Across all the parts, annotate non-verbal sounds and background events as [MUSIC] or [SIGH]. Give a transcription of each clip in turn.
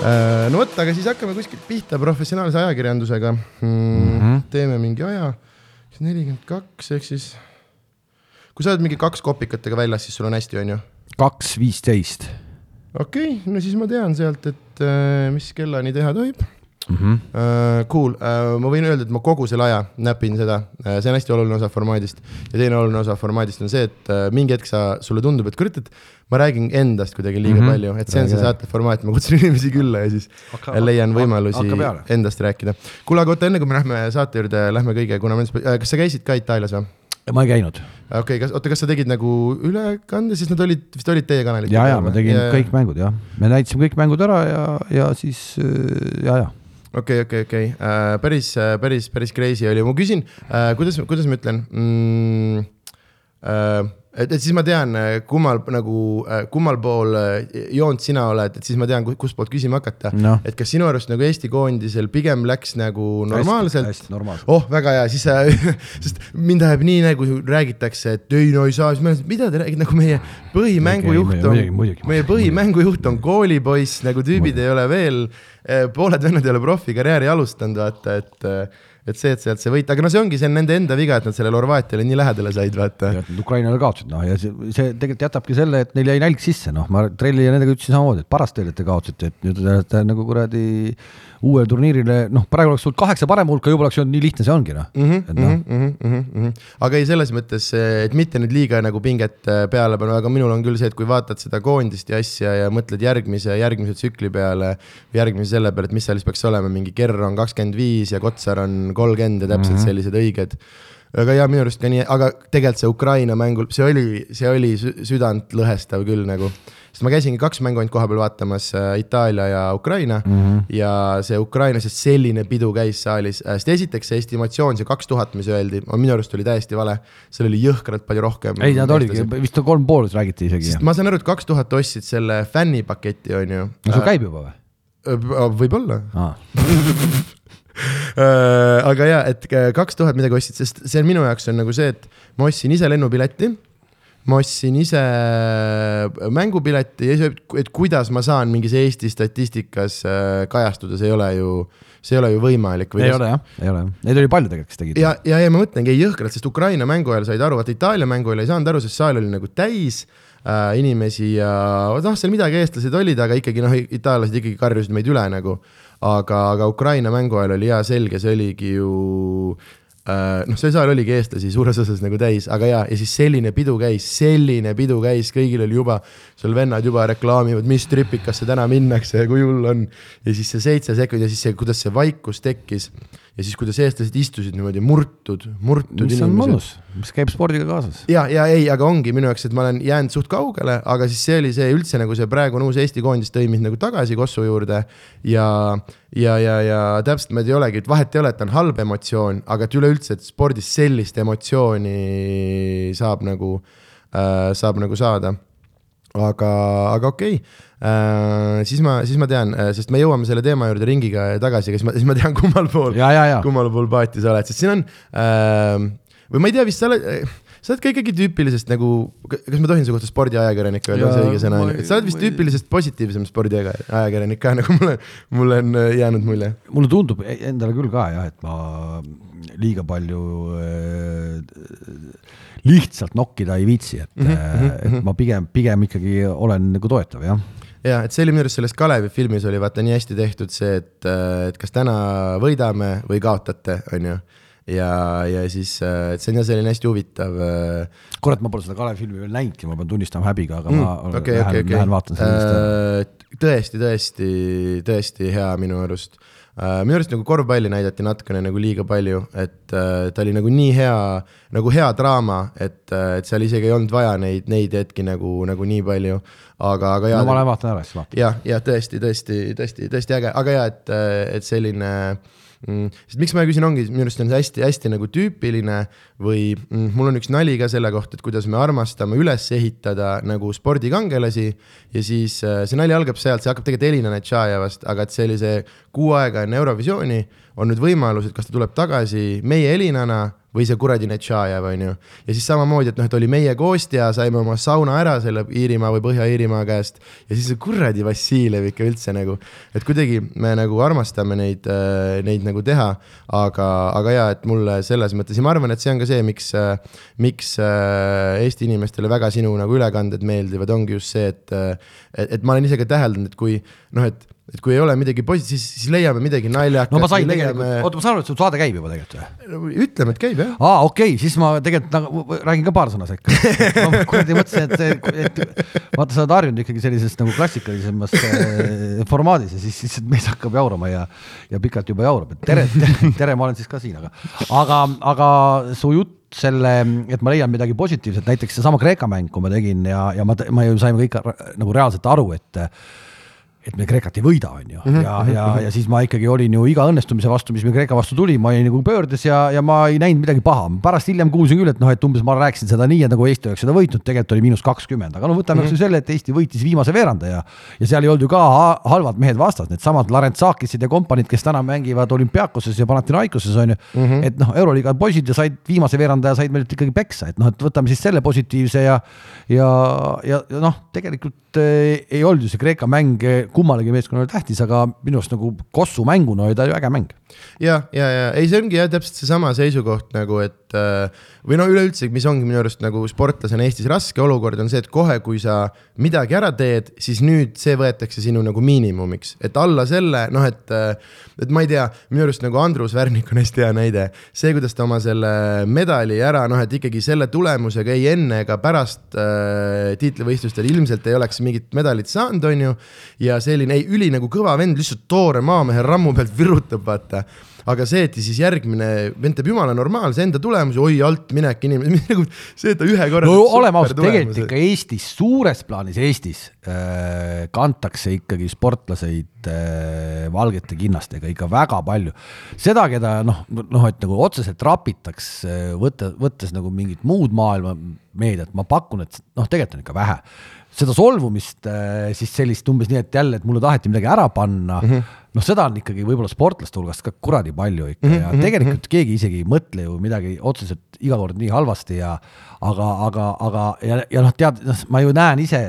Äh, no vot, aga siis hakkame kuskilt pihta professionaalse ajakirjandusega mm,. Mm -hmm. teeme mingi aja, nelikümmend kaks ehk siis. kui sa oled mingi kaks kopikatega väljas, siis sul on hästi, on ju? kaks viisteist. okei okay,, no siis ma tean sealt, et äh, mis kellani teha tohib mm. -hmm. Uh, cool uh,, ma võin öelda, et ma kogu selle aja näpin seda uh,, see on hästi oluline osa formaadist. ja teine oluline osa formaadist on see, et uh, mingi hetk sa, sulle tundub, et kurat, et ma räägin endast kuidagi liiga mm -hmm. palju, et see on see saateformaat, ma kutsun [LAUGHS] inimesi külla ja siis Hakka, leian võimalusi endast rääkida. kuule, aga oota, enne kui me lähme saate juurde, lähme kõige, kuna me, kas sa käisid ka Itaalias või? ma ei käinud. okei okay,, kas, oota, kas sa tegid nagu ülekande, siis nad olid, vist olid teie kanalid? ja, ja ma tegin ja, kõik mängud jah, me näitasime kõik mängud ära ja, ja siis ja, ja okei okay,, okei okay,, okei. Okay. uh,, päris, päris, päris crazy oli, ma küsin uh,, kuidas, kuidas ma ütlen? Mm,? Et, et siis ma tean, kummal nagu, kummal pool joont sina oled, et siis ma tean, kustpoolt küsima hakata. No.. et kas sinu arust nagu Eesti koondisel pigem läks nagu normaalselt? oh, väga hea, siis sa [LAUGHS] sest mind ajab nii nagu räägitakse, et ei no ei saa, siis ma olen, mida te räägite, nagu meie põhimängujuht on, meie põhimängujuht on koolipoiss, nagu tüübid ei ole veel, eh, pooled vennad ei ole profikarjääri alustanud, vaata, et et see, et sealt see võit, aga no see ongi, see on nende enda viga, et nad sellele Horvaatiale nii lähedale said, vaata. Ukrainale kaotasid, noh, ja see, see tegelikult jätabki selle, et neil jäi nälg sisse, noh, ma Trelli ja nendega ütlesin samamoodi, et parast teile, et te kaotasite, et nüüd te olete nagu kuradi uuele turniirile, noh, praegu oleks tulnud kaheksa parema hulka, juba oleks olnud nii lihtne see ongi, noh mm -hmm,. No. Mm -hmm, mm -hmm. aga ei, selles mõttes, et mitte nüüd liiga nagu pinget äh, peale panna, aga minul on küll see, et kui vaatad seda koondist ja asja ja mõtled järgmise, järgmise tsükli peale, järgmise selle peale, et mis seal siis peaks olema, mingi Kerr on kakskümmend viis ja Kotsar on kolmkümmend ja täpselt mm -hmm. sellised õiged aga jaa, minu arust ka nii, aga tegelikult see Ukraina mängul, see oli, see oli südantlõhestav küll nagu sest ma käisingi kaks mängu ainult kohapeal vaatamas äh,, Itaalia ja Ukraina mm. -hmm. ja see Ukraina, sest selline pidu käis saalis äh,, sest esiteks see estimatsioon, see kaks tuhat, mis öeldi, minu arust oli täiesti vale. seal oli jõhkralt palju rohkem. ei, nad olidki, vist on kolm pool räägiti isegi. ma saan aru, et kaks tuhat ostsid selle fännipaketi, on ju. no sul käib juba või? Äh, võib-olla ah. [LAUGHS] [LAUGHS] aga jaa, et kaks tuhat midagi ostsid, sest see on minu jaoks on nagu see, et ma ostsin ise lennupileti ma ostsin ise mängupileti ja siis, et kuidas ma saan mingis Eesti statistikas äh, kajastuda, see ei ole ju, see ei ole ju võimalik. ei ole jah, ei ole jah, neid oli palju tegelikult, kes tegid. ja, ja, ja ma mõtlengi jõhkralt, sest Ukraina mängu ajal said aru, vaata Itaalia mängu ajal ei saanud aru, sest saal oli nagu täis äh, inimesi ja noh, seal midagi eestlased olid, aga ikkagi noh, itaallased ikkagi karjusid meid üle nagu aga, aga Ukraina mängu ajal oli hea selge, see oligi ju Äh, noh, see saal oligi eestlasi suures osas nagu täis, aga jaa, ja siis selline pidu käis, selline pidu käis, kõigil oli juba, seal vennad juba reklaamivad, mis tripikasse täna minnakse ja kui hull on. ja siis see seitse sekundit ja siis see, kuidas see vaikus tekkis ja siis, kuidas eestlased istusid niimoodi murtud, murtud mis inimesed. on mõnus, mis käib spordiga kaasas. ja, ja ei, aga ongi minu jaoks, et ma olen jäänud suht kaugele, aga siis see oli see üldse nagu see praegune uus Eesti koondis tõi mind nagu tagasi Kossu juurde. ja, ja, ja, ja täpselt niimoodi ei olegi, et vahet ei ole, et on halb emotsioon, aga et üleüldse, et spordis sellist emotsiooni saab nagu äh,, saab nagu saada. aga, aga okei okay Äh, siis ma, siis ma tean, äh, sest me jõuame selle teema juurde ringiga tagasi, siis ma, siis ma tean, [LAUGHS] kummal pool, kummal pool paati sa oled, sest siin on äh, või ma ei tea, vist sa oled sa oled ka ikkagi tüüpilisest nagu, kas ma tohin su kohta spordiajakirjanik öelda, see õige sõna on, et sa oled vist tüüpilisest positiivsem spordiajakirjanik ka, [LAUGHS] nagu mulle, mulle on jäänud mulje. mulle tundub e-, endale küll ka jah, et ma liiga palju äh, lihtsalt nokkida ei viitsi, et mm, -hmm. et ma pigem, pigem ikkagi olen nagu toetav, jah ja et see oli minu arust selles Kalevi filmis oli vaata nii hästi tehtud see, et, et kas täna võidame või kaotate, on ju. ja, ja siis, et see on jah selline hästi huvitav. Äh, kurat, ma pole seda Kalevi filmi veel näinudki, ma pean tunnistama häbiga, aga mm, ma okay, lähen okay,, okay. lähen vaatan seda äh,. tõesti, tõesti, tõesti hea minu arust minu arust nagu korvpalli näidati natukene nagu liiga palju, et uh, ta oli nagu nii hea, nagu hea draama, et uh,, et seal isegi ei olnud vaja neid, neid hetki nagu, nagu nii palju. aga, aga jaa. no ma lähen vaatan ära, siis vaatan. jah, jah, tõesti, tõesti, tõesti, tõesti äge, aga jaa, et, et selline uh, mm,. sest miks ma küsin, ongi minu arust on see hästi-hästi nagu tüüpiline või mm, mul on üks nali ka selle kohta, et kuidas me armastame üles ehitada nagu spordikangelasi. ja siis äh, see nali algab sealt, see hakkab tegelikult Elina Netšajevast, aga et see kuu aega enne Eurovisiooni on nüüd võimalus, et kas ta tuleb tagasi meie Elinana või see kuradi Netšajev, on ju. ja siis samamoodi, et noh, et oli meie koostja, saime oma sauna ära selle Iirimaa või Põhja-Iirimaa käest ja siis kuradi Vassiljev ikka üldse nagu, et kuidagi me nagu armastame neid, äh, neid nagu teha, aga, aga jaa, et mulle selles mõttes ja ma arvan, et see on ka see, miks, äh, miks äh, Eesti inimestele väga sinu nagu ülekanded meeldivad, ongi just see, et, et, et ma olen ise ka täheldanud, et kui noh, et et kui ei ole midagi positiivset, siis, siis leiame midagi naljakat. no ma sain tegelikult leiame..., oota, ma saan aru, et sul saade käib juba tegelikult või? ütleme, et käib jah. aa, okei okay,, siis ma tegelikult nagu räägin ka paar sõna sekka [LAUGHS] ma kuradi mõtlesin, et, et vaata, sa oled harjunud ikkagi sellises nagu klassikalisemas äh, formaadis ja siis, siis mees hakkab jaurama ja, ja pikalt juba jaurab, et tere, tere, tere, ma olen siis ka siin, aga, aga, aga su jutt selle, et ma leian midagi positiivset, näiteks seesama Kreeka mäng, kui ma tegin ja, ja ma, ma ju saime kõik nagu reaalselt aru, et et me Kreekat ei võida, on ju, mhm, ja, mhm, ja, mhm. ja siis ma ikkagi olin ju iga õnnestumise vastu, mis meil Kreeka vastu tuli, ma olin nagu pöördes ja, ja ma ei näinud midagi paha. pärast hiljem kuulsin küll, et noh, et umbes ma rääkisin seda nii, et nagu Eesti oleks seda võitnud, tegelikult oli miinus kakskümmend, aga no võtame kas või selle, et Eesti võitis viimase veeranda ja ja seal ei olnud ju ka halvad mehed vastas, needsamad Larentsakised ja kompaniid, kes täna mängivad olümpiaakoses ja Panathinaikoses on ju mm, -hmm. et noh, Euroliiga poisid ja said viimase veeranda ja said meilt ikkagi peksa, et noh, et võtame siis selle positiivse ja ja, ja, ja noh, tegelikult äh, ei olnud ju see Kreeka mäng kummalegi meeskonnale tähtis, aga minu arust nagu Kossu mänguna oli ta ju äge mäng. Ja, ja, ja. Ei, see ongi jah, täpselt seesama seisukoht nagu, et äh, või no üleüldse, mis ongi minu arust nagu sportlasena Eestis raske olukord on see, et kohe, kui sa midagi ära teed, siis nüüd see võetakse sinu nagu miinimumiks, et alla selle noh, et, äh, et ma ei tea, minu arust nagu Andrus Värnik on hästi hea näide, see, kuidas ta oma selle medali ära noh, et ikkagi selle tulemusega ei enne ega pärast äh, tiitlivõistlustel ilmselt ei oleks mingit medalit saanud, on ju. ja selline ei, üli nagu kõva vend lihtsalt toore maamehe rammu pealt virutab, vaata aga see, et siis järgmine vend teeb jumala normaalse enda tulemuse, oi altminek inimene, [LAUGHS] nagu see, et ta ühe korra. no oleme ausad, tegelikult ikka Eestis, suures plaanis Eestis äh, kantakse ikkagi sportlaseid äh, valgete kinnastega ikka väga palju. seda, keda noh, noh, et nagu otseselt rapitakse, võtta, võttes nagu mingit muud maailma meediat, ma pakun, et noh, tegelikult on ikka vähe seda solvumist äh, siis sellist umbes nii, et jälle, et mulle taheti midagi ära panna mm. -hmm noh, seda on ikkagi võib-olla sportlaste hulgas ka kuradi palju ikka mm -hmm. ja mhm, tegelikult mhm. keegi isegi ei mõtle ju midagi otseselt iga kord nii halvasti ja aga, aga, aga ja, ja noh, tead, noh, ma ju näen ise,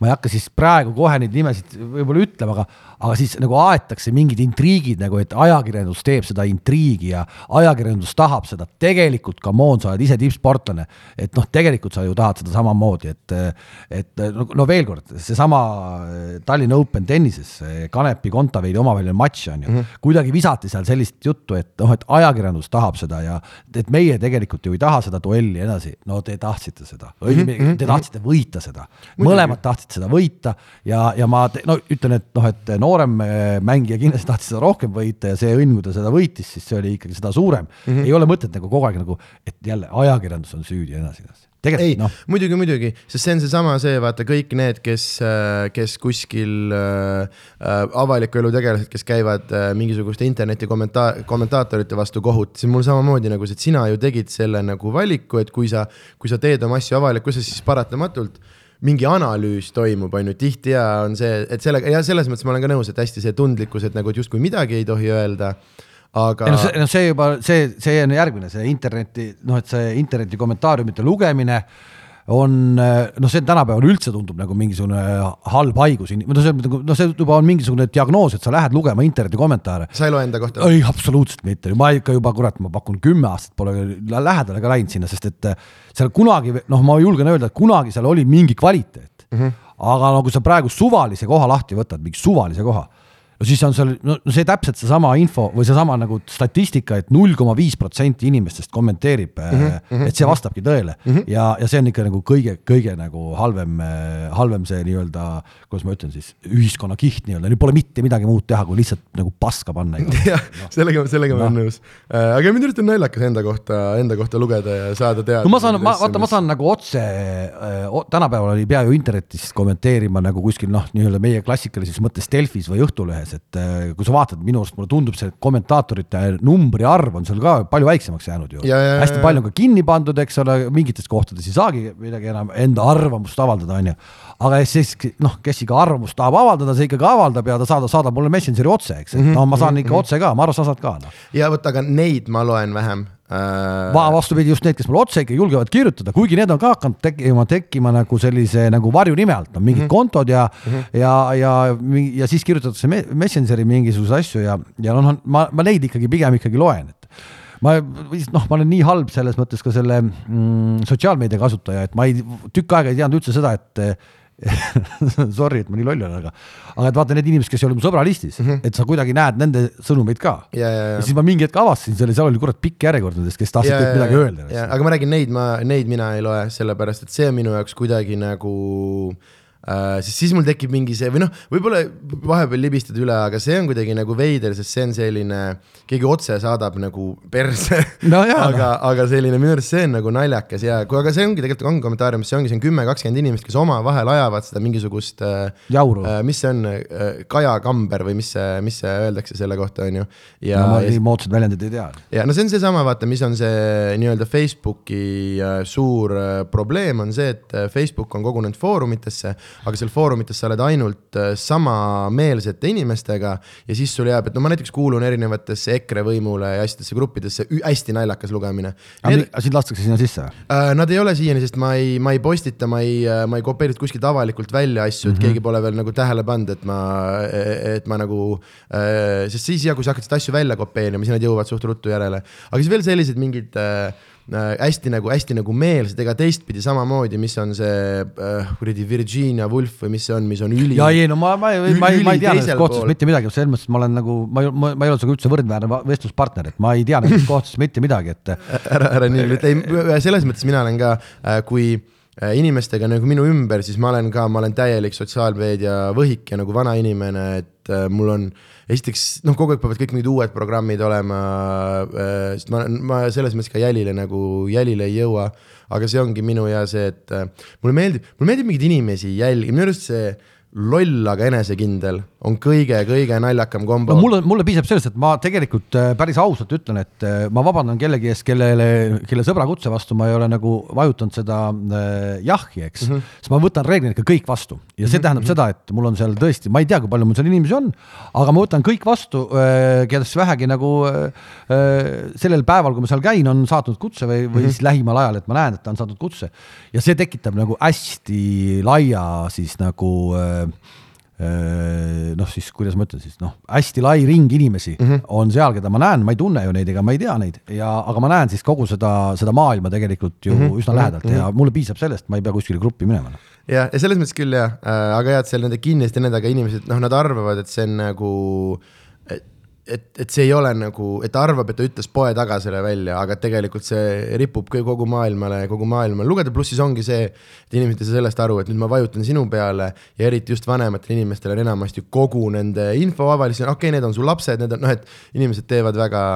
ma ei hakka siis praegu kohe neid nimesid võib-olla ütlema, aga aga siis nagu aetakse mingid intriigid nagu, et ajakirjandus teeb seda intriigi ja ajakirjandus tahab seda, tegelikult come on, sa oled ise tippsportlane, et noh, tegelikult sa ju tahad seda samamoodi, et et no, no veel kord, seesama Tallinna Open tennises, Kanepi Kontaveidi omavaheline selline matš on ju mm, -hmm. kuidagi visati seal sellist juttu, et noh, et ajakirjandus tahab seda ja et meie tegelikult ju ei taha seda duelli edasi, no te tahtsite seda, õigemini mm -hmm. te tahtsite võita seda, mõlemad tahtsid seda võita ja, ja ma te, no ütlen, et noh, et noorem äh, mängija kindlasti tahtis seda rohkem võita ja see õnn, kui ta seda võitis, siis see oli ikkagi seda suurem mm. -hmm. ei ole mõtet nagu kogu aeg nagu, et jälle ajakirjandus on süüdi ja nii edasi, edasi ei no., muidugi, muidugi, sest see on seesama see, vaata kõik need, kes, äh, kes kuskil äh, äh, avaliku elu tegelased, kes käivad äh, mingisuguste interneti kommentaar, kommentaatorite vastu kohut, siis mul samamoodi nagu see, et sina ju tegid selle nagu valiku, et kui sa, kui sa teed oma asju avalikkuses, siis paratamatult mingi analüüs toimub, on ju, tihti ja on see, et sellega ja selles mõttes ma olen ka nõus, et hästi see tundlikkus, et nagu et justkui midagi ei tohi öelda aga. ei noh, see, noh, see juba see, see on järgmine, see interneti noh, et see interneti kommentaariumite lugemine on noh, see tänapäeval üldse tundub nagu mingisugune halb haigus, no see on nagu noh, see juba on mingisugune diagnoos, et sa lähed lugema interneti kommentaare. sa ei loe enda kohta? ei, absoluutselt mitte, ma ikka juba kurat, ma pakun kümme aastat pole lähedale ka läinud sinna, sest et seal kunagi noh, ma julgen öelda, et kunagi seal oli mingi kvaliteet mm. -hmm. aga no kui sa praegu suvalise koha lahti võtad, mingi suvalise koha no siis on seal, no see täpselt seesama info või seesama nagu statistika et, et null koma viis protsenti inimestest kommenteerib mm, -hmm, et see vastabki tõele mm. -hmm. ja, ja see on ikka nagu kõige-kõige nagu halvem, äh, halvem see nii-öelda, kuidas ma ütlen siis, ühiskonna kiht nii-öelda, nüüd pole mitte midagi muud teha, kui lihtsalt nagu paska panna. [LAUGHS] jah no., sellega, sellega no. ma olen nõus. Äh, aga minu arust on naljakas enda kohta, enda kohta lugeda ja saada teada. no ma saan, ma vaata, ma saan nagu otse, tänapäeval oli peaaegu internetis kommenteerima nagu kuskil noh, nii-öelda meie klassikalises mõttes Delfis või Õhtulehes juures, et äh, kui sa vaatad, minu arust mulle tundub see kommentaatorite numbri arv on seal ka palju väiksemaks jäänud ju. hästi palju on ka kinni pandud, eks ole, mingites kohtades ei saagi midagi enam enda arvamust avaldada, on ju. Aga siis noh, kes ikka arvamust tahab avaldada, see ikkagi avaldab ja ta saadab, saadab mulle Messengeri otse, eks mm, -hmm. no ma saan ikka mm -hmm. otse ka, ma arvan, sa saad ka no.. ja vot, aga neid ma loen vähem äh, Va- vastupidi, just need, kes mulle otse ikka julgevad kirjutada, kuigi need on ka hakanud tekkima, tekkima nagu sellise nagu varjunime alt, on mingid mm -hmm. kontod ja mm, -hmm. ja, ja, ja siis kirjutatakse me- Messengeri mingisuguseid asju ja, ja noh, ma, ma neid ikkagi pigem ikkagi loen, et ma noh, ma olen nii halb selles mõttes ka selle mm, sotsiaalmeedia kasutaja, et ma ei, tükk aega ei teadnud üldse seda, et [LAUGHS] sorry, et ma nii loll olen, aga aga et vaata need inimesed, kes ei ole mu sõbralistis mm, -hmm. et sa kuidagi näed nende sõnumeid ka. ja, ja, ja ja siis ma mingi hetk avastasin selle, seal oli kurat pikk järjekord nendest, kes tahtsid kõik midagi öelda. aga ma räägin neid, ma neid mina ei loe, sellepärast et see on minu jaoks kuidagi nagu äh, siis, siis mul tekib mingi see või noh, võib-olla vahepeal libistad üle, aga see on kuidagi nagu veider, sest see on selline, keegi otse saadab nagu perse No aga, aga selline minu arust see on nagu naljakas ja kui, aga see ongi tegelikult ongi kommentaariumis, see ongi, see on kümme, kakskümmend inimest, kes omavahel ajavad seda mingisugust äh, Jauru. äh, mis see on äh,, kajakamber või mis see, mis see öeldakse selle kohta, on ju. ja no,, ma nii moodsat väljendit ei tea. ja no see on seesama, vaata, mis on see nii-öelda Facebooki äh, suur äh, probleem, on see, et äh, Facebook on kogunenud foorumitesse, aga seal foorumites sa oled ainult äh, samameelsete inimestega ja siis sul jääb, et no ma näiteks kuulun erinevatesse EKRE võimule ja asjadesse gruppidesse, hästi naljakas lugemine. aga sind lastakse sinna sisse või? Äh, Nad ei ole siiani, sest ma ei, ma ei postita, ma ei, ma ei kopeerinud kuskilt avalikult välja asju, et Mhm. mm -hmm. keegi pole veel nagu tähele pannud, et ma, et ma nagu, sest siis ja kui sa hakkad seda asju välja kopeerima, siis nad jõuavad suht ruttu järele. aga siis veel sellised mingid äh, äh, hästi nagu, hästi nagu meelsed, ega teistpidi samamoodi, mis on see äh, kuradi Virginia Woolf või mis see on, mis on üli. ja ei, no ma, ma, ma ei, ma ei tea nendest kohtadest mitte midagi, selles mõttes, et ma olen nagu, ma ma, ma ei ole sinuga üldse võrdväärne vestluspartner, et ma ei tea nendest kohtadest mitte midagi, et [LAUGHS] ära, ära nii ütle, ei selles mõttes mina olen ka, kui äh, inimestega nagu minu ümber, siis ma olen ka, ma olen täielik sotsiaalmeedia võhik ja nagu vana inimene, et äh, mul on esiteks noh, kogu aeg peavad kõik mingid uued programmid olema, sest ma, ma selles mõttes ka jälile nagu, jälile ei jõua, aga see ongi minu ja see, et äh, mulle meeldib, mulle meeldib mingeid inimesi jälgida, minu arust see loll, aga enesekindel on kõige-kõige naljakam kombo no mulle, mulle piisab sellest, et ma tegelikult äh, päris ausalt ütlen, et äh, ma vabandan kellegi ees, kellele, kelle sõbra kutse vastu ma ei ole nagu vajutanud seda äh, jahhi, eks mm, Mhm. -hmm. siis ma võtan reeglina ikka kõik vastu ja see mm -hmm. tähendab seda, et mul on seal tõesti, ma ei tea, kui palju mul seal inimesi on, aga ma võtan kõik vastu, kellest vähegi nagu sellel päeval, kui ma seal käin, on saatnud kutse või, või mm -hmm. siis lähimal ajal, et ma näen, et ta on saatnud kutse ja see tekitab nagu hästi laia siis nagu Äh, noh, siis kuidas ma ütlen siis noh, hästi lai ring inimesi mm -hmm. on seal, keda ma näen, ma ei tunne ju neid ega ma ei tea neid ja, aga ma näen siis kogu seda, seda maailma tegelikult ju mm -hmm. üsna lähedalt mm -hmm. ja mulle piisab sellest, ma ei pea kuskile gruppi minema. noh. jah, ja selles mõttes küll jah äh,, aga jah, et seal nende kinniste nendega inimesed, noh, nad arvavad, et see on nagu, et, et, et see ei ole nagu, et ta arvab, et ta ütles poe taga selle välja, aga tegelikult see ripub kogu maailmale, kogu maailmale. Lugeda, pluss siis ongi see, et inimesed ei saa sellest aru, et nüüd ma vajutan sinu peale ja eriti just vanematel inimestel on enamasti kogu nende info avaliselt, okei okay,, need on su lapsed, need on noh, et inimesed teevad väga,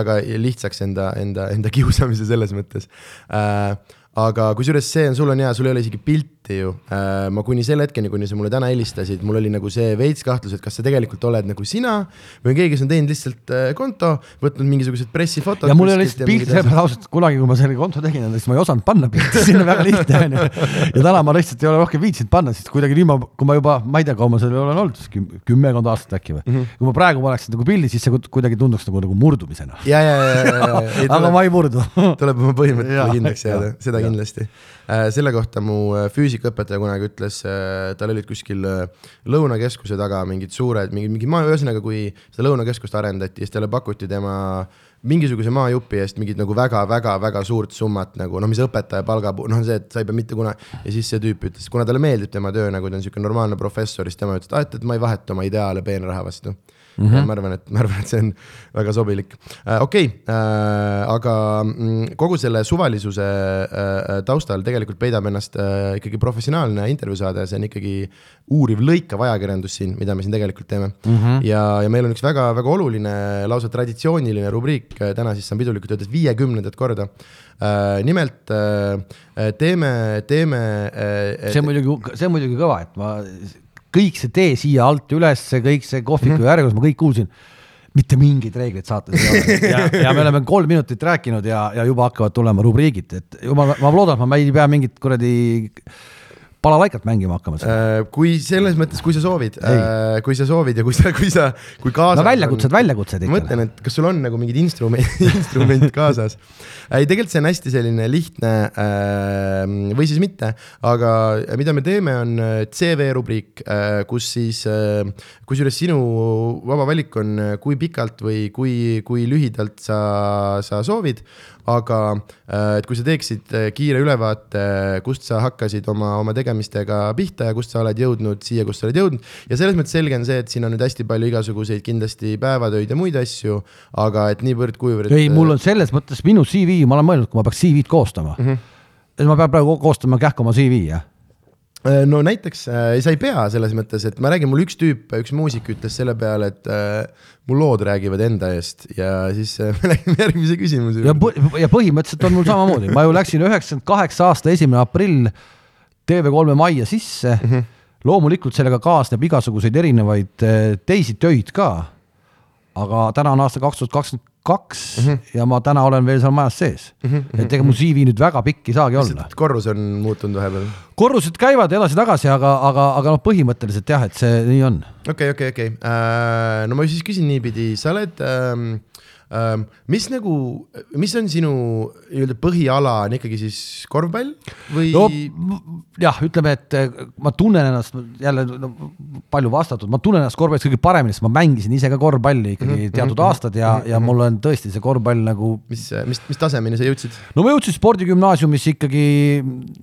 väga lihtsaks enda, enda, enda kiusamise selles mõttes. Äh, aga kusjuures see on, sul on hea, sul ei ole isegi pilti ju äh,. ma kuni selle hetkeni, kuni sa mulle täna helistasid, mul oli nagu see veits kahtlus, et kas sa tegelikult oled nagu sina või on keegi, kes on teinud lihtsalt äh, konto, võtnud mingisugused pressifotod. ja mul ei ole lihtsalt pilti, sellepärast ausalt kunagi, kui ma selle konto tegin, siis ma ei osanud panna pilti, sinna väga lihtne on ju. ja täna ma lihtsalt ei ole rohkem viitsinud panna, sest kuidagi nii ma, kui ma juba, ma ei tea, kaua ma seal olen olnud, kümmekond aastat äkki või mm. -hmm. kui ma praegu paneksin nagu pildi, siis see kuidagi tunduks nagu, nagu murdumisena. ja, ja, ja, ja, ja, aga ma ei murdu. tuleb oma põhimõtetele Jaa, kindlaks jääda seda jaa. kindlasti. Selle kohta mu äh, füüsikaõpetaja kunagi ütles, tal olid kuskil äh, Lõunakeskuse taga mingid suured, mingid, mingi maa, ühesõnaga, kui seda Lõunakeskust arendati, siis talle pakuti tema mingisuguse maajupi eest mingit nagu väga-väga-väga suurt summat nagu noh, mis õpetaja palga noh, see, et sa ei pea mitte kunagi ja siis see tüüp ütles, kuna talle meeldib tema töö, nagu ta on niisugune normaalne professor, siis tema ütles, et aa, et, et ma ei vaheta oma ideaale peenraha vastu mm. -hmm. ma arvan, et ma arvan, et see on väga sobilik äh,. okei okay, äh,, aga mm, kogu selle suvalisuse äh, taustal tegelikult peidab ennast äh, ikkagi professionaalne intervjuu saade, see on ikkagi uuriv lõikav ajakirjandus siin, mida me siin tegelikult teeme mm. -hmm. ja, ja meil on üks väga-väga oluline, lausa traditsiooniline rubriik äh, täna siis saan pidulikult öeldes viiekümnendat korda äh,. nimelt äh, teeme, teeme äh, see on muidugi, see on muidugi kõva, et ma kõik see tee siia alt üles, kõik see kohviku mm -hmm. järjekord, ma kõik kuulsin. mitte mingeid reegleid saates ei ole ja, ja me oleme kolm minutit rääkinud ja, ja juba hakkavad tulema rubriigid, et juba ma, ma loodan, et ma ei pea mingit kuradi balalaikat mängima hakkama? Äh, kui selles mõttes, kui sa soovid, kui sa soovid ja kui sa, kui sa, kui kaasas no väljakutsed, väljakutsed ikka. mõtlen, et kas sul on nagu mingid instrument, [LAUGHS] instrument kaasas. ei, tegelikult see on hästi selline lihtne või siis mitte, aga mida me teeme, on CV rubriik, kus siis, kusjuures sinu vaba valik on, kui pikalt või kui, kui lühidalt sa, sa soovid aga äh, et kui sa teeksid äh, kiire ülevaate, kust sa hakkasid oma, oma tegemistega pihta ja kust sa oled jõudnud siia, kus sa oled jõudnud. ja selles mõttes selge on see, et siin on nüüd hästi palju igasuguseid kindlasti päevatöid ja muid asju, aga et niivõrd-kuivõrd. ei, mul on selles mõttes minu CV, ma olen mõelnud, kui ma peaks CV-d koostama mm. -hmm. ma pean praegu koostama kähku oma CV, jah Äh, no näiteks äh, sa ei pea selles mõttes, et ma räägin, mul üks tüüp, üks muusik ütles selle peale, et äh, mu lood räägivad enda eest ja siis äh, [LAUGHS] me lähme järgmise küsimuse juurde. ja, põhimõtteliselt on mul samamoodi, ma ju läksin üheksakümmend kaheksa aasta esimene aprill TV3 majja sisse mm. -hmm. loomulikult sellega kaasneb igasuguseid erinevaid äh, teisi töid ka. aga täna on aasta kaks tuhat kakskümmend kaks mm -hmm. ja ma täna olen veel seal majas sees mm. -hmm. et ega mu CV nüüd väga pikk ei saagi olla. korrus on muutunud vahepeal? korrused käivad edasi-tagasi, aga, aga, aga noh, põhimõtteliselt jah, et see nii on. okei okay,, okei okay,, okei okay. uh,, no ma siis küsin niipidi, sa oled Ehm, mis nagu, mis on sinu nii-öelda põhiala, on ikkagi siis korvpall või no,? jah, ütleme, et eh, ma tunnen ennast jälle no, palju vastatud, ma tunnen ennast korvpallis kõige paremini, sest ma mängisin ise ka korvpalli ikkagi mm -hmm. teatud -hmm. aastad ja mm, -hmm. ja mul on tõesti see korvpall nagu. mis, mis, mis tasemeni sa jõudsid? no ma jõudsin spordigümnaasiumis ikkagi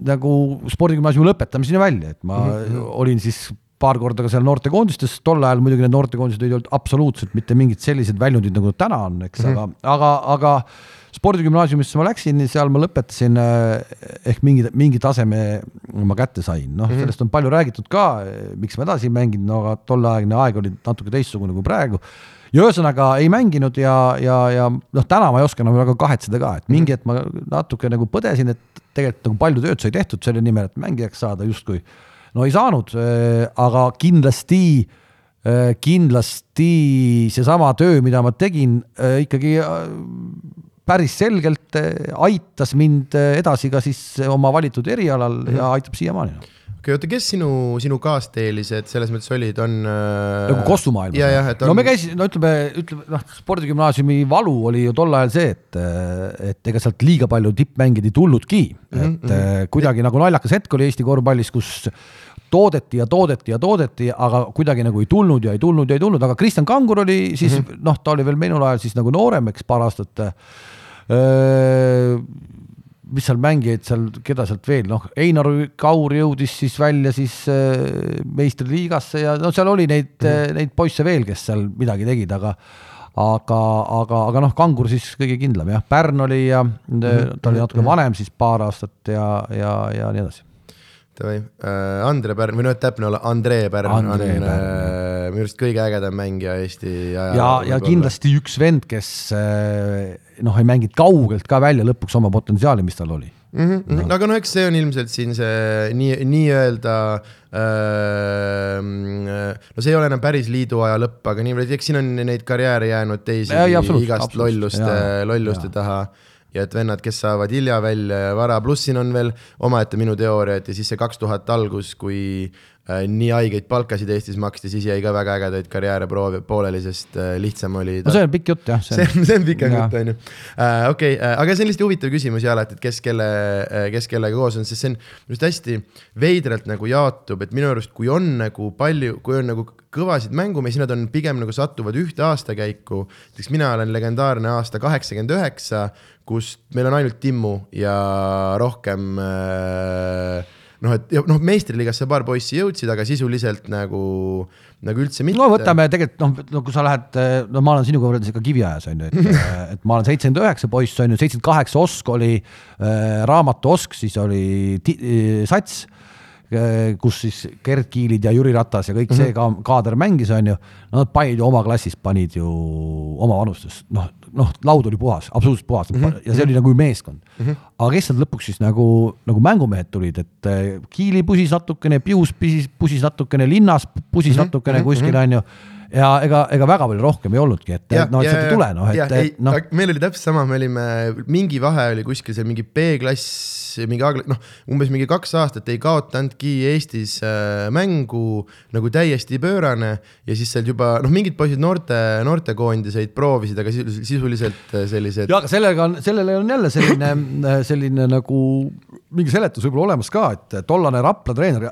nagu spordigümnaasiumi lõpetamiseni välja, et ma mm -hmm. olin siis paar korda ka seal noortekoondistes, tol ajal muidugi need noortekoondised ei olnud absoluutselt mitte mingid sellised väljundid, nagu täna on, eks mm, -hmm. aga, aga, aga spordigümnaasiumisse ma läksin, seal ma lõpetasin eh, ehk mingi, mingi taseme ma kätte sain, noh mm -hmm., sellest on palju räägitud ka, miks ma edasi ei mänginud, no aga tolleaegne aeg oli natuke teistsugune kui praegu ja ühesõnaga ei mänginud ja, ja, ja noh, täna ma ei oska enam väga kahetseda ka, et mingi hetk ma natuke nagu põdesin, et tegelikult nagu palju tööd sai tehtud selle nimel, et mängijaks saada justkui no ei saanud, äh, aga kindlasti, äh, kindlasti seesama töö, mida ma tegin, äh, ikkagi päris selgelt aitas mind edasi ka siis oma valitud erialal mm -hmm. ja aitab siiamaani okei okay,, oota, kes sinu, sinu kaasteelised selles mõttes olid, on nagu kossumaailmas? On... no me käisime, no ütleme, ütleme noh, spordigümnaasiumi valu oli ju tol ajal see, et, et ega sealt liiga palju tippmängijaid ei tulnudki mm, -hmm. et mm -hmm. kuidagi nagu naljakas hetk oli Eesti korvpallis, kus toodeti ja toodeti ja toodeti, aga kuidagi nagu ei tulnud ja ei tulnud ja ei tulnud, aga Kristjan Kangur oli siis mm -hmm. noh, ta oli veel minul ajal siis nagu noorem, eks paar aastat. mis seal mängijaid seal, keda sealt veel, noh, Einar Kaur jõudis siis välja siis meistriliigasse ja no seal oli neid mm, -hmm. neid poisse veel, kes seal midagi tegid, aga aga, aga, aga noh, Kangur siis kõige kindlam jah, Pärn oli ja mm -hmm. ta oli natuke vanem siis paar aastat ja, ja, ja nii edasi Davai uh,, Andre Pärn või noh, et täpne olla, Andrei Pärn Andre on uh, minu arust kõige ägedam mängija Eesti ajal. ja, ja kindlasti üks vend, kes uh, noh, ei mänginud kaugelt ka välja lõpuks oma potentsiaali, mis tal oli mm. -hmm, no. aga no eks see on ilmselt siin see nii, nii-öelda äh, no see ei ole enam päris liidu aja lõpp, aga niimoodi, eks siin on neid karjääre jäänud teisi ja, ja, igast lolluste, lolluste ja. taha ja et vennad, kes saavad hilja välja ja vara, pluss siin on veel omaette minu teooria, et ja siis see kaks tuhat algus, kui nii haigeid palkasid Eestis maksti, siis jäi ka väga ägedaid karjääre proovi, pooleli, sest äh, lihtsam oli. no see on pikk jutt jah. see on, see on pikem jutt, on ju. Äh, okei, aga see on lihtsalt huvitav küsimus ja alati, et kes kelle, kes kellega koos on, sest see on minu arust hästi veidralt nagu jaotub, et minu arust, kui on nagu palju, kui on nagu kõvasid mängumehi, nad on pigem nagu satuvad ühte aastakäiku. näiteks mina olen legendaarne aasta kaheksakümmend üheksa, kus meil on ainult Timmu ja rohkem äh, noh, et noh, meistriliigasse paar poissi jõudsid, aga sisuliselt nagu, nagu üldse mitte. no võtame tegelikult noh, no kui sa lähed, no ma olen sinuga võrreldes ikka kiviajas on ju, et, [LAUGHS] et ma olen seitsekümmend üheksa poiss on ju, seitsekümmend kaheksa osk oli äh, raamatu osk, siis oli ti, äh, sats kus siis Gerd Kiilid ja Jüri Ratas ja kõik mm -hmm. see ka kaader mängis, on ju. no nad panid ju oma klassis, panid ju oma vanustes, noh, noh, laud oli puhas, absoluutselt puhas mm -hmm. ja see oli nagu meeskond mm. -hmm. aga kes sealt lõpuks siis nagu, nagu mängumehed tulid, et äh, Kiili pusis natukene, Pius pusis, pusis natukene, Linnas pusis mm -hmm. natukene kuskil, on ju ja ega, ega väga palju rohkem ei olnudki, et noh, et sealt ei tule noh, et ei, noh, meil oli täpselt sama, me olime, mingi vahe oli kuskil seal mingi B-klass, mingi A-klass, noh, umbes mingi kaks aastat ei kaotanudki Eestis äh, mängu nagu täiesti pöörane. Ja siis sealt juba noh, mingid poisid noorte, noortekoondiseid proovisid, aga sisu- sisuliselt äh, sellised ja aga sellega on, sellele on jälle selline, selline nagu mingi seletus võib-olla olemas ka, et tollane Rapla treener,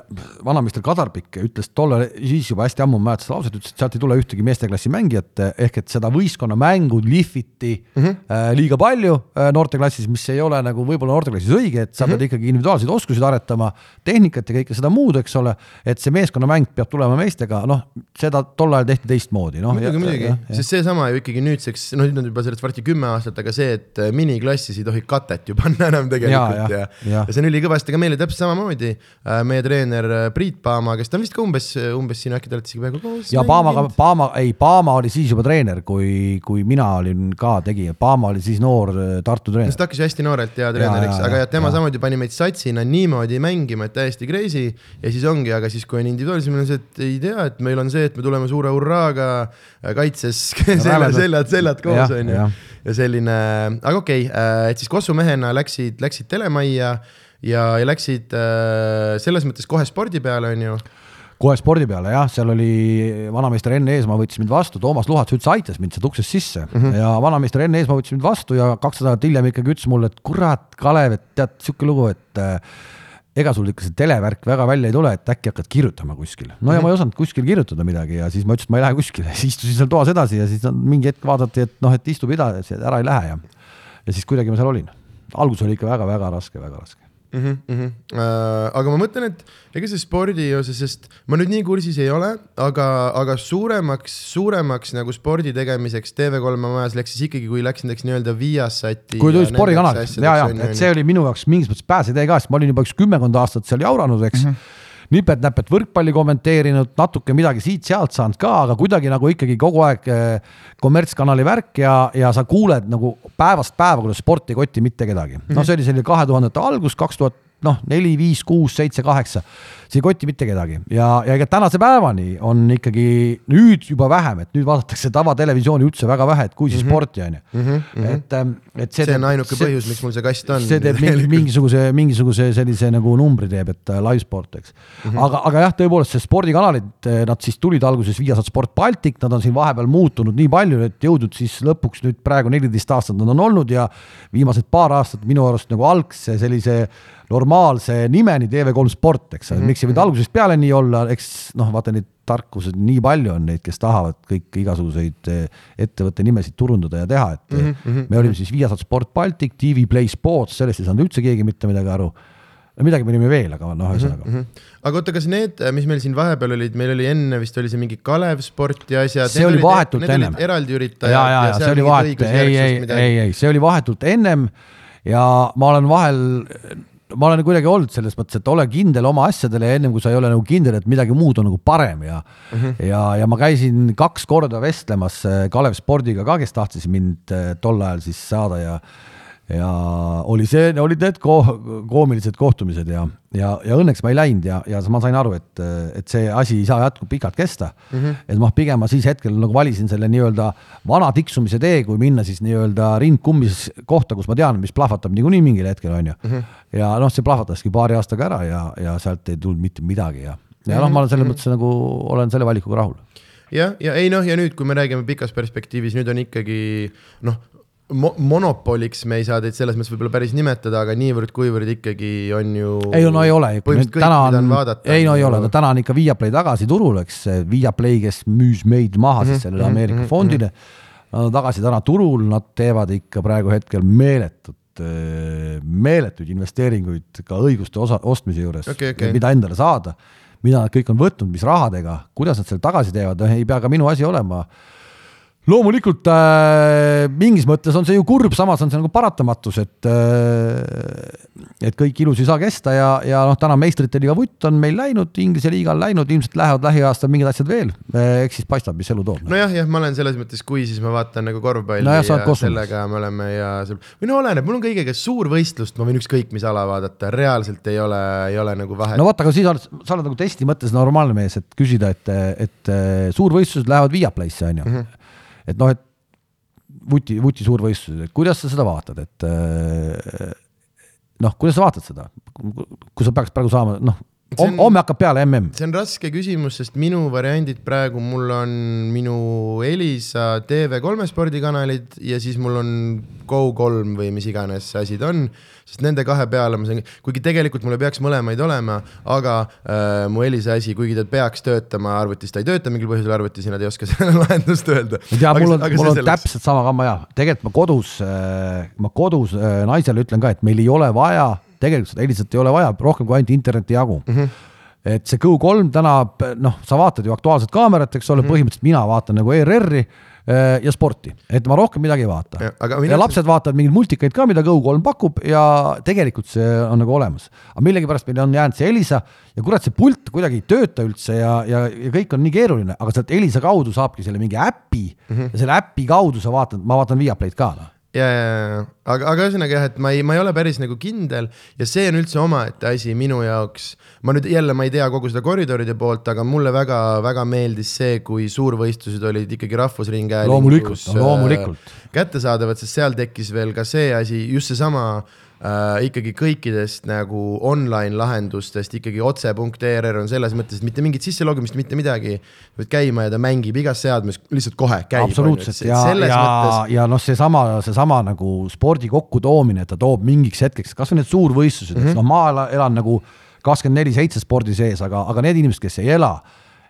vanameister Kadarpik ütles tolle, siis juba hästi ammu mäletas lauset, ütles, et sealt ei tule ühtegi meesteklassi mängijat, ehk et seda võistkonna mängu lihviti mm -hmm. liiga palju äh, noorteklassis, mis ei ole nagu võib-olla noorteklassis õige, et sa mm -hmm. pead ikkagi individuaalseid oskusi aretama, tehnikat ja kõike seda muud, eks ole, et see meeskonnamäng peab tulema meestega, noh, seda tol ajal tehti teistmoodi, noh. muidugi, muidugi, sest seesama ju ikkagi nüüdseks, noh, nüüd on juba sellest varsti kümme aastat, aga see, et miniklassis ei tohi katet ju panna enam tegelikult ja, ja, ja, ja. Ja see on ülikõvasti, aga meil oli täpselt samamoodi. meie treener äh, Priit Paama, kes ta on vist ka umbes, umbes siin äkki te olete isegi peaaegu koos. ja Paamaga, Paama, ei, Paama oli siis juba treener, kui, kui mina olin ka tegija, Paama oli siis noor äh, Tartu treener. ta hakkas ju hästi noorelt ja treeneriks, aga ja, tema ja. samuti pani meid satsina niimoodi mängima, et täiesti crazy ja siis ongi, aga siis, kui on individuaalselt, meil on see, et ei tea, et meil on see, et me tuleme suure hurraaga kaitses [LAUGHS] selja, seljad, seljad koos onju ja, selline, aga okei okay,, et siis Kossu mehena läksid, läksid telemajja ja, ja läksid äh, selles mõttes kohe spordi peale onju kohe spordi peale jah, seal oli vanameister Enn Eesmaa võttis mind vastu, Toomas Luhats üldse aitas mind sealt uksest sisse. Mm -hmm. ja vanameister Enn Eesmaa võttis mind vastu ja kaks nädalat hiljem ikkagi ütles mulle, et kurat, Kalev, et tead, sihuke lugu, et äh, ega sul ikka see televärk väga välja ei tule, et äkki hakkad kirjutama kuskil. no ja ma ei osanud kuskil kirjutada midagi ja siis ma ütlesin, et ma ei lähe kuskile, [LAUGHS] siis istusin seal toas edasi ja siis mingi hetk vaadati, et noh, et istub edasi, et ära ei lähe ja ja siis kuidagi ma seal olin. algus oli ikka väga-väga raske, väga raske mm. -hmm, mm -hmm. Äh, aga ma mõtlen, et ega see spordi osas, sest ma nüüd nii kursis ei ole, aga, aga suuremaks, suuremaks nagu spordi tegemiseks TV3 majas läks siis ikkagi, kui läks näiteks nii-öelda Viasati. kui tuli spordikanal ja, ja, et see oli minu jaoks mingis mõttes pääsetee ka, sest ma olin juba üks kümmekond aastat seal jauranud, eks mm. -hmm nipet-näpet võrkpalli kommenteerinud, natuke midagi siit-sealt saanud ka, aga kuidagi nagu ikkagi kogu aeg eh, kommertskanali värk ja, ja sa kuuled nagu päevast päeva, kuidas sport ei koti mitte kedagi. no see oli selline kahe tuhandete algus, kaks tuhat noh, neli, viis, kuus, seitse, kaheksa, see ei koti mitte kedagi ja, ja ega tänase päevani on ikkagi nüüd juba vähem, et nüüd vaadatakse tavatelevisiooni üldse väga vähe, et kui siis mm -hmm. sporti on ju. Mhm, et, ähm, et see, see on ainuke see, põhjus, miks mul see kast on. see teeb mingi, mingisuguse, mingisuguse sellise nagu numbri teeb, et äh, live sport, eks mm. -hmm. aga, aga jah, tõepoolest see spordikanalid, äh, nad siis tulid alguses Viasat Sport Baltic, nad on siin vahepeal muutunud nii palju, et jõudnud siis lõpuks nüüd praegu neliteist aastat nad on olnud ja viimased paar aastat minu arust nagu algse sellise normaalse nimeni TV3 Sport, eks ole mm -hmm., miks ei võinud algusest peale nii olla, eks noh, vaata neid tarkused, nii palju on neid, kes tahavad kõiki igasuguseid eh, ettevõtte nimesid turundada ja teha, et mm -hmm. me olime siis Viasat Sport Baltic, TV Play Sports, sellest ei saanud üldse keegi mitte midagi aru no midagi me olime veel, aga noh, ühesõnaga mm. -hmm. aga oota, kas need, mis meil siin vahepeal olid, meil oli enne vist oli see mingi Kalev Sport ja asjad. see oli vahetult ennem. eraldi üritajad. ja, ja, ja see oli vahetult, ei, ei, ei, ei, see oli vahetult ennem ja ma olen vahel ma olen kuidagi olnud selles mõttes, et ole kindel oma asjadele ja ennem kui sa ei ole nagu kindel, et midagi muud on nagu parem ja mm -hmm. ja, ja ma käisin kaks korda vestlemas äh, Kalev Spordiga ka, kes tahtis mind äh, tol ajal siis saada ja ja oli see, olid need ko koomilised kohtumised ja, ja, ja õnneks ma ei läinud ja, ja ma sain aru, et, et see asi ei saa jätku pikalt kesta mm. -hmm. et noh, pigem ma siis hetkel nagu valisin selle nii-öelda vana tiksumise tee, kui minna siis nii-öelda rind kummis kohta, kus ma tean, mis plahvatab niikuinii mingil hetkel, on ju mm. -hmm. ja noh, see plahvataski paari aastaga ära ja, ja sealt ei tulnud mitte midagi ja, ja noh, ma olen selles mm -hmm. mõttes nagu olen selle valikuga rahul jah, ja ei noh, ja nüüd, kui me räägime pikas perspektiivis, nüüd on ikkagi noh, mo monopoliks me ei saa teid selles mõttes võib-olla päris nimetada, aga niivõrd-kuivõrd ikkagi on ju. ei no ei ole, täna on, ei no ei ole, no täna on ikka Viaplay tagasi turul, eks, Viaplay, kes müüs meid maha mm -hmm, siis sellele mhm, Ameerika mm -hmm, fondile. Nad on tagasi täna turul, nad teevad ikka praegu hetkel meeletut meeletuid investeeringuid ka õiguste osa, ostmise juures okay,, okay. mida endale saada, mida nad kõik on võtnud, mis rahadega, kuidas nad selle tagasi teevad, noh ei pea ka minu asi olema loomulikult äh, mingis mõttes on see ju kurb, samas on see nagu paratamatus, et äh, et kõik ilus ei saa kesta ja, ja noh, täna meistrite liiga vutt on meil läinud, Inglise liiga on läinud, ilmselt lähevad lähiaastal mingid asjad veel. eks siis paistab, mis elu toob. nojah, jah, ma olen selles mõttes, kui siis ma vaatan nagu korvpalli no, ja, ja ja sellega me oleme ja seal, või no oleneb, mul on kõigega suurvõistlust, ma võin ükskõik mis ala vaadata, reaalselt ei ole, ei ole nagu vahet. no vot, aga siis oled, sa oled nagu testi mõttes normaalne mees, et küsida, et, et suurvõistlused lähevad Viaplay'sse on ju mm. -hmm et noh, et vuti, vuti suurvõistlused, et kuidas sa seda vaatad, et äh, noh, kuidas sa vaatad seda, kui sa peaks praegu saama, noh, homme hakkab peale mm. see on raske küsimus, sest minu variandid praegu, mul on minu Elisa TV3 spordikanalid ja siis mul on Go3 või mis iganes ta on sest nende kahe peale ma saan, kuigi tegelikult mul ei peaks mõlemaid olema, aga äh, mu Elisa asi, kuigi ta peaks töötama arvutis, ta ei tööta mingil põhjusel arvutis ja nad ei oska [LAUGHS] sellele lahendust öelda. ja mul on, mul on selleks. täpselt sama kamma ja tegelikult ma kodus äh,, ma kodus äh, naisele ütlen ka, et meil ei ole vaja, tegelikult seda Elisat ei ole vaja rohkem kui ainult interneti jagu mm. -hmm et see Go3 täna, noh, sa vaatad ju Aktuaalset Kaamerat, eks ole mm, -hmm. põhimõtteliselt mina vaatan nagu ERR-i Äh, ja sporti, et ma rohkem midagi ei vaata. ja, lapsed see... vaatavad mingeid multikaid ka, mida Go3 pakub ja tegelikult see on nagu olemas. aga millegipärast meil on jäänud see Elisa ja kurat, see pult kuidagi ei tööta üldse ja, ja, ja kõik on nii keeruline, aga sealt Elisa kaudu saabki selle mingi äpi mm -hmm. ja selle äpi kaudu sa vaatad, ma vaatan Viaplay'd ka noh ja, ja, ja, aga, aga ühesõnaga jah, et ma ei, ma ei ole päris nagu kindel ja see on üldse omaette asi minu jaoks. ma nüüd jälle, ma ei tea kogu seda koridoride poolt, aga mulle väga-väga meeldis see, kui suurvõistlused olid ikkagi Rahvusringhäälingus. loomulikult, loomulikult. Äh, kättesaadavad, sest seal tekkis veel ka see asi, just seesama äh, äh, ikkagi kõikidest nagu online lahendustest ikkagi otse.err on selles mõttes, et mitte mingit sisselogimist, mitte midagi. võid käima ja ta mängib igas seadmes lihtsalt kohe käib. absoluutselt ja, ja, mõttes... ja noh, seesama, seesama nagu spordi kokkutoomine, et ta toob mingiks hetkeks, kasvõi need suurvõistlused mm, -hmm. noh, ma elan nagu kakskümmend neli seitse spordi sees, aga, aga need inimesed, kes ei ela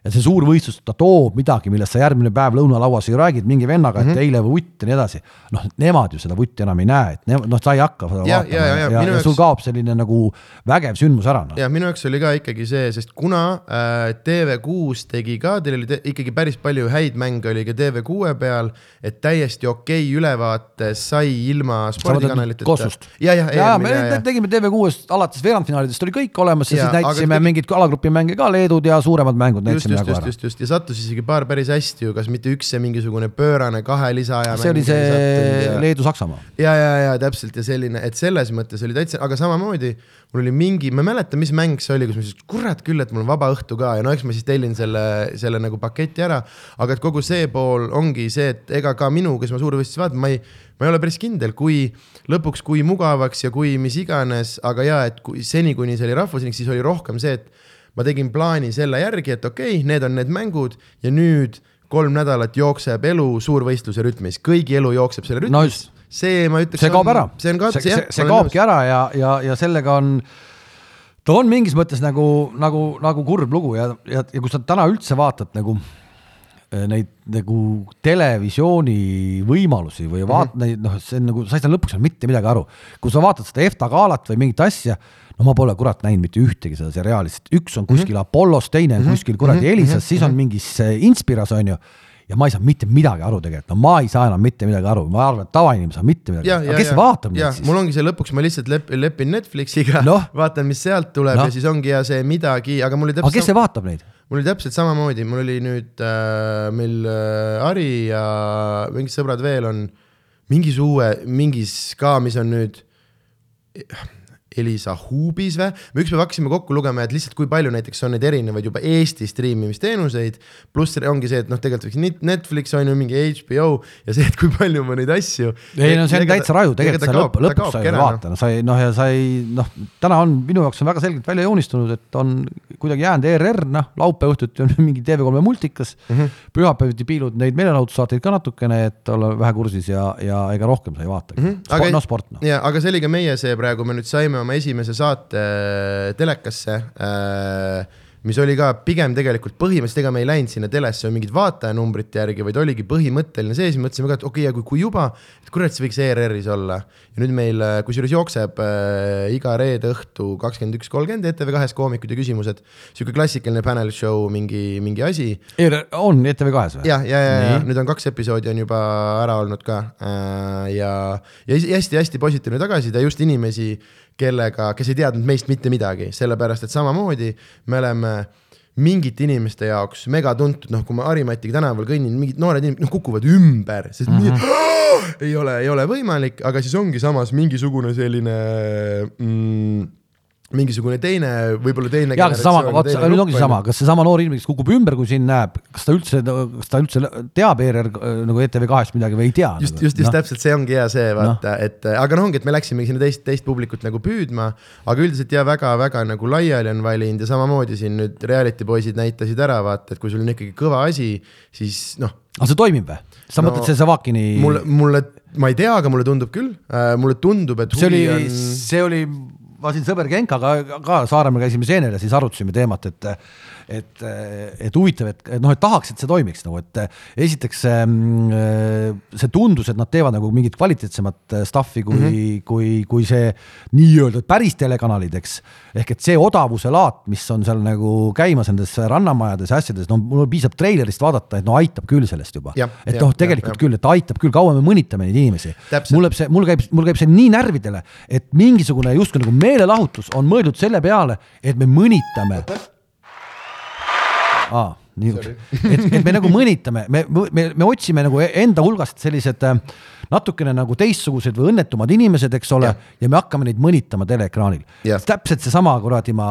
ja see suur võistlus, ta toob midagi, millest sa järgmine päev lõunalauas ju räägid mingi vennaga, et mm -hmm. eile vutt ja nii edasi. noh, nemad ju seda vutti enam ei näe, et ne, noh, sa ei hakka seda ja, vaatama ja, ja, ja, ja, ja, ja sul kaob selline nagu vägev sündmus ära no.. ja minu jaoks oli ka ikkagi see, sest kuna äh, TV6 tegi ka, teil oli ikkagi päris palju häid mänge oli ka TV6 peal, et täiesti okei okay ülevaate sai ilma spordikanaliteta. ja, ja, ja, ja me ja, tegime TV6-st alates veerandfinaalidest oli kõik olemas ja, ja siis näitasime aga... mingeid alagrupi mänge ka, Leedud ja suuremad mängud näitasime just, just, just, just ja sattus isegi paar päris hästi ju, kas mitte üks see mingisugune pöörane kahe lisaaja. see oli see ja... Leedu-Saksamaa. ja, ja, ja täpselt ja selline, et selles mõttes oli täitsa, aga samamoodi mul oli mingi, ma ei mäleta, mis mäng see oli, kus ma siis, kurat küll, et mul on vaba õhtu ka ja no eks ma siis tellin selle, selle nagu paketi ära. aga et kogu see pool ongi see, et ega ka minu, kes ma suurvõistlusi vaatan, ma ei, ma ei ole päris kindel, kui lõpuks, kui mugavaks ja kui mis iganes, aga ja et kui seni, kuni see oli rahvusring, siis oli rohkem see, et ma tegin plaani selle järgi, et okei okay,, need on need mängud ja nüüd kolm nädalat jookseb elu suurvõistluse rütmis, kõigi elu jookseb selle rütmis no. see ma ütleks. see kaob ära, see see, see, see kaobki ära ja, ja, ja sellega on, ta on mingis mõttes nagu, nagu, nagu kurb lugu ja, ja, ja kui sa täna üldse vaatad nagu eh, neid nagu televisiooni võimalusi või vaat- mm, -hmm. neid noh, see on nagu, sa ei saa lõpuks mitte midagi aru. kui sa vaatad seda EFTA galat või mingit asja no ma pole kurat näinud mitte ühtegi seda seriaali, sest üks on kuskil mm -hmm. Apollos, teine on mm -hmm. kuskil kuradi mhm. Elisas mm, -hmm. siis on mingis Inspiras on ju ja ma ei saa mitte midagi aru tegelikult, no ma ei saa enam mitte midagi aru, ma arvan, et tavainimene saab mitte midagi aru, aga kes ja, vaatab neid siis? mul ongi see lõpuks, ma lihtsalt lep, lepin Netflixiga no., [LAUGHS] vaatan, mis sealt tuleb no. ja siis ongi ja see midagi, aga mul oli täpselt aga kes see vaatab neid? mul oli täpselt samamoodi, mul oli nüüd äh, meil äh, Ari ja mingid sõbrad veel on mingis uue, mingis ka, mis on nüüd Elisa Hubis või, me ükspäev hakkasime kokku lugema, et lihtsalt kui palju näiteks on neid erinevaid juba Eesti striimimisteenuseid, pluss ongi see, et noh, tegelikult võiks Netflix on ju mingi HBO ja see, et kui palju ma neid asju. ei no see on täitsa raju, tegelikult sa lõpp, lõpuks sa ei vaata, no sa ei noh, ja sa ei noh, täna on minu jaoks on väga selgelt välja joonistunud, et on kuidagi jäänud ERR, noh, laupäeva õhtuti on [LAUGHS] mingi TV3 multikas mm -hmm., pühapäeviti piilud neid meelelahutussaateid ka natukene, et olla vähe kursis ja, ja ega rohkem sa ei vaatagi mm. -hmm. Sport, noh, sport noh. ja, aga see oli ka meie see praegu, me nüüd saime oma esimese saate äh, telekasse, äh, mis oli ka pigem tegelikult põhimõtteliselt, ega me ei läinud sinna telesse mingit vaatajanumbrite järgi, vaid oligi põhimõtteline see, siis mõtlesime ka, et okei okay,, aga kui juba, et kurat, see võiks ERR-is olla. ja nüüd meil, kusjuures jookseb äh, iga reede õhtu kakskümmend üks kolmkümmend ETV kahes koomikud ja küsimused, sihuke klassikaline panel show, mingi, mingi asi. on ETV kahes või? jah, ja, ja, ja, ja nüüd on kaks episoodi on juba ära olnud ka äh, ja, ja hästi-hästi positiivne tagasiside just inimesi kellega, kes ei teadnud meist mitte midagi, sellepärast et samamoodi me oleme mingite inimeste jaoks megatuntud, noh, kui ma Harimatiga tänaval kõnnin, mingid noored inimesed, noh, kukuvad ümber, sest mm -hmm. nii, ei ole, ei ole võimalik, aga siis ongi samas mingisugune selline mm, mingisugune teine, võib-olla teine. jaa, kas sama, vaata, aga nüüd ongi seesama, kas seesama noor inimene, kes kukub ümber, kui sind näeb, kas ta üldse, kas ta üldse teab ERR nagu ETV kahest midagi või ei tea? just nagu?, just, just no. täpselt see ongi hea see, vaata no., et aga noh, ongi, et me läksimegi sinna teist, teist publikut nagu püüdma, aga üldiselt ja väga-väga nagu laiali on valinud ja samamoodi siin nüüd reality poisid näitasid ära, vaata, et kui sul on ikkagi kõva asi, siis noh. aga see toimib või? sa no, mõtled see Savakini? mulle, mulle, ma ei tea, aga mulle tundub küll äh,, mulle tundub, et see oli on..., see oli ma siin sõber Genkaga ka Saaremaal käisime seenel ja siis arutasime teemat, et et, et huvitav, et, noh, et tahaks, et see toimiks nagu, et esiteks see tundus, et nad teevad nagu mingit kvaliteetsemat stuff'i kui mm, -hmm. kui, kui see nii-öelda päris telekanalid, eks. ehk et see odavuse laat, mis on seal nagu käimas nendes rannamajades ja asjades, no mul piisab treilerist vaadata, et no aitab küll sellest juba. et noh, tegelikult ja, küll, et aitab küll, kaua me mõnitame neid inimesi. mul läheb see, mul käib, mul käib see nii närvidele, et mingisugune justkui nagu meelelahutus on mõeldud selle peale, et me mõnitame [LAUGHS] aa, nii, et, et me nagu mõnitame, me, me, me otsime nagu enda hulgast sellised äh, natukene nagu teistsugused või õnnetumad inimesed, eks ole, ja me hakkame neid mõnitama teleekraanil. täpselt seesama kuradi ma,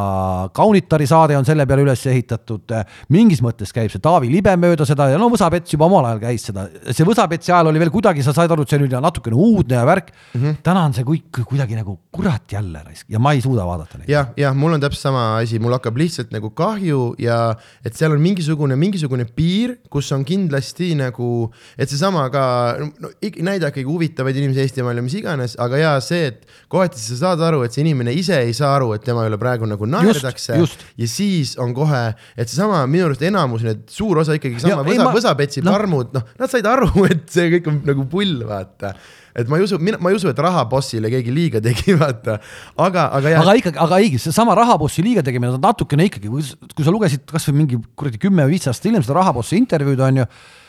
Kaunitari saade on selle peale üles ehitatud, mingis mõttes käib see Taavi Libe mööda seda ja no Võsapets juba omal ajal käis seda, see Võsapetsi ajal oli veel kuidagi, sa said aru, et see oli natukene uudne ja värk mm. -hmm. täna on see kõik kuidagi nagu kurat jälle raisk ja ma ei suuda vaadata neid. jah, jah, mul on täpselt sama asi, mul hakkab lihtsalt nagu kahju ja et seal on mingisugune, mingisugune piir, kus on kindlasti nagu, et seesama ka no, näide ikkagi huvitavaid inimesi Eestimaal ja mis iganes, aga jaa, see, et kohati sa saad aru, et see inimene ise ei saa aru, et tema üle praegu nagu naerdakse ja siis on kohe, et seesama minu arust enamus, need suur osa ikkagi sama ja, võsa, ma... võsapetsi no. parmud, noh, nad said aru, [LAUGHS] et see kõik on nagu pull, vaata et ma ei usu, mina, ma ei usu, et rahabossile keegi liiga tegi, [LAUGHS] vaata, aga, aga jah. aga ikkagi, aga õige, seesama rahabossi liiga tegemine on natukene ikkagi, kui sa lugesid kasvõi mingi kuradi kümme või viis aastat hiljem seda rahabossi intervjuud on ju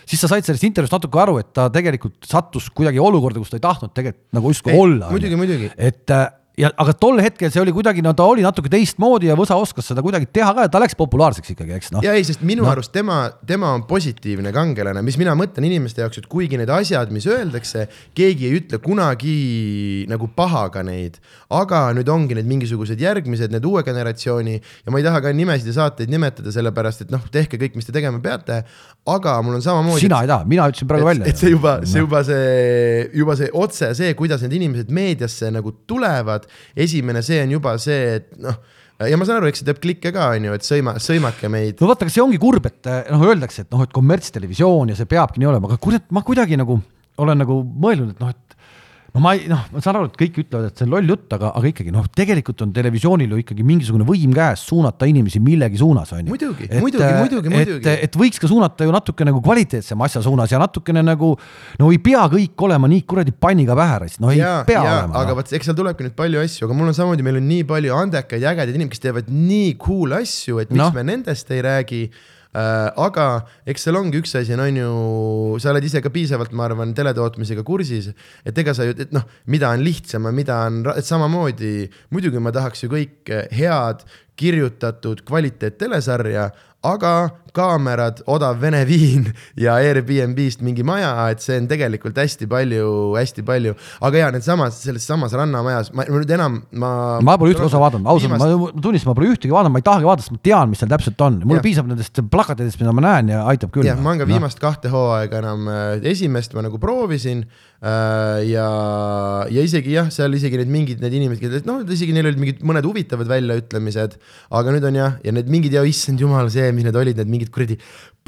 siis sa said sellest intervjuust natuke aru, et ta tegelikult sattus kuidagi olukorda, kus ta ei tahtnud tegelikult nagu justkui olla. muidugi, muidugi. et äh, ja aga tol hetkel see oli kuidagi, no ta oli natuke teistmoodi ja Võsa oskas seda kuidagi teha ka ja ta läks populaarseks ikkagi, eks noh. ja ei, sest minu no. arust tema, tema on positiivne kangelane, mis mina mõtlen inimeste jaoks, et kuigi need asjad, mis öeldakse, keegi ei ütle kunagi nagu pahaga neid, aga nüüd ongi need mingisugused järgmised, need uue generatsiooni ja ma ei taha ka nimesid ja saateid nimetada, sellepärast et noh, tehke kõik, mis te tegema peate, aga mul on samamoodi. sina ei taha, mina ütlesin praegu välja. et see juba, see juba see, juba see otse see, kuidas need inimesed meediasse nagu tulevad esimene, see on juba see, et noh ja ma saan aru, eks see teeb klikke ka, on ju, et sõima, sõimake meid. no vaata, aga see ongi kurb, et noh, öeldakse, et noh, et kommertstelevisioon ja see peabki nii olema, aga kurat, ma kuidagi nagu olen nagu mõelnud, et noh, et no ma ei, noh, ma saan aru, et kõik ütlevad, et see on loll jutt, aga, aga ikkagi noh, tegelikult on televisioonil ju ikkagi mingisugune võim käes suunata inimesi millegi suunas, on ju. muidugi, muidugi, muidugi, muidugi. et, võiks ka suunata ju natuke nagu kvaliteetsema asja suunas ja natukene nagu no ei pea kõik olema nii kuradi panniga pähe, no ei ja, pea ja, olema. aga no. vot, eks seal tulebki nüüd palju asju, aga mul on samamoodi, meil on nii palju andekaid ja ägedaid inimesi, kes teevad nii cool asju, et miks no. me nendest ei räägi Äh, aga eks seal ongi üks asi, on ju, sa oled ise ka piisavalt, ma arvan, teletootmisega kursis, et ega sa ju, et noh, mida on lihtsam ja mida on, et samamoodi muidugi ma tahaks ju kõik head kirjutatud kvaliteet telesarja, aga kaamerad, odav Vene viin ja Airbnb-st mingi maja, et see on tegelikult hästi palju, hästi palju, aga ja needsamas, selles samas Rannamajas, ma nüüd enam, ma. ma pole ühtegi osa vaadanud, ausalt viimast..., ma tunnistan, ma pole ühtegi vaadanud, ma ei tahagi vaadata, sest ma tean, mis seal täpselt on, mulle piisab nendest plakatitest, mida ma näen ja aitab küll. jah, ma olen ka no. viimast kahte hooaega enam, äh, esimest ma nagu proovisin äh, ja, ja isegi jah, seal isegi need mingid need inimesed, kes noh, isegi neil olid mingid mõned huvitavad väljaütlemised, aga nüüd on jah, ja need mingid ja issand jumal, see, mis need olid, need mingid mingid kuradi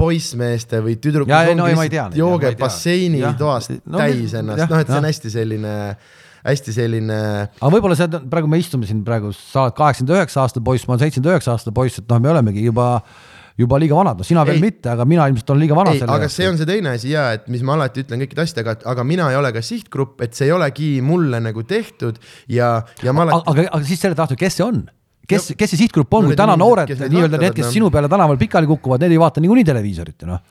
poissmeeste või tüdrukud no, joogeb basseini toast no, täis ennast, noh, et see on hästi selline hästi selline aga võib-olla see on, praegu me istume siin praegu, sa oled kaheksakümmend üheksa aasta poiss, ma olen seitsekümmend üheksa aasta poiss, et noh, me olemegi juba juba liiga vanad, no sina veel Ei. mitte, aga mina ilmselt olen liiga vana ei, aga see on see teine asi ja et mis ma alati ütlen kõikide asjadega, et aga mina ei ole ka sihtgrupp, et see ei olegi mulle nagu tehtud ja, ja ma alati. aga, aga siis selle tahtud, kes see on? kes, kes see sihtgrupp on? No kui täna noored nii-öelda need, kes sinu peale tänaval pikali kukuvad, need ei vaata niikuinii televiisorit ju noh,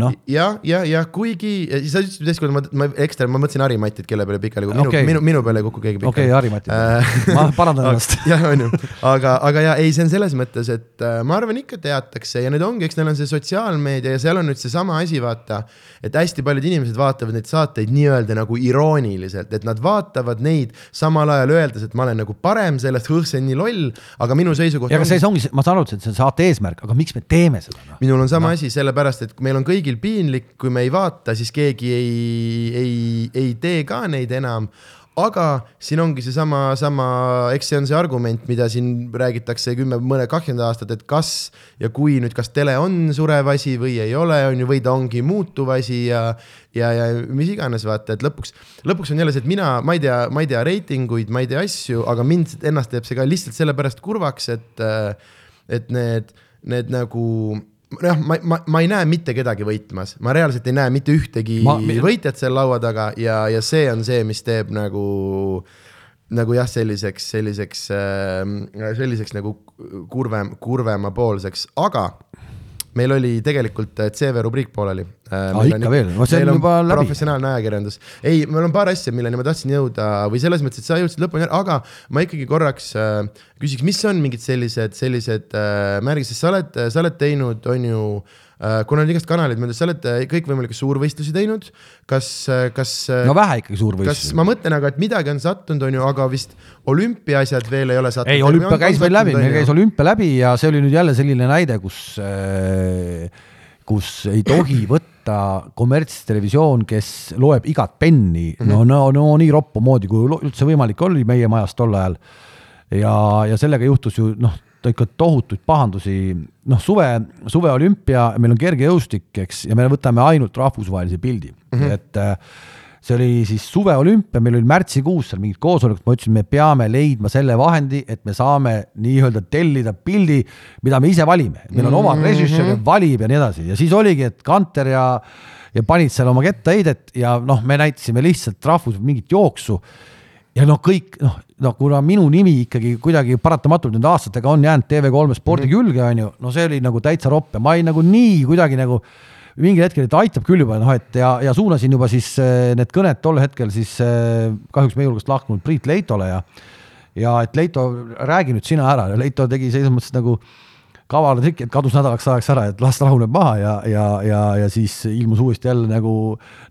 noh. ja, ja, ja kuigi sa ütlesid teist korda, ma, ma ekstra, ma mõtlesin Harimatit, kelle peale pikali minu okay., minu, minu peale ei kuku keegi pikali. okei okay,, Harri-Mati Äh, ma parandan [LAUGHS] ennast. jah, on ju, aga, aga ja ei, see on selles mõttes, et äh, ma arvan ikka teatakse ja nüüd ongi, eks neil on see sotsiaalmeedia ja seal on nüüd seesama asi, vaata, et hästi paljud inimesed vaatavad neid saateid nii-öelda nagu irooniliselt, et nad vaatavad neid samal ajal öeldes, et ma olen nagu parem sellest, see on nii loll, aga minu seisukoht ja aga see ongi, ma saan aru, et see on saate eesmärk, aga miks me teeme seda noh? minul on sama no. asi, sellepärast et meil on kõigil piinlik, kui me ei vaata, siis keegi ei, ei, ei tee ka neid enam. aga siin ongi seesama, sama, eks see on see argument, mida siin räägitakse kümme, mõne kakskümmend aastat, et kas ja kui nüüd, kas tele on surev asi või ei ole, on ju, või ta ongi muutuv asi ja ja, ja mis iganes, vaata, et lõpuks, lõpuks on jälle see, et mina, ma ei tea, ma ei tea reitinguid, ma ei tea asju, aga mind ennast teeb see ka lihtsalt sellepärast kurvaks, et, et need, need nagu noh, ma, ma, ma ei näe mitte kedagi võitmas, ma reaalselt ei näe mitte ühtegi Ma- ma, võitjat seal laua taga ja, ja see on see, mis teeb nagu nagu jah, selliseks, selliseks äh,, selliseks nagu kurvem, kurvemapoolseks, aga meil oli tegelikult äh, CV rubriik pooleli. Aa, ikka veel? No see on juba läbi. professionaalne ajakirjandus. ei, mul on paar asja, milleni ma tahtsin jõuda või selles mõttes, et sa jõudsid lõpuni, aga ma ikkagi korraks äh, küsiks, mis on mingid sellised, sellised äh, märgid, sest sa oled, sa oled teinud, on ju äh, kuna on igast kanaleid mööda, sa oled äh, kõikvõimalikke suurvõistlusi teinud, kas, kas äh, no vähe ikkagi suur kas võistlus. ma mõtlen, aga et midagi on sattunud, on ju, aga vist olümpiaasjad veel ei ole sattunud. ei, olümpia käis meil läbi, meil käis olümpia läbi ja see oli nüüd jälle selline näide, kus, kus ei tohi [CLEARS THROAT] võtta kommertstelevisioon, kes loeb igat penni mm, -hmm. no, no, no nii roppu moodi, kui üldse võimalik oli meie majas tol ajal. ja, ja sellega juhtus ju noh, ikka tohutuid pahandusi, noh suve, suveolümpia, meil on kergejõustik, eks, ja me võtame ainult rahvusvahelise pildi. Mm, -hmm. et äh, see oli siis suveolümpia, meil oli märtsikuus seal mingid koosolekud, ma ütlesin, me peame leidma selle vahendi, et me saame nii-öelda tellida pildi, mida me ise valime, meil on oma režissöör, valib ja nii edasi. Ja siis oligi, et Kanter ja ja panid seal oma kettaheidet ja noh, me näitasime lihtsalt rahvus mingit jooksu ja noh, kõik noh, no kuna minu nimi ikkagi kuidagi paratamatult nende aastatega on jäänud TV3 spordi mm -hmm. külge, on ju, no see oli nagu täitsa ropp ja ma ei nagu nii kuidagi nagu mingil hetkel, et aitab küll juba noh, et ja, ja suunasin juba siis äh, need kõned tol hetkel siis äh, kahjuks meie hulgast lahkunud Priit Leitole ja ja et Leito, räägi nüüd sina ära Leito tegi selles mõttes nagu kavala trikk, et kadus nädalaks ajaks ära, et las rahuneb maha ja, ja, ja, ja siis ilmus uuesti jälle nagu,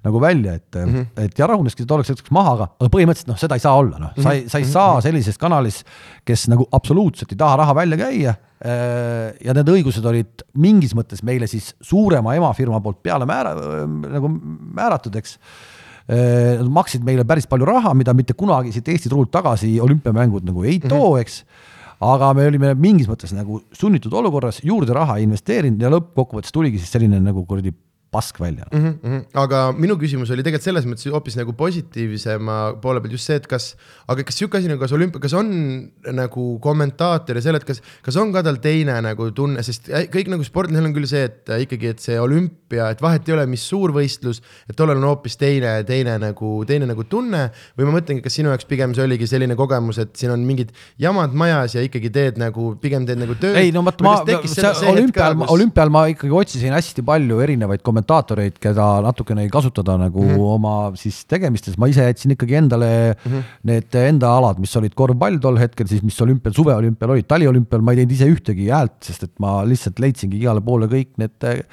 nagu välja, et mm, -hmm. et ja rahuneski tolleks hetkeks maha, aga, aga põhimõtteliselt noh, seda ei saa olla, noh, sa ei, sa ei saa sellises kanalis, kes nagu absoluutselt ei taha raha välja käia. ja need õigused olid mingis mõttes meile siis suurema emafirma poolt peale määra-, nagu määratud, eks Nad maksid meile päris palju raha, mida mitte kunagi siit Eesti turult tagasi olümpiamängud nagu ei too, eks. Aga me olime mingis mõttes nagu sunnitud olukorras juurde raha investeerinud ja lõppkokkuvõttes tuligi siis selline nagu kuradi pask välja. mm. -hmm. aga minu küsimus oli tegelikult selles mõttes hoopis nagu positiivsema poole pealt just see, et kas, aga kas sihuke asi nagu, kas olümpia, kas on nagu kommentaator ja selle, et kas, kas on ka tal teine nagu tunne, sest kõik nagu spordlasel on küll see, et ikkagi, et see olümpia, et vahet ei ole, mis suurvõistlus, et tollel on hoopis teine, teine nagu, teine nagu tunne või ma mõtlengi, kas sinu jaoks pigem see oligi selline kogemus, et siin on mingid jamad majas ja ikkagi teed nagu, pigem teed nagu tööd. ei no vot ma, olümpial, olümpial ma ikkagi otsisin hästi palju erinevaid kommentaatoreid, keda natukene kasutada nagu mm -hmm. oma siis tegemistes, ma ise jätsin ikkagi endale mm -hmm. need enda alad, mis olid korvpall tol hetkel siis, mis olümpial, suveolümpial olid, taliolümpial ma ei teinud ise ühtegi häält, sest et ma lihtsalt leidsingi igale poole kõik need äh,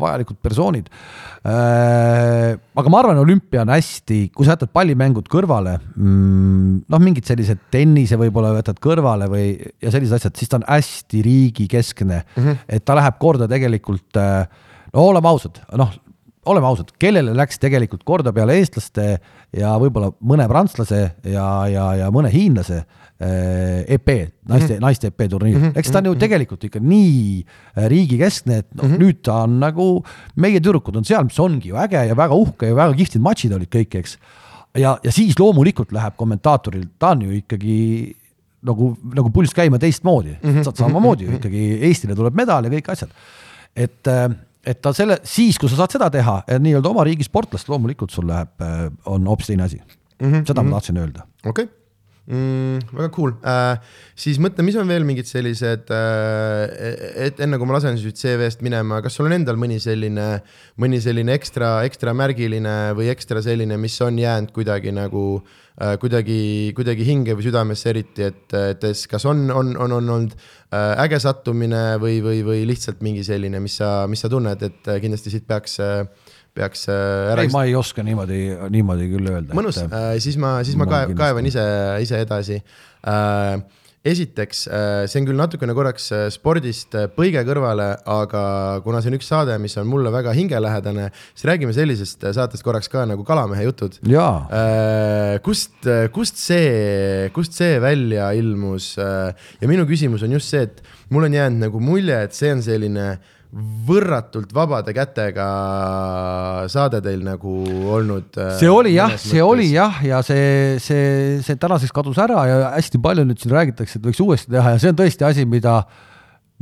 vajalikud persoonid äh,. aga ma arvan, olümpia on hästi, kui sa jätad pallimängud kõrvale mm,, noh, mingid sellised tennise võib-olla võtad kõrvale või, ja sellised asjad, siis ta on hästi riigikeskne mm, -hmm. et ta läheb korda tegelikult äh, no oleme ausad, noh, oleme ausad, kellele läks tegelikult korda peale eestlaste ja võib-olla mõne prantslase ja, ja, ja mõne hiinlase EP, naiste mm, -hmm. naiste EP turniir mm, -hmm. eks ta on ju tegelikult ikka nii äh, riigikeskne, et noh mm -hmm., nüüd ta on nagu, meie tüdrukud on seal, mis ongi ju äge ja väga uhke ja väga kihvtid matšid olid kõik, eks ja, ja siis loomulikult läheb kommentaatoril, ta on ju ikkagi nagu, nagu pulss käima teistmoodi mm, -hmm. samamoodi ju ikkagi Eestile tuleb medal ja kõik asjad. et, et ta selle, siis kui sa saad seda teha, nii-öelda oma riigi sportlast, loomulikult sul läheb, on hoopis teine asi mm. -hmm. seda ma tahtsin öelda. okei okay mm,. väga cool äh,, siis mõtle, mis on veel mingid sellised äh,, et enne kui ma lasen siit CV-st minema, kas sul on endal mõni selline, mõni selline ekstra, ekstra märgiline või ekstra selline, mis on jäänud kuidagi nagu äh, kuidagi, kuidagi hinge või südamesse eriti, et, et kas on, on, on, on olnud äh, äge sattumine või, või, või lihtsalt mingi selline, mis sa, mis sa tunned, et kindlasti siit peaks äh, peaks äh, ära. ei, ma ei oska niimoodi, niimoodi küll öelda. mõnus, äh, siis ma, siis ma kaev, kaevan ise, ise edasi äh, esiteks, see on küll natukene korraks spordist põige kõrvale, aga kuna see on üks saade, mis on mulle väga hingelähedane, siis räägime sellisest saatest korraks ka nagu Kalamehe jutud. kust, kust see, kust see välja ilmus? ja minu küsimus on just see, et mul on jäänud nagu mulje, et see on selline äh, võrratult vabade kätega saade teil nagu olnud. Äh, see oli jah, see mõttes. oli jah, ja see, see, see tänaseks kadus ära ja hästi palju nüüd siin räägitakse, et võiks uuesti teha ja see on tõesti asi, mida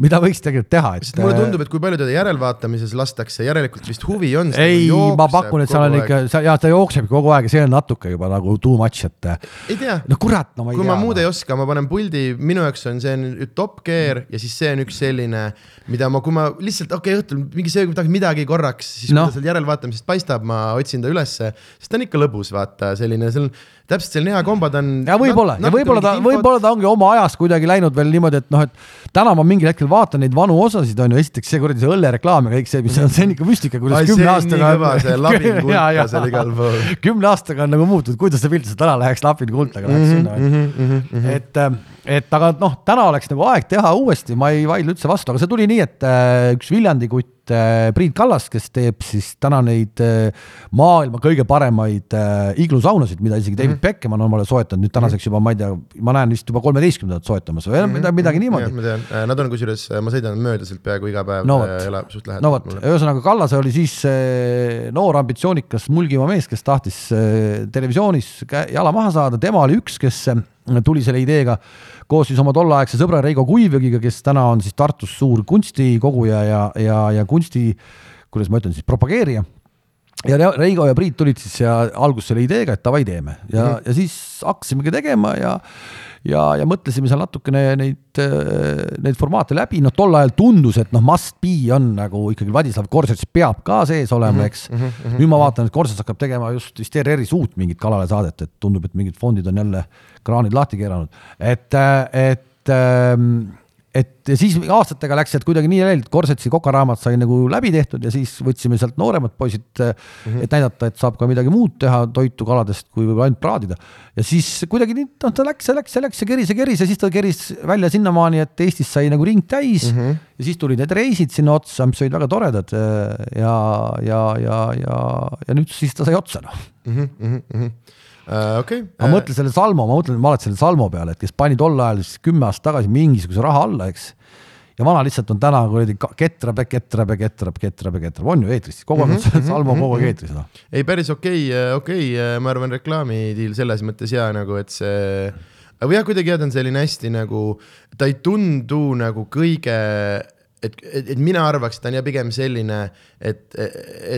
mida võiks tegelikult teha, et. mulle tundub, et kui palju teda järelvaatamises lastakse, järelikult vist huvi on. ei, ma pakun, et seal on ikka, ja ta jookseb kogu aeg ja see on natuke juba nagu too much, et. ei tea. no kurat, no ma ei kui tea. kui ma muud no. ei oska, ma panen puldi, minu jaoks on see on top gear ja siis see on üks selline, mida ma, kui ma lihtsalt okei okay, õhtul mingi kui tahaks midagi korraks, siis no. kui ta seal järelvaatamisest paistab, ma otsin ta ülesse, sest ta on ikka lõbus, vaata selline, seal täpselt selline hea kombo, ta on. ja võib-olla ja võib-olla ta, võib-olla ta ongi oma ajast kuidagi läinud veel niimoodi, et noh, et täna ma mingil hetkel vaatan neid vanu osasid, on ju, esiteks see kuradi see õllereklaam ja kõik see, mis on, see on ikka müstika, kuidas kümne aastaga. see [LAUGHS] labin kulka seal igal pool. kümne aastaga on nagu muutunud, kuidas see pilt sealt ära läheks, labin kultaga läheks sinna mm. -hmm. et, äh, et aga noh, täna oleks nagu aeg teha uuesti, ma ei vaidle üldse vastu, aga see tuli nii, et äh, üks Viljandi kutt Äh, Priit Kallas, kes teeb siis täna neid äh, maailma kõige paremaid äh, iglusaunasid, mida isegi David mm -hmm. Beckham on omale soetanud nüüd tänaseks juba, ma ei tea, ma näen vist juba kolmeteistkümnendat soetamas või mm -hmm. midagi niimoodi. ma tean, nad on kusjuures, ma sõidan mööda sealt peaaegu iga päev no,, elab suht lähedal. no vot, ühesõnaga Kallase oli siis noor ambitsioonikas Mulgimaa mees, kes tahtis televisioonis jala maha saada, tema oli üks, kes tuli selle ideega koos siis oma tolleaegse sõbra Reigo Kuivjõgiga, kes täna on siis Tartus suur kunstikoguja ja, ja, ja kunsti, kuidas ma ütlen siis, propageerija ja Reigo ja Priit tulid siis ja alguses selle ideega, et davai, teeme ja mm, -hmm. ja siis hakkasimegi tegema ja ja, ja mõtlesime seal natukene neid, neid formaate läbi, noh, tol ajal tundus, et noh, must be on nagu ikkagi Vladislav Korsets peab ka sees olema, mhm, eks mm. -hmm. nüüd ma vaatan, et Korsets hakkab tegema just vist ERR-is uut mingit kalale saadet, et tundub, et mingid fondid on jälle kraanid lahti keeranud, et, et ähm, et ja siis aastatega läks sealt kuidagi nii läinud, Korsetsi kokaraamat sai nagu läbi tehtud ja siis võtsime sealt nooremad poisid mm, -hmm. et näidata, et saab ka midagi muud teha toitu kaladest, kui võib-olla ainult praadida. ja siis kuidagi nii, noh, ta läks, see läks, see läks ja keris ja keris ja siis ta keris välja sinnamaani, et Eestis sai nagu ring täis mm. -hmm. ja siis tulid need reisid sinna otsa, mis olid väga toredad ja, ja, ja, ja, ja nüüd siis ta sai otsa, noh mm. -hmm uh,. Okay. ma uh, mõtlen selle Salmo, ma mõtlen, ma olen selle Salmo peale, et kes pani tol ajal siis kümme aastat tagasi mingisuguse raha alla, eks. ja vana lihtsalt on täna kuradi ketrab ja ketrab ja ketrab, ketrab ja ketrab, on ju eetris, kogu aeg on mm -hmm, Salmo kogu aeg eetris noh. ei, päris okei okay,, okei okay,, ma arvan, reklaamidiil selles mõttes hea nagu, et see või jah, kuidagi jah, ta on selline hästi nagu, ta ei tundu nagu kõige et, et, et mina arvaks, et ta on ja pigem selline, et,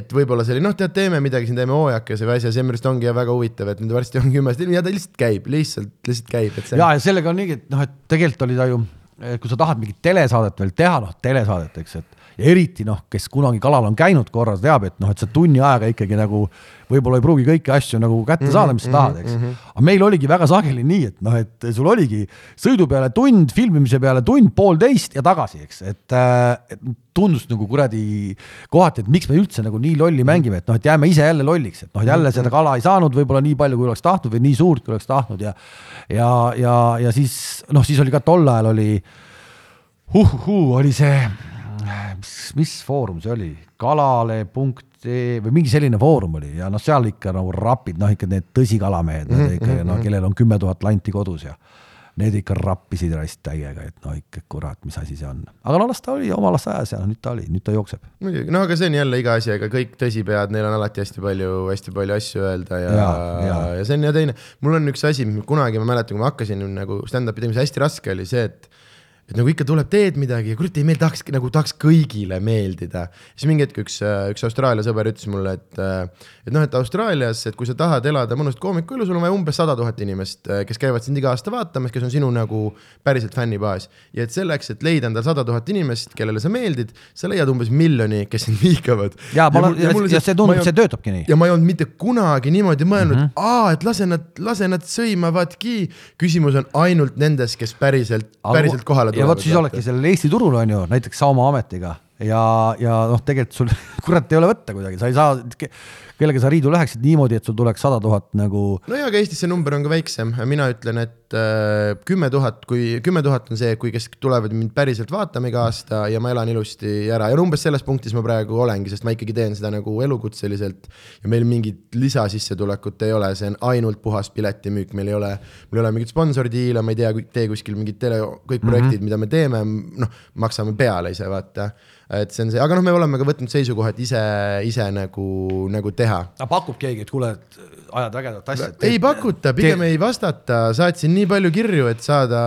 et võib-olla selline noh, tead, teeme midagi siin, teeme hoojakese või asja, see minu arust ongi ja väga huvitav, et nüüd varsti on kümme aastat ja ta lihtsalt käib, lihtsalt, lihtsalt käib, et see. ja, ja sellega on nii, et noh, et tegelikult oli ta ju, kui sa tahad mingit telesaadet veel teha, noh, telesaadet, eks, et eriti noh, kes kunagi kalal on käinud korra, teab, et noh, et sa tunni ajaga ikkagi nagu võib-olla ei pruugi kõiki asju nagu kätte saada, mis sa tahad, eks. Mhm, mhm. aga meil oligi väga sageli nii, et noh, et sul oligi sõidu peale tund, filmimise peale tund, poolteist ja tagasi, eks, et, et tundus nagu kuradi kohati, et miks me üldse nagu nii lolli mängime, et noh, et jääme ise jälle lolliks, et noh, jälle seda mhm. kala ei saanud võib-olla nii palju, kui oleks tahtnud või nii suurt, kui oleks tahtnud ja ja, ja, ja siis noh, siis oli ka tol ajal oli uh-huh, oli see mis, mis foorum see oli, kalale.ee või mingi selline foorum oli ja noh, seal ikka nagu rapid, noh ikka need tõsikalamehed mm, -hmm, ikka noh, kellel on kümme tuhat lanti kodus ja need ikka rappisid raisk täiega, et no ikka kurat, mis asi see on. aga no las ta oli, oma las ajas ja nüüd ta oli, nüüd ta jookseb. muidugi, no aga see on jälle iga asi, ega kõik tõsipead, neil on alati hästi palju, hästi palju asju öelda ja, ja, ja. ja see on ja teine, mul on üks asi, kunagi ma mäletan, kui ma hakkasin nagu stand-up'i tegemise, hästi raske oli see, et et nagu ikka tuleb, teed midagi ja kurat ei meeldi, tahaks nagu tahaks kõigile meeldida. siis mingi hetk üks, üks Austraalia sõber ütles mulle, et, et noh, et Austraalias, et kui sa tahad elada mõnusat koomikuelu, sul on vaja umbes sada tuhat inimest, kes käivad sind iga aasta vaatamas, kes on sinu nagu päriselt fännibaas. ja et selleks, et leida endale sada tuhat inimest, kellele sa meeldid, sa leiad umbes miljoni, kes sind vihkavad. ja ma olen, ja see tundub, see töötabki nii. ja ma ei olnud mitte kunagi niimoodi mõelnud mm, -hmm. aa, et lase nad, lase nad sõimavadki. küsimus on ainult nendes, kes päriselt, päriselt kohale ja vot siis oledki sellel Eesti turul on ju, näiteks sa oma ametiga ja, ja noh, tegelikult sul [LAUGHS] kurat ei ole võtta kuidagi, sa ei saa, kellega sa riidu läheksid niimoodi, et sul tuleks sada tuhat nagu no jaa, aga Eestis see number on ka väiksem, mina ütlen, et äh, kümme tuhat, kui kümme tuhat on see, kui kes tulevad mind päriselt vaatama iga aasta ja ma elan ilusti ära ja umbes selles punktis ma praegu olengi, sest ma ikkagi teen seda nagu elukutseliselt ja meil mingit lisasissetulekut ei ole, see on ainult puhas piletimüük, meil ei ole, meil ei ole mingit sponsordiile, ma ei tea, tee kuskil mingid tele, kõik projektid mm, -hmm. mida me teeme, noh, maksame peale ise, vaata. et see on see, aga noh, me oleme ka võtnud seisukoha, et ise, ise nagu, nagu teha aga pakub keegi, et kuule, et ajad vägevat asja. ei pakuta, pigem ei vastata, saatsin nii palju kirju, et saada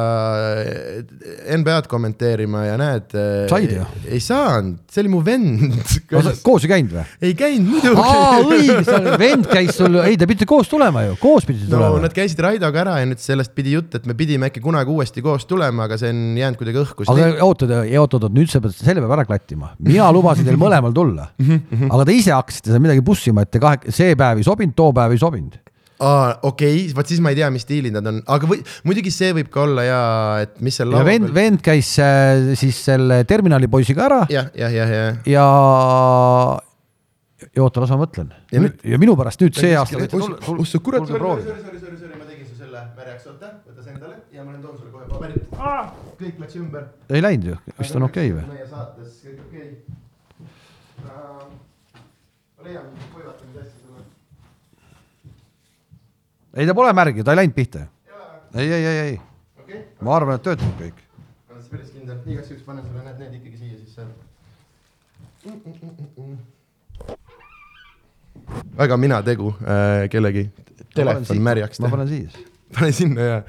NBA-d kommenteerima ja näed. Said ju. ei saanud, see oli mu vend. [LAUGHS] koos ei käinud või? ei käinud aa, muidugi. õige, vend käis sul, ei te pidite koos tulema ju, koos pidite no tulema nad käisid Raidoga ära ja nüüd sellest pidi jutt, et me pidime äkki kunagi uuesti koos tulema, aga see on jäänud kuidagi õhku. aga ootad, ootad, nüüd sa pead selle peab ära klattima. mina lubasin teil mõlemal tulla. Mhm, aga te ise hakkasite seal midagi pussima, et te kahe, see päev ei sobinud, too päev ei sobinud. aa, okei okay,, vot siis ma ei tea, mis stiilid nad on, aga või muidugi see võib ka olla ja et mis seal ja vend, vend käis äh, siis selle terminali poisiga ära jah, jah, jah, jah. ja, ja oota, las ma mõtlen. Ja ja, nüüd- ja minu pärast nüüd see aasta tulla, ossa kurat, sorry, sorry, sorry, sorry, ma tegin su selle märjaks, oota, võta see endale ja ma nüüd toon sulle kohe paberit. kõik läks ümber. ei läinud ju, vist on okei okay, või? meie saates kõik okei okay.. Leian mingit kuivatamise asja sulle. ei, ta pole märg ju, ta ei läinud pihta. ei, ei, ei, ei, okei okay., ma arvan, et töötab kõik. ma olen siis päris kindel, igaks juhuks panen sulle need, need ikkagi siia siis seal. väga mina tegu äh, kellegi telefon märjaks ma panen siia. pane sinna ja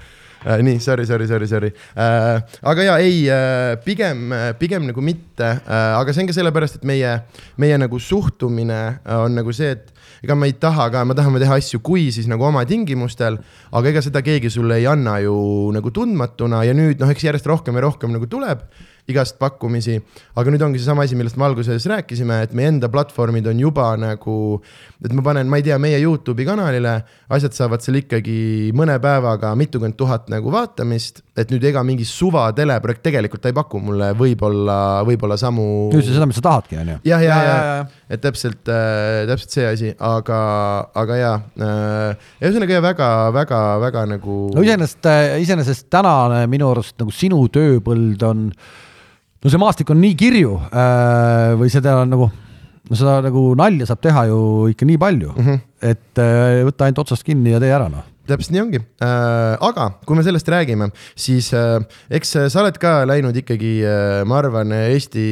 äh, nii sorry, sorry, sorry, sorry äh,. aga ja ei äh,, pigem, pigem nagu mitte äh,, aga see on ka sellepärast, et meie, meie nagu suhtumine äh, on nagu see, et ega me ei taha ka, me tahame teha asju, kui siis nagu oma tingimustel, aga ega seda keegi sulle ei anna ju nagu tundmatuna ja nüüd noh, eks järjest rohkem ja rohkem nagu tuleb igast pakkumisi, aga nüüd ongi seesama asi, millest me alguses rääkisime, et meie enda platvormid on juba nagu, et ma panen, ma ei tea, meie Youtube'i kanalile, asjad saavad seal ikkagi mõne päevaga mitukümmend tuhat nagu vaatamist, et nüüd ega mingi suva teleprojekt tegelikult ta ei paku mulle võib-olla, võib-olla samu. sa seda, mis sa tahadki, on ju. jah, ja, Ja, ja, et täpselt äh,, täpselt see asi, aga, aga ja äh,, ühesõnaga ja väga-väga-väga nagu. no iseenesest, iseenesest tänane minu arust nagu sinu tööpõld on, no see maastik on nii kirju äh, või seda nagu, no seda nagu nalja saab teha ju ikka nii palju mm, -hmm. et äh, võta ainult otsast kinni ja tee ära noh. Täpselt nii ongi äh,, aga kui me sellest räägime, siis äh, eks äh, sa oled ka läinud ikkagi äh,, ma arvan, Eesti,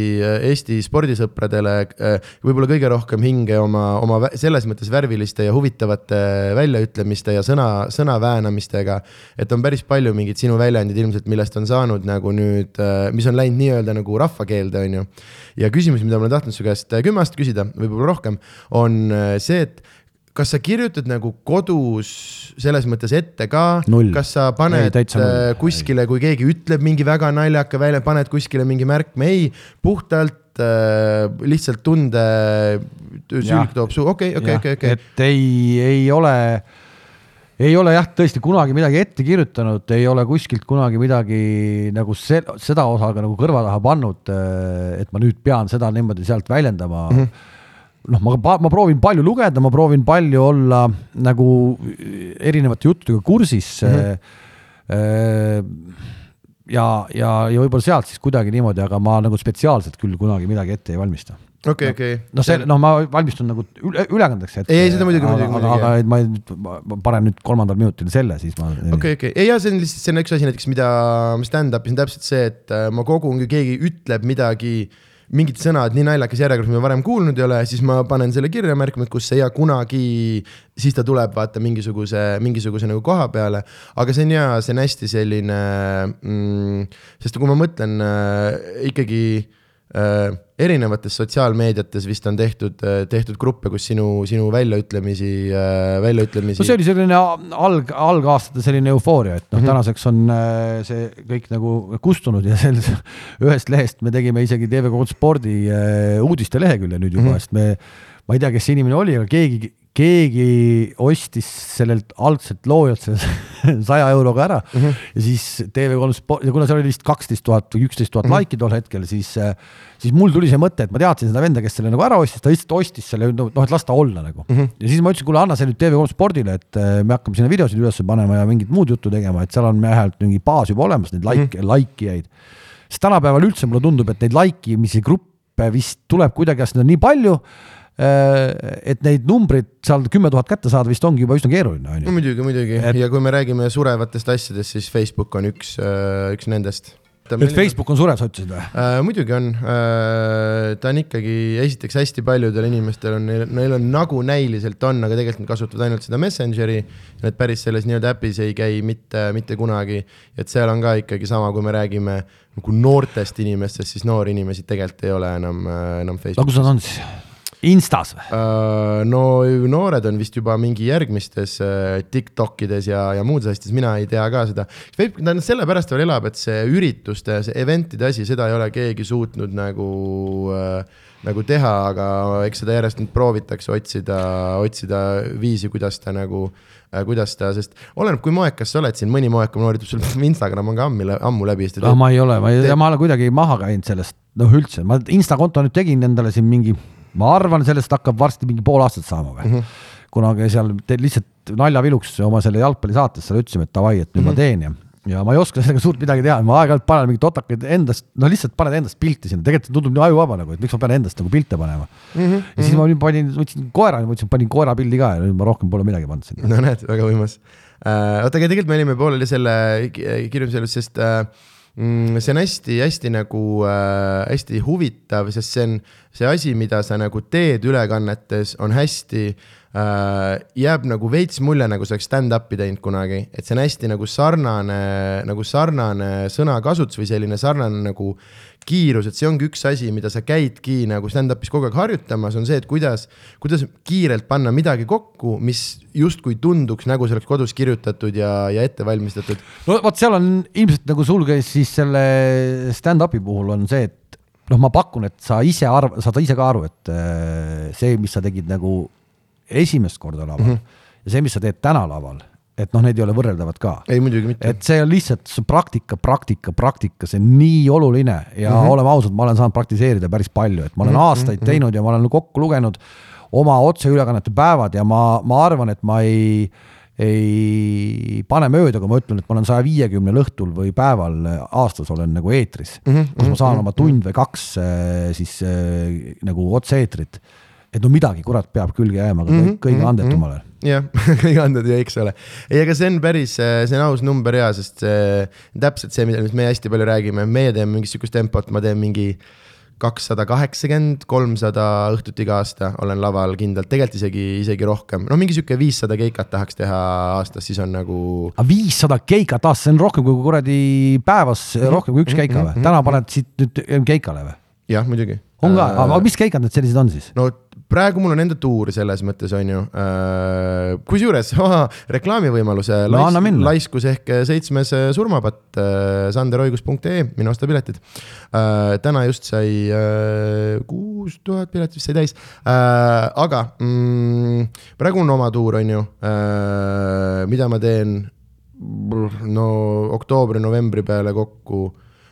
Eesti spordisõpradele äh, võib-olla kõige rohkem hinge oma, oma selles mõttes värviliste ja huvitavate väljaütlemiste ja sõna, sõnaväänamistega. et on päris palju mingeid sinu väljendid ilmselt, millest on saanud nagu nüüd äh,, mis on läinud nii-öelda nagu rahvakeelde, on ju. ja küsimus, mida ma olen tahtnud su käest äh, kümme aastat küsida, võib-olla rohkem, on äh, see, et kas sa kirjutad nagu kodus selles mõttes ette ka kas sa Ei, paned null. äh, kuskile, kui keegi ütleb mingi väga naljaka välja, paned kuskile mingi märkme, ei, puhtalt äh, lihtsalt tunde sülg toob suu, okei, okei, okei, okei. et ei, ei ole, ei ole jah, tõesti kunagi midagi ette kirjutanud, ei ole kuskilt kunagi midagi nagu se-, seda osa ka nagu kõrva taha pannud, et ma nüüd pean seda niimoodi sealt väljendama mm. -hmm noh, ma, ma proovin palju lugeda, ma proovin palju olla nagu erinevate juttudega kursis mm. -hmm. ja, ja, ja võib-olla sealt siis kuidagi niimoodi, aga ma nagu spetsiaalselt küll kunagi midagi ette ei valmista okei, okei. noh, see, noh, ma valmistun nagu üle, ülekandeks hetkel. Ei, seda muidugi, muidugi, muidugi, aga et ma ma panen nüüd kolmandal minutil selle, siis ma. okei, okei, ei ja see on lihtsalt, see on üks asi näiteks, mida stand-up'is on täpselt see, et äh, ma kogun, kui keegi ütleb midagi, mingid sõnad nii naljakas järjekorras, mida varem kuulnud ei ole, siis ma panen selle kirja märkima, et kus see ja kunagi, siis ta tuleb vaata mingisuguse, mingisuguse nagu koha peale. aga see on hea, see on hästi selline mm,, sest kui ma mõtlen äh, ikkagi erinevates sotsiaalmeediates vist on tehtud, tehtud gruppe, kus sinu, sinu väljaütlemisi äh,, väljaütlemisi no see oli selline alg, algaastate selline eufooria, et noh mm -hmm., tänaseks on äh, see kõik nagu kustunud ja selles ühest lehest me tegime isegi TV3 spordi äh, uudiste lehekülje nüüd juba mm, -hmm. sest me, ma ei tea, kes see inimene oli, aga keegi, keegi ostis sellelt algselt loojalt selle [LAUGHS] saja euroga ära mm -hmm. ja siis TV3 sport ja kuna seal oli vist kaksteist tuhat või üksteist tuhat laiki tol hetkel, siis, siis mul tuli see mõte, et ma teadsin seda venda, kes selle nagu ära ostis, ta lihtsalt ostis selle, noh, et las ta olla nagu mm. -hmm. ja siis ma ütlesin, kuule, anna see nüüd TV3 spordile, et äh, me hakkame sinna videosid üles panema ja mingit muud juttu tegema, et seal on vähemalt mingi baas juba olemas, neid like mm, -hmm. laikijaid. sest tänapäeval üldse mulle tundub, et neid laikimisi gruppe vist tuleb kuidagi asjadel nii palju, et neid numbreid seal kümme tuhat kätte saada vist ongi juba üsna keeruline, on no ju. muidugi, muidugi Et- ja kui me räägime surevatest asjadest, siis Facebook on üks, üks nendest. et Facebook on surev, sa ütlesid või? äh,. muidugi on äh,, ta on ikkagi, esiteks hästi paljudel inimestel on, neil on nagu näiliselt on, aga tegelikult nad kasutavad ainult seda Messengeri. Need päris selles nii-öelda äpis ei käi mitte, mitte kunagi. et seal on ka ikkagi sama, kui me räägime nagu noortest inimestest, siis noori inimesi tegelikult ei ole enam, enam no Facebookis kus nad on siis? Instas või? Uh, no noored on vist juba mingi järgmistes uh, Tiktokides ja, ja muudes asjades, mina ei tea ka seda. Facebook, ta sellepärast veel elab, et see ürituste, see event'ide asi, seda ei ole keegi suutnud nagu uh,, nagu teha, aga eks seda järjest nüüd proovitakse otsida, otsida viisi, kuidas ta nagu uh, kuidas ta, sest oleneb, kui moekas sa oled siin, mõni moekam noor ütleb sulle, [LAUGHS] Instagram on ka ammu, ammu läbi, no ma ei ole, ma ei, ma olen kuidagi maha käinud sellest, noh üldse, ma Insta konto nüüd tegin endale siin mingi, ma arvan, sellest hakkab varsti mingi pool aastat saama või mm. Mhm. -hmm. kunagi seal lihtsalt naljaviluks oma selle jalgpallisaates seal ütlesime, et davai, et nüüd mm -hmm. ma teen ja ja ma ei oska sellega suurt midagi teha, ma aeg-ajalt panen mingeid totakaid endast, no lihtsalt paned endast pilti sinna, tegelikult tundub nii ajuvaba nagu, et miks ma pean endast nagu pilte panema mm. -hmm. ja siis ma nüüd panin, võtsin koera, võtsin, panin koera pildi ka ja nüüd ma rohkem pole midagi pannud sinna. no näed, väga võimas uh,. oota, aga tegelikult me olime pooleli selle ki- kirjutamisel, sest uh, mm, see on hästi-hästi nagu äh, hästi huvitav, sest see on see asi, mida sa nagu teed ülekannetes, on hästi äh,, jääb nagu veits mulje, nagu sa oleks stand-up'i teinud kunagi, et see on hästi nagu sarnane, nagu sarnane sõnakasutus või selline sarnane nagu kiirus, et see ongi üks asi, mida sa käidki nagu stand-up'is kogu aeg harjutamas, on see, et kuidas, kuidas kiirelt panna midagi kokku, mis justkui tunduks nagu see oleks kodus kirjutatud ja, ja ette valmistatud. no vot, seal on ilmselt nagu sul käis siis selle stand-up'i puhul on see, et noh, ma pakun, et sa ise arv-, saad ise ka aru, et äh, see, mis sa tegid nagu esimest korda laval mm -hmm. ja see, mis sa teed täna laval, et noh, need ei ole võrreldavad ka. ei, muidugi mitte. et see on lihtsalt see praktika, praktika, praktika, see on nii oluline ja mm -hmm. oleme ausad, ma olen saanud praktiseerida päris palju, et ma olen mm -hmm. aastaid teinud ja ma olen kokku lugenud oma otseülekannete päevad ja ma, ma arvan, et ma ei ei pane mööda, kui ma ütlen, et ma olen saja viiekümnel õhtul või päeval aastas olen nagu eetris mm, -hmm, kus ma saan oma tund või kaks äh, siis äh, nagu otse-eetrit. et no midagi, kurat, peab külge jääma, aga kõik, kõige andetum olen. Jah, [LAUGHS] kõik andmed ju, eks ole. ei, aga see on päris, see on aus number ja, sest see täpselt see, millest me hästi palju räägime, meie teeme mingit sihukest tempot, ma teen mingi kakssada kaheksakümmend, kolmsada õhtut iga aasta olen laval kindlalt, tegelikult isegi, isegi rohkem, no mingi sihuke viissada keikat tahaks teha aastas, siis on nagu. viissada keikat aastas, see on rohkem kui kuradi päevas rohkem kui üks keika või? täna paned siit nüüd keikale või? jah, muidugi. on ka, aga mis keikad need sellised on siis? no praegu mul on enda tuur selles mõttes on ju äh,, kusjuures [LAUGHS] reklaamivõimaluse No minna. laiskus ehk seitsmes surmapatt äh, sanderoigus.ee, mine osta piletid äh,. täna just sai kuus äh, tuhat piletit vist sai täis äh,, aga mm, praegu on oma tuur on ju äh,, mida ma teen no oktoobri-novembri peale kokku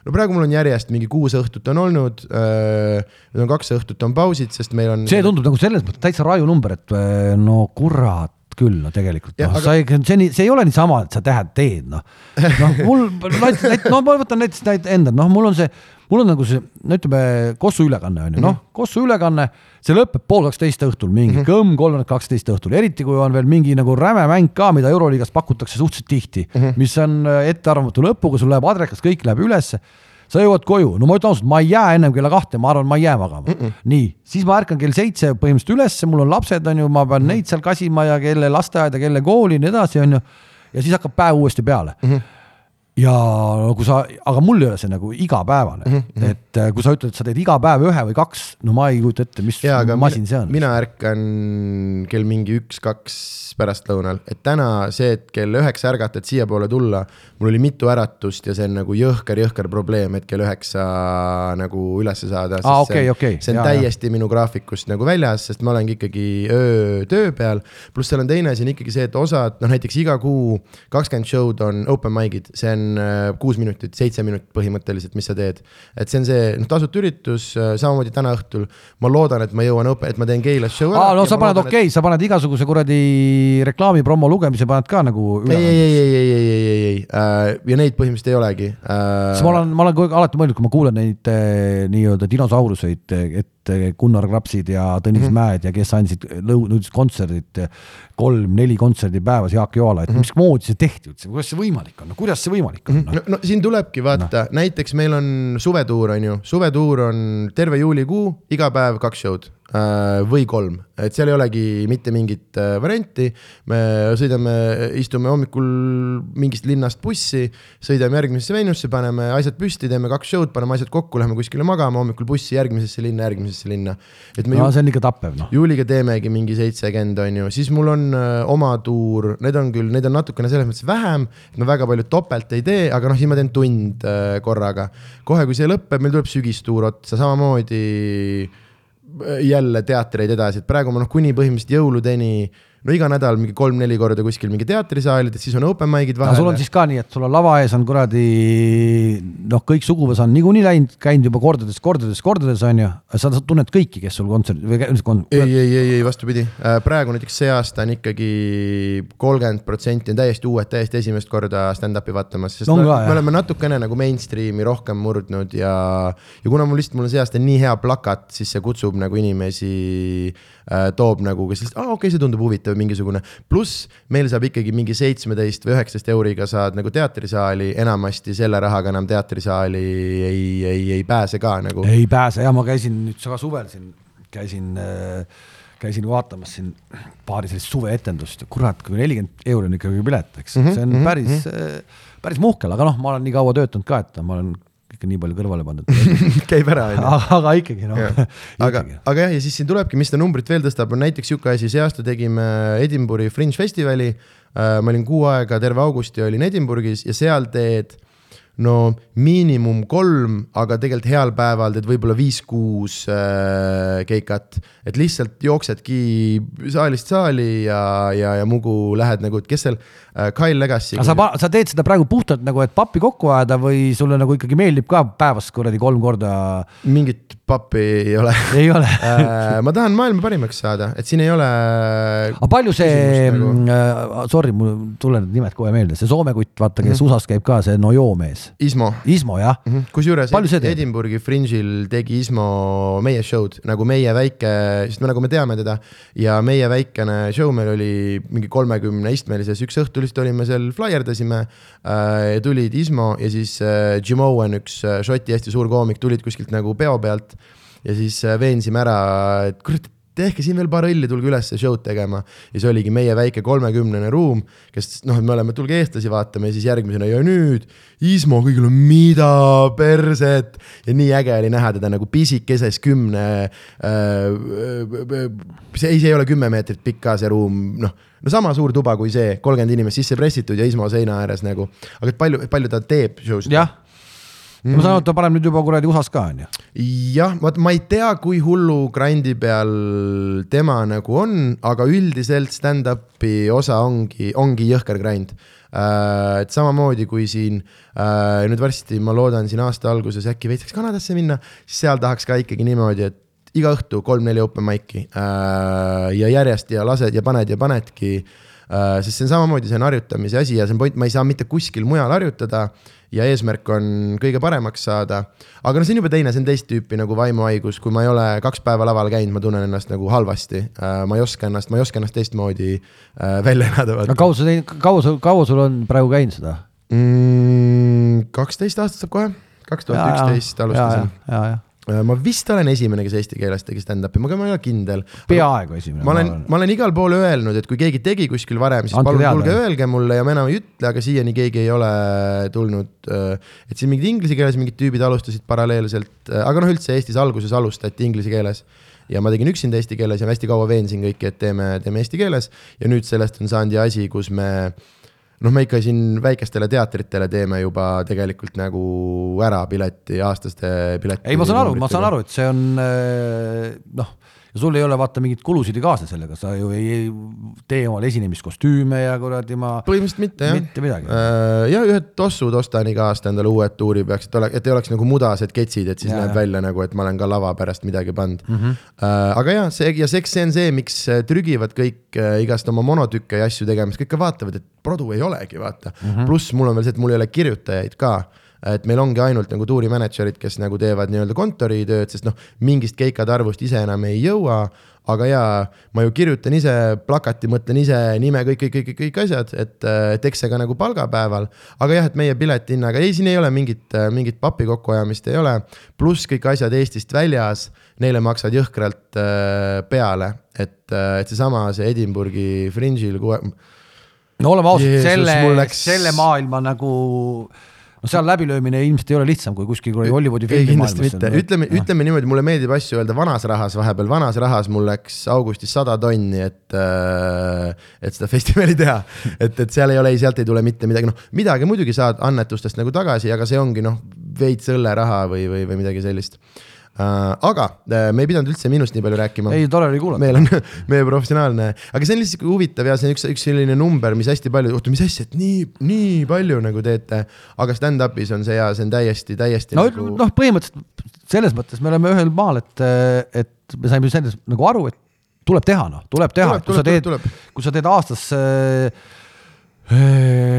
no praegu mul on järjest mingi kuus õhtut on olnud äh,, nüüd on kaks õhtut on pausid, sest meil on. see tundub nagu selles mõttes täitsa raju number, et äh, no kurat küll, no tegelikult Jah, noh, aga- sa ei, see nii, see ei ole niisama, et sa tähed teed, noh. noh, mul, no ma võtan näiteks näit- enda, noh, mul on see, mul on nagu see, no ütleme, Kossu ülekanne on ju, noh, Kossu ülekanne, see lõpeb pool kaksteist õhtul, mingi mm -hmm. kõmm kolmveerand kaksteist õhtul, eriti kui on veel mingi nagu räme mäng ka, mida Euroliigas pakutakse suhteliselt tihti mm, -hmm. mis on äh, ettearvamatu lõpuga, sul läheb adrekas, kõik läheb ülesse sa jõuad koju, no ma ütlen ausalt, ma ei jää ennem kella kahte, ma arvan, ma ei jää magama mm. -mm. nii, siis ma ärkan kell seitse põhimõtteliselt ülesse, mul on lapsed, on ju, ma pean mm -hmm. neid seal kasima ja kelle lasteaeda, kelle kooli ja nii edasi, on ju. ja siis hakkab päev uuesti peale mm. -hmm ja kui sa, aga mul ei ole see nagu igapäevane mm, -hmm. et äh, kui sa ütled, et sa teed iga päev ühe või kaks, no ma ei kujuta ette, mis ja, masin see on. mina ärkan kell mingi üks-kaks pärastlõunal, et täna see, et kell üheksa ärgata, et siiapoole tulla, mul oli mitu äratust ja see on nagu jõhker, jõhker probleem, et kell üheksa nagu ülesse saada. aa, okei, okei. see on ja, täiesti ja. minu graafikust nagu väljas, sest ma olengi ikkagi öö töö peal. pluss seal on teine asi on ikkagi see, et osad, noh näiteks iga kuu kakskümmend show'd on open mic'id, see on äh, kuus minutit, seitse minutit põhimõtteliselt, mis sa teed. et see on see, noh tasuta üritus, äh, samamoodi täna õhtul. ma loodan, et ma jõuan open, et ma teen Keilas show ära. aa, no sa paned okei sa paned igasuguse kuradi reklaamipromo lugemise paned ka nagu. ei, ei, ei, ei, ei, ei, ei, ei äh, ja neid põhimõtteliselt ei olegi äh.... ma olen, ma olen alati mõelnud, kui ma kuulen neid nii-öelda dinosauruseid, et Gunnar Krapsid ja Tõnis mm -hmm. Mäed ja kes andsid lõu-, kontserdid, kolm-neli kontserdi päevas, Jaak Joala, et mm -hmm. mismoodi see tehti üldse, kuidas see võimalik on, no kuidas see võimalik on mm? -hmm. no, no siin tulebki vaata no., näiteks meil on suvetuur, on ju, suvetuur on terve juulikuu, iga päev kaks show'd Äh, või kolm, et seal ei olegi mitte mingit äh, varianti. me sõidame, istume hommikul mingist linnast bussi, sõidame järgmisesse venusse, paneme asjad püsti, teeme kaks show'd, paneme asjad kokku, lähme kuskile magama, hommikul bussi järgmisesse linna, järgmisesse linna. et me no, see on ikka tappev noh. juuliga teemegi mingi seitsekümmend on ju, siis mul on äh, oma tuur, need on küll, neid on natukene selles mõttes vähem, et ma väga palju topelt ei tee, aga noh, siis ma teen tund korraga. kohe, kui see lõpeb, meil tuleb sügistuur otsa, samamoodi jälle teatreid edasi, et praegu ma noh, kuni põhimõtteliselt jõuludeni no iga nädal mingi kolm-neli korda kuskil mingi teatrisaalid, et siis on open mic'id vahel. sul on siis ka nii, et sul on lava ees on kuradi noh, kõik suguvõsa on niikuinii läinud, käinud juba kordades, kordades, kordades on ju. sa tunned kõiki, kes sul kontserdil või kon-? ei, ei, ei, ei vastupidi, äh, praegu näiteks see aasta on ikkagi kolmkümmend protsenti on täiesti uued, täiesti esimest korda stand-up'i vaatamas, sest no, me, me oleme natukene nagu mainstream'i rohkem murdnud ja, ja kuna mul lihtsalt, mul on see aasta nii hea plakat, siis see kutsub nagu inimesi äh,, toob nagu, kes lihtsalt, aa okei okay,, see tundub huvitav või mingisugune. pluss meil saab ikkagi mingi seitsmeteist või üheksateist euriga saad nagu teatrisaali, enamasti selle rahaga enam teatrisaali ei, ei, ei pääse ka nagu. ei pääse ja ma käisin nüüd ka suvel siin, käisin äh, käisin vaatamas siin paari sellist suveetendust, kurat, kui nelikümmend euri on ikkagi pilet, eks mm, -hmm, see on mhm, päris mm, -hmm. päris muhkel, aga noh, ma olen nii kaua töötanud ka, et ma olen ikka nii palju kõrvale pandud [LAUGHS] käib ära, on ju. aga ikkagi noh. [LAUGHS] aga, aga jah, ja siis siin tulebki, mis seda numbrit veel tõstab, on näiteks sihuke asi, see aasta tegime Edinburgh'i Fringe festivali. Äh, ma olin kuu aega, terve augusti olin Edinburgh'is ja seal teed no miinimum kolm, aga tegelikult heal päeval teed võib-olla viis-kuus äh, keikat. et lihtsalt jooksedki saalist saali ja, ja, ja mugu lähed nagu, et kes seal Kyle Legacy. aga sa, sa teed seda praegu puhtalt nagu, et pappi kokku ajada või sulle nagu ikkagi meeldib ka päevas kuradi kolm korda? mingit pappi ei ole. ei ole äh, ma tahan maailma parimaks saada, et siin ei ole. aga palju see nagu..., äh, sorry, mul tulevad nimed kohe meelde, see Soome kutt, vaata, kes mm -hmm. USA-s käib ka, see Nojo mees. Ismo. Ismo jah mm -hmm.. kusjuures Edinburgh'i Fringe'il tegi Ismo meie show'd nagu meie väike, sest me nagu me teame teda ja meie väikene show meil oli mingi kolmekümne istmelises, üks õhtu lihtsalt olime seal, flaierdasime äh,. tulid Ismo ja siis äh, Jim Owen, üks äh, Šoti hästi suur koomik, tulid kuskilt nagu peo pealt ja siis äh, veensime ära, et kurat, tehke siin veel paar õlli, tulge üles show'd tegema. ja see oligi meie väike kolmekümnene ruum, kes noh, me oleme, tulge eestlasi vaatama ja siis järgmisena ja nüüd Ismo, kõigil on mida perset. ja nii äge oli näha teda nagu pisikeses kümne äh,. see ei, see ei ole kümme meetrit pikk ka see ruum, noh no sama suur tuba kui see, kolmkümmend inimest sisse pressitud ja Ismo seina ääres nagu, aga et palju, palju ta teeb show sid? jah. Ma saan aru, et ta paneb nüüd juba kuradi USA-s ka on ju. jah, vot ma ei tea, kui hullu grind'i peal tema nagu on, aga üldiselt stand-up'i osa ongi, ongi jõhker grind äh,. et samamoodi kui siin äh, nüüd varsti, ma loodan siin aasta alguses äkki veits Kanadasse minna, siis seal tahaks ka ikkagi niimoodi, et iga õhtu kolm-neli open mic'i äh, ja järjest ja lased ja paned ja panedki sest see on samamoodi, see on harjutamise asi ja see on point, ma ei saa mitte kuskil mujal harjutada ja eesmärk on kõige paremaks saada. aga noh, see on juba teine, see on teist tüüpi nagu vaimuhaigus, kui ma ei ole kaks päeva laval käinud, ma tunnen ennast nagu halvasti uh,. ma ei oska ennast, ma ei oska ennast teistmoodi uh, välja elada. aga kaua sa teinud, kaua sul, kaua sul on praegu käinud seda mm,? kaksteist aastat saab kohe, kaks tuhat üksteist alustasin. ja, ja, ja Äh, ma vist olen esimene, kes eesti keeles tegi stand-up'i, ma ei ole kindel. peaaegu esimene. ma olen, ma olen igal pool öelnud, et kui keegi tegi kuskil varem, siis Andke palun tulge öelge mulle ja ma enam ei ütle, aga siiani keegi ei ole tulnud. Äh, et siin mingid inglise keeles mingid tüübid alustasid paralleelselt, äh, aga noh, üldse Eestis alguses alustati inglise keeles ja ma tegin üksinda eesti keeles ja hästi kaua veensin kõiki, et teeme, teeme eesti keeles ja nüüd sellest on saanud ju asi, kus me äh, noh, me ikka siin väikestele teatritele teeme juba tegelikult nagu ära pileti, aastaste pileti. ei, ma saan aru, ma saan aru, et see on eh, noh ja sul ei ole vaata mingeid kulusid ei kaasne sellega, sa ju ei, ei tee omale esinemiskostüüme ja kuradi ma. põhimõtteliselt mitte jah. mitte midagi äh,. ja ühed tossud ostan iga aasta endale uued tuuri peaks, et ole, et ei oleks nagu mudased ketsid, et siis ja, näeb ja. välja nagu, et ma olen ka lava pärast midagi pannud mm. -hmm. Äh, aga ja see ja eks see on see, miks trügivad kõik äh, igast oma monotükke ja asju tegemas, kõik ka vaatavad, et produ ei olegi, vaata mm -hmm.. pluss mul on veel see, et mul ei ole kirjutajaid ka et meil ongi ainult nagu tuurimänedžerid, kes nagu teevad nii-öelda kontoritööd, sest noh, mingist keikade arvust ise enam ei jõua aga jaa, ma ju kirjutan ise plakati, mõtlen ise nime, kõik, kõik, kõik, kõik asjad, et, et eks see ka nagu palgapäeval. aga jah, et meie piletihinnaga, ei, siin ei ole mingit, mingit papi kokkuajamist ei ole. pluss kõik asjad Eestist väljas, neile maksad jõhkralt äh, peale, et, et seesama, see Edinburghi Fringe'il kuue. no oleme ausad, selle, läks... selle maailma nagu no seal läbilöömine ilmselt ei ole lihtsam kui kuskil Hollywoodi filmi kindlasti mitte, ütleme, ütleme niimoodi, mulle meeldib asju öelda vanas rahas vahepeal, vanas rahas mul läks augustis sada tonni, et äh,, et seda festivali teha. et, et seal ei ole, ei sealt ei tule mitte midagi, noh, midagi muidugi saad annetustest nagu tagasi, aga see ongi noh, veits õlleraha või, või, või midagi sellist aga uh, me ei pidanud üldse minust nii palju rääkima. ei, tore oli kuulata. meil on, [LAUGHS] meie professionaalne, aga see on lihtsalt huvitav ja see on üks, üks selline number, mis hästi palju, oota, mis asja, et nii, nii palju nagu teete. aga stand-up'is on see ja see on täiesti, täiesti no, nagu. noh, põhimõtteliselt selles mõttes me oleme ühel maal, et, et me saime sellest nagu aru, et tuleb teha, noh, tuleb teha, kui sa teed, kui sa teed aastas äh,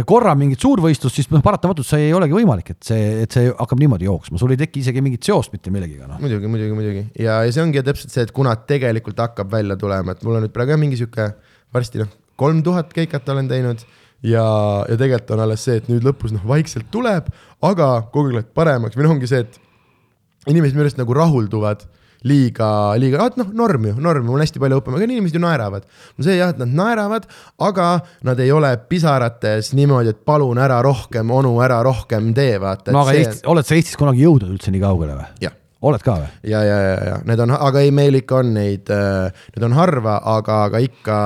korra mingit suurvõistlust, siis noh, paratamatult see ei olegi võimalik, et see, et see hakkab niimoodi jooksma, sul ei teki isegi mingit seost mitte millegiga no.. muidugi, muidugi, muidugi. Ja, ja see ongi täpselt see, et kuna tegelikult hakkab välja tulema, et mul on nüüd praegu mingi sihuke varsti noh, kolm tuhat keikat olen teinud ja, ja tegelikult on alles see, et nüüd lõpus noh, vaikselt tuleb, aga kogu aeg läheb paremaks. Või noh, ongi see, et inimesed minu arust nagu rahulduvad liiga, liiga, vaat noh, norm ju, norm, mul on hästi palju õppima, aga inimesed ju naeravad. no see jah, et nad naeravad, aga nad ei ole pisarates niimoodi, et palun ära rohkem, onu, ära rohkem tee, vaata. no aga see... Eestis, oled sa Eestis kunagi jõudnud üldse nii kaugele või? oled ka või? ja, ja, ja, ja need on, aga ei, meil ikka on neid, äh, need on harva, aga, aga ikka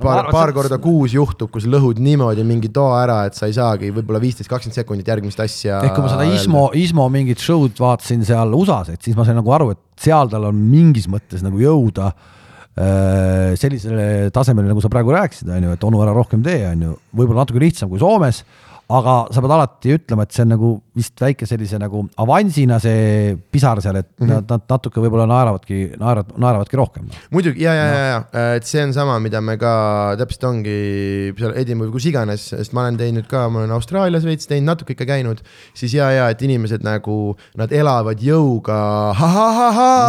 paar, paar korda kuus juhtub, kus lõhud niimoodi mingi toa ära, et sa ei saagi võib-olla viisteist, kakskümmend sekundit järgmist asja. ehk kui ma seda Ismo, Ismo mingit show'd vaatasin seal USA-s, et siis ma sain nagu aru, et seal tal on mingis mõttes nagu jõuda äh, sellisele tasemele, nagu sa praegu rääkisid, on ju, et onu ära rohkem tee, on ju, võib-olla natuke lihtsam kui Soomes aga sa pead alati ütlema, et see on nagu vist väike sellise nagu avansina see pisar seal, et mm -hmm. nad, natuke võib-olla naeravadki, naeravad, naeravadki rohkem. muidugi ja, ja no., ja, ja, et see on sama, mida me ka täpselt ongi seal Edinburgh, kus iganes, sest ma olen teinud ka, ma olen Austraalias veits teinud, natuke ikka käinud, siis ja, ja et inimesed nagu, nad elavad jõuga.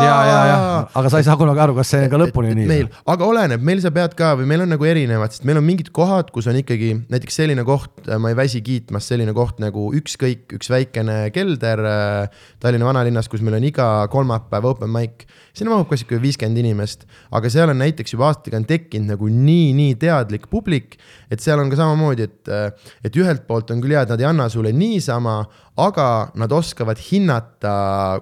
ja, ja, ja, aga sa ei saa kunagi aru, kas see ka lõpuni et, nii. meil, aga oleneb, meil sa pead ka või meil on nagu erinevad, sest meil on mingid kohad, kus on ikkagi näiteks selline koht, ma ei väsi kiitmas selline koht nagu Ükskõik, üks väikene kelder äh, Tallinna vanalinnas, kus meil on iga kolmapäev open mic. sinna mahub ka sihuke viiskümmend inimest, aga seal on näiteks juba aastatega on tekkinud nagu nii-nii teadlik publik, et seal on ka samamoodi, et, äh, et ühelt poolt on küll hea, et nad ei anna sulle niisama, aga nad oskavad hinnata,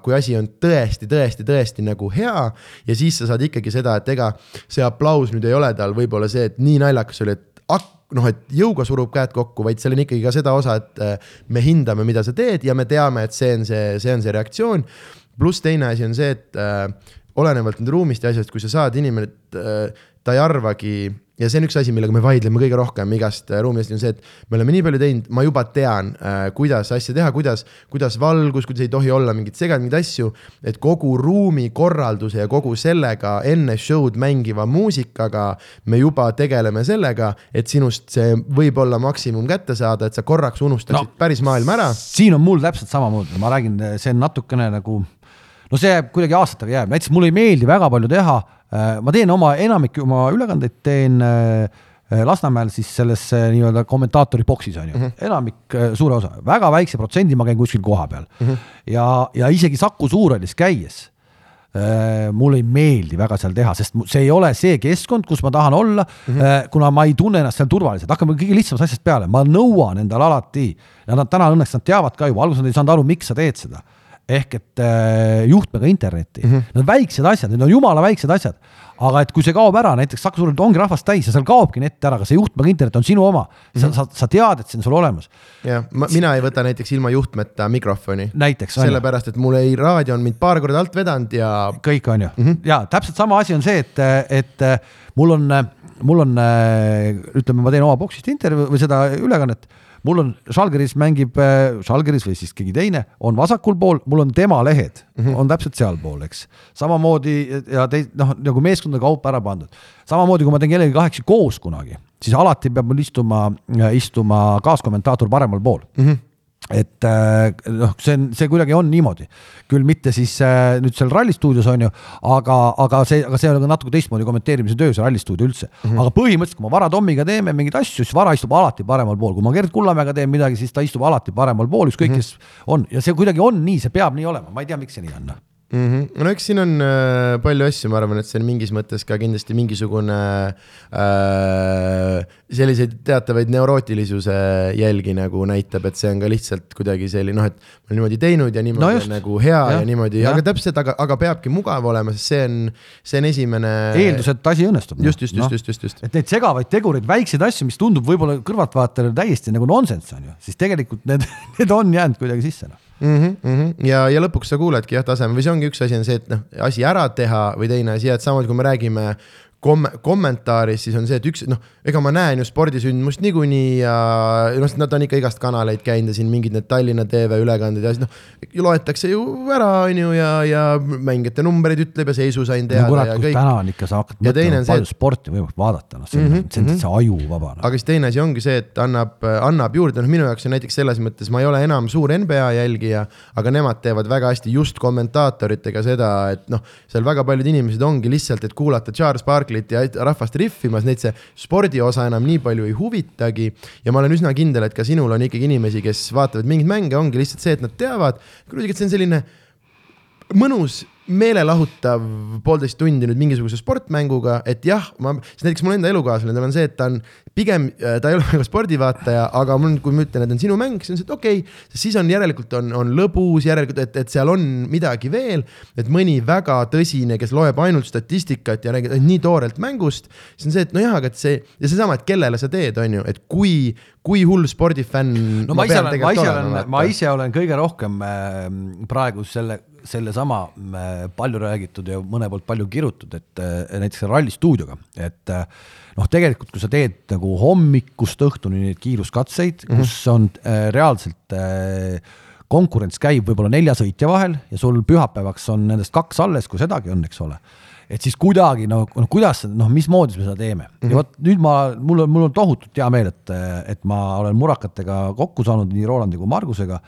kui asi on tõesti, tõesti, tõesti nagu hea ja siis sa saad ikkagi seda, et ega see aplaus nüüd ei ole tal võib-olla see, et nii naljakas oli, et ak-, noh, et jõuga surub käed kokku, vaid seal on ikkagi ka seda osa, et äh, me hindame, mida sa teed ja me teame, et see on see, see on see reaktsioon. pluss teine asi on see, et äh, olenevalt nüüd ruumist ja asjast, kui sa saad inimene, et äh, ta ei arvagi ja see on üks asi, millega me vaidleme kõige rohkem igast äh, ruumidest, on see, et me oleme nii palju teinud, ma juba tean äh,, kuidas asja teha, kuidas, kuidas valgus, kuidas ei tohi olla mingit segad, mingeid asju. et kogu ruumi korralduse ja kogu sellega enne show'd mängiva muusikaga me juba tegeleme sellega, et sinust see võib olla maksimum kätte saada, et sa korraks unustaksid no, päris maailma ära. siin on mul täpselt samamoodi, ma räägin, see on natukene nagu no see jääb kuidagi aastatega jääb, näiteks mulle ei meeldi väga palju teha, ma teen oma, enamik oma ülekandeid teen äh, Lasnamäel siis selles nii-öelda kommentaatori boksis on ju mm, -hmm. enamik, äh, suure osa, väga väikse protsendi ma käin kuskil kohapeal mm. -hmm. ja, ja isegi Saku Suurhallis käies mulle ei meeldi väga seal teha, sest see ei ole see keskkond, kus ma tahan olla mm, -hmm. kuna ma ei tunne ennast seal turvaliselt, hakkame kõige lihtsamast asjast peale, ma nõuan endale alati ja nad täna õnneks nad teavad ka juba, alguses nad ei saanud aru, miks sa teed seda ehk et äh, juhtmega internetti mm, -hmm. need on väiksed asjad, need on jumala väiksed asjad. aga et kui see kaob ära, näiteks suurelt ongi rahvast täis ja seal kaobki net ära, aga see juhtmega internet on sinu oma mm, -hmm. sa, sa, sa tead, et see on sul olemas. jah, mina ei võta näiteks ilma juhtmeta mikrofoni. näiteks. sellepärast, et mul ei, raadio on mind paar korda alt vedanud ja. kõik on ju mm, -hmm. ja täpselt sama asi on see, et, et mul on, mul on, ütleme, ma teen oma boksist intervjuu või seda ülekannet mul on, Žalgiris mängib, Žalgiris või siis keegi teine on vasakul pool, mul on tema lehed mm, -hmm. on täpselt sealpool, eks. samamoodi ja tei-, noh, nagu meeskondade kaupa ära pandud. samamoodi, kui ma teen kellegagi kahekesi koos kunagi, siis alati peab mul istuma, istuma kaaskommentaator paremal pool mm. -hmm et äh, noh, see on, see kuidagi on niimoodi, küll mitte siis äh, nüüd seal rallistuudios on ju, aga, aga see, aga see on ka natuke teistmoodi kommenteerimise töö, see rallistuudio üldse mm. -hmm. aga põhimõtteliselt, kui ma Vara Tommiga teeme mingeid asju, siis Vara istub alati paremal pool, kui ma Gerd Kullamäega teen midagi, siis ta istub alati paremal pool, ükskõik mm -hmm. kes on ja see kuidagi on nii, see peab nii olema, ma ei tea, miks see nii on mm. -hmm. no eks siin on äh, palju asju, ma arvan, et see on mingis mõttes ka kindlasti mingisugune äh, selliseid teatavaid neurootilisuse jälgi nagu näitab, et see on ka lihtsalt kuidagi selline noh, et ma olen niimoodi teinud ja niimoodi no just. on nagu hea ja, ja niimoodi, aga täpselt, aga, aga peabki mugav olema, sest see on, see on esimene. eeldus, et asi õnnestub. just, just, just no., just, just, just. et neid segavaid tegureid, väikseid asju, mis tundub võib-olla kõrvaltvaatajale täiesti nagu nonsense on ju, siis tegelikult need, [LAUGHS] need on jäänud kuidagi sisse noh mm. -hmm. ja, ja lõpuks sa kuuledki jah taseme või see ongi üks asi on see, et noh, asi ära teha või teine asi, et samamoodi kui me räägime kom-, kommentaaris, siis on see, et üks, noh, ega ma näen ju spordisündmust niikuinii ja noh, nad on ikka igast kanaleid käinud ja siin mingid need Tallinna TV ülekanded ja siis noh, loetakse ju ära, on ju, ja, ja mängijate numbreid ütleb ja seisu sain teada no, kurat, ja kõik. täna on ikka, sa hakkad mõtlema, palju see, sporti võimalik vaadata, noh, see on mm, -hmm, see on täitsa ajuvaba no.. aga siis teine asi ongi see, et annab, annab juurde, noh, minu jaoks on näiteks selles mõttes, ma ei ole enam suur NBA jälgija, aga nemad teevad väga hästi just kommentaatoritega seda, et noh, seal väga paljud inimesed ongi lihtsalt, et kuulata Charles Barkley artiklit ja rahvast rihvimas, neid see spordiosa enam nii palju ei huvitagi. ja ma olen üsna kindel, et ka sinul on ikkagi inimesi, kes vaatavad mingeid mänge, ongi lihtsalt see, et nad teavad, kuidagi, et see on selline mõnus meelelahutav poolteist tundi nüüd mingisuguse sportmänguga, et jah, ma, siis näiteks mul enda elukaaslane, tal on see, et ta on pigem, ta ei ole [LAUGHS] väga spordivaataja, aga mul, kui ma ütlen, et on sinu mäng, siis on see, et okei okay,, siis on järelikult on, on lõbus, järelikult, et, et seal on midagi veel. et mõni väga tõsine, kes loeb ainult statistikat ja räägib nii toorelt mängust, siis on see, et nojah, aga et see ja seesama, et kellele sa teed, on ju, et kui, kui hull spordifänn. no ma, ma ise olen, ma ise olen, ma ise olen kõige rohkem äh, praegu selle sellesama äh, palju räägitud ja mõne poolt palju kirutud, et äh, näiteks rallistuudioga, et äh, noh, tegelikult kui sa teed nagu hommikust õhtuni neid kiiruskatseid mm, -hmm. kus on reaalselt konkurents käib võib-olla nelja sõitja vahel ja sul pühapäevaks on nendest kaks alles, kui sedagi on, eks ole et siis kuidagi no, no kuidas, noh, mismoodi me seda teeme mm -hmm. ja mhm. vot nüüd ma, mul on, mul on tohutult hea meel, et, et ma olen murakatega kokku saanud nii Rolandi kui Margusega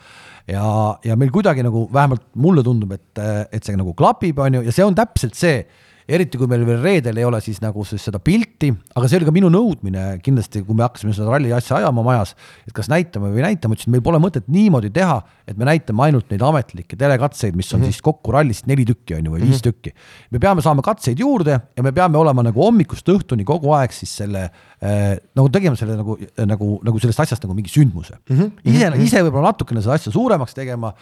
ja, ja meil kuidagi nagu vähemalt mulle tundub, et, et see nagu klapib, on ju, ja see on täpselt see eriti kui meil veel reedel ei ole siis nagu siis seda pilti, aga see oli ka minu nõudmine kindlasti, kui me hakkasime seda ralli asja ajama majas, et kas näitame või ei näita, ma ütlesin, meil pole mõtet niimoodi teha, et me näitame ainult neid ametlikke telekatseid, mis on mm -hmm. siis kokku rallist neli tükki, on ju, või mm -hmm. viis mhm. tükki. me peame saama katseid juurde ja me peame olema nagu hommikust õhtuni kogu aeg siis selle äh, nagu tegema selle nagu, nagu, nagu sellest asjast nagu mingi sündmuse mm. -hmm. ise -hmm. ise võib-olla natukene seda asja suuremaks tegema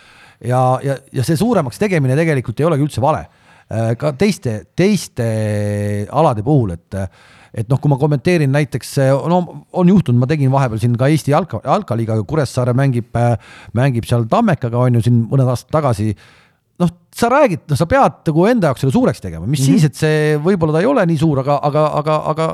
ja, ja, ja see suuremaks tegemine tegelikult ei olegi üldse vale ka teiste, teiste alade puhul, et et noh, kui ma kommenteerin näiteks, no on juhtunud, ma tegin vahepeal siin ka Eesti jalka, jalkaliigaga, Kuressaare mängib, mängib seal Tammekaga, on ju, siin mõned aastad tagasi noh, sa räägid, noh, sa pead nagu enda jaoks selle suureks tegema, mis mm -hmm. siis, et see võib-olla ta ei ole nii suur, aga, aga, aga, aga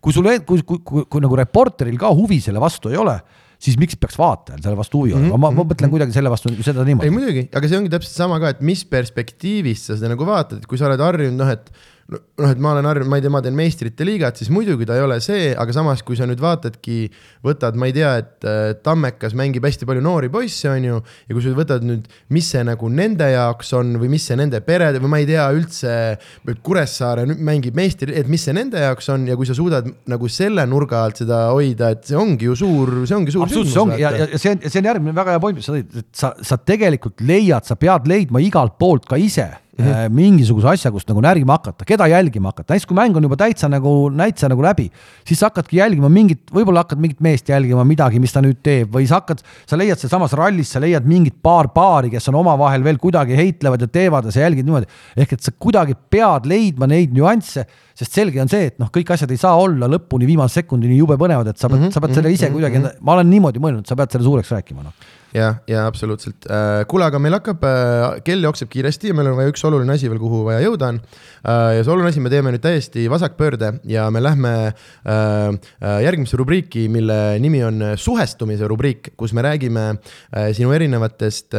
kui sul, kui, kui, kui, kui nagu reporteril ka huvi selle vastu ei ole siis miks peaks vaatajal selle vastu huvi olema ma, ma mõtlen mhm. kuidagi selle vastu seda niimoodi. ei muidugi, aga see ongi täpselt sama ka, et mis perspektiivist sa seda nagu vaatad, et kui sa oled harjunud noh, et noh, et ma olen harjunud, ma ei tea, ma teen meistrite liigat, siis muidugi ta ei ole see, aga samas, kui sa nüüd vaatadki, võtad, ma ei tea, et äh, Tammekas mängib hästi palju noori poisse, on ju, ja kui sa võtad nüüd, mis see nagu nende jaoks on või mis see nende perede või ma ei tea üldse, Kuressaare mängib meistri, et mis see nende jaoks on ja kui sa suudad nagu selle nurga alt seda hoida, et see ongi ju suur, see ongi suur see ongi ja, ja see on, see on järgmine väga hea point, mis sa tõid, et sa, sa tegelikult leiad, sa pead leidma igalt poolt ka ise mm -hmm. mingisuguse asja, kust nagu närima hakata, keda jälgima hakata, näiteks kui mäng on juba täitsa nagu, täitsa nagu läbi, siis sa hakkadki jälgima mingit, võib-olla hakkad mingit meest jälgima, midagi, mis ta nüüd teeb või sa hakkad, sa leiad sealsamas rallis, sa leiad mingit paar paari, kes on omavahel veel kuidagi heitlevad ja teevad ja sa jälgid niimoodi. ehk et sa kuidagi pead leidma neid nüansse, sest selge on see, et noh, kõik asjad ei saa olla lõpuni viimase sekundini jube põnevad, et sa pead mm, -hmm, sa pead selle ise mm -hmm. kuidagi, ma olen niimoodi mõelnud, sa pead selle suureks rääkima, noh jah, ja absoluutselt. Äh, kuule, aga meil hakkab, äh, kell jookseb kiiresti ja meil on vaja üks oluline asi veel, kuhu vaja jõuda on. Äh, ja see oluline asi, me teeme nüüd täiesti vasakpöörde ja me lähme järgmisse rubriiki, mille nimi on suhestumise rubriik, kus me räägime sinu erinevatest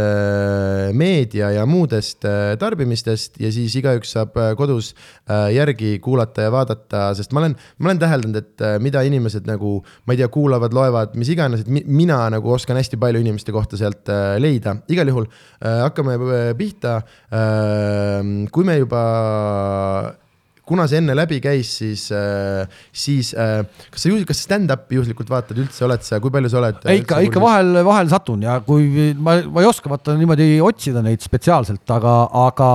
meedia ja muudest tarbimistest ja siis igaüks saab kodus järgi kuulata ja vaadata, sest ma olen, ma olen täheldanud, et mida inimesed nagu, ma ei tea, kuulavad, loevad, mis iganes, et mina nagu oskan hästi palju inimeste kohta sealt äh, leida, igal juhul äh, hakkame äh, pihta. kui me juba kuna see enne läbi käis, siis, siis kas sa, kas sa stand-up'i juhuslikult vaatad üldse, oled sa, kui palju sa oled? ikka, ikka vahel, vahel satun ja kui ma, ma ei oska vaata niimoodi otsida neid spetsiaalselt, aga, aga,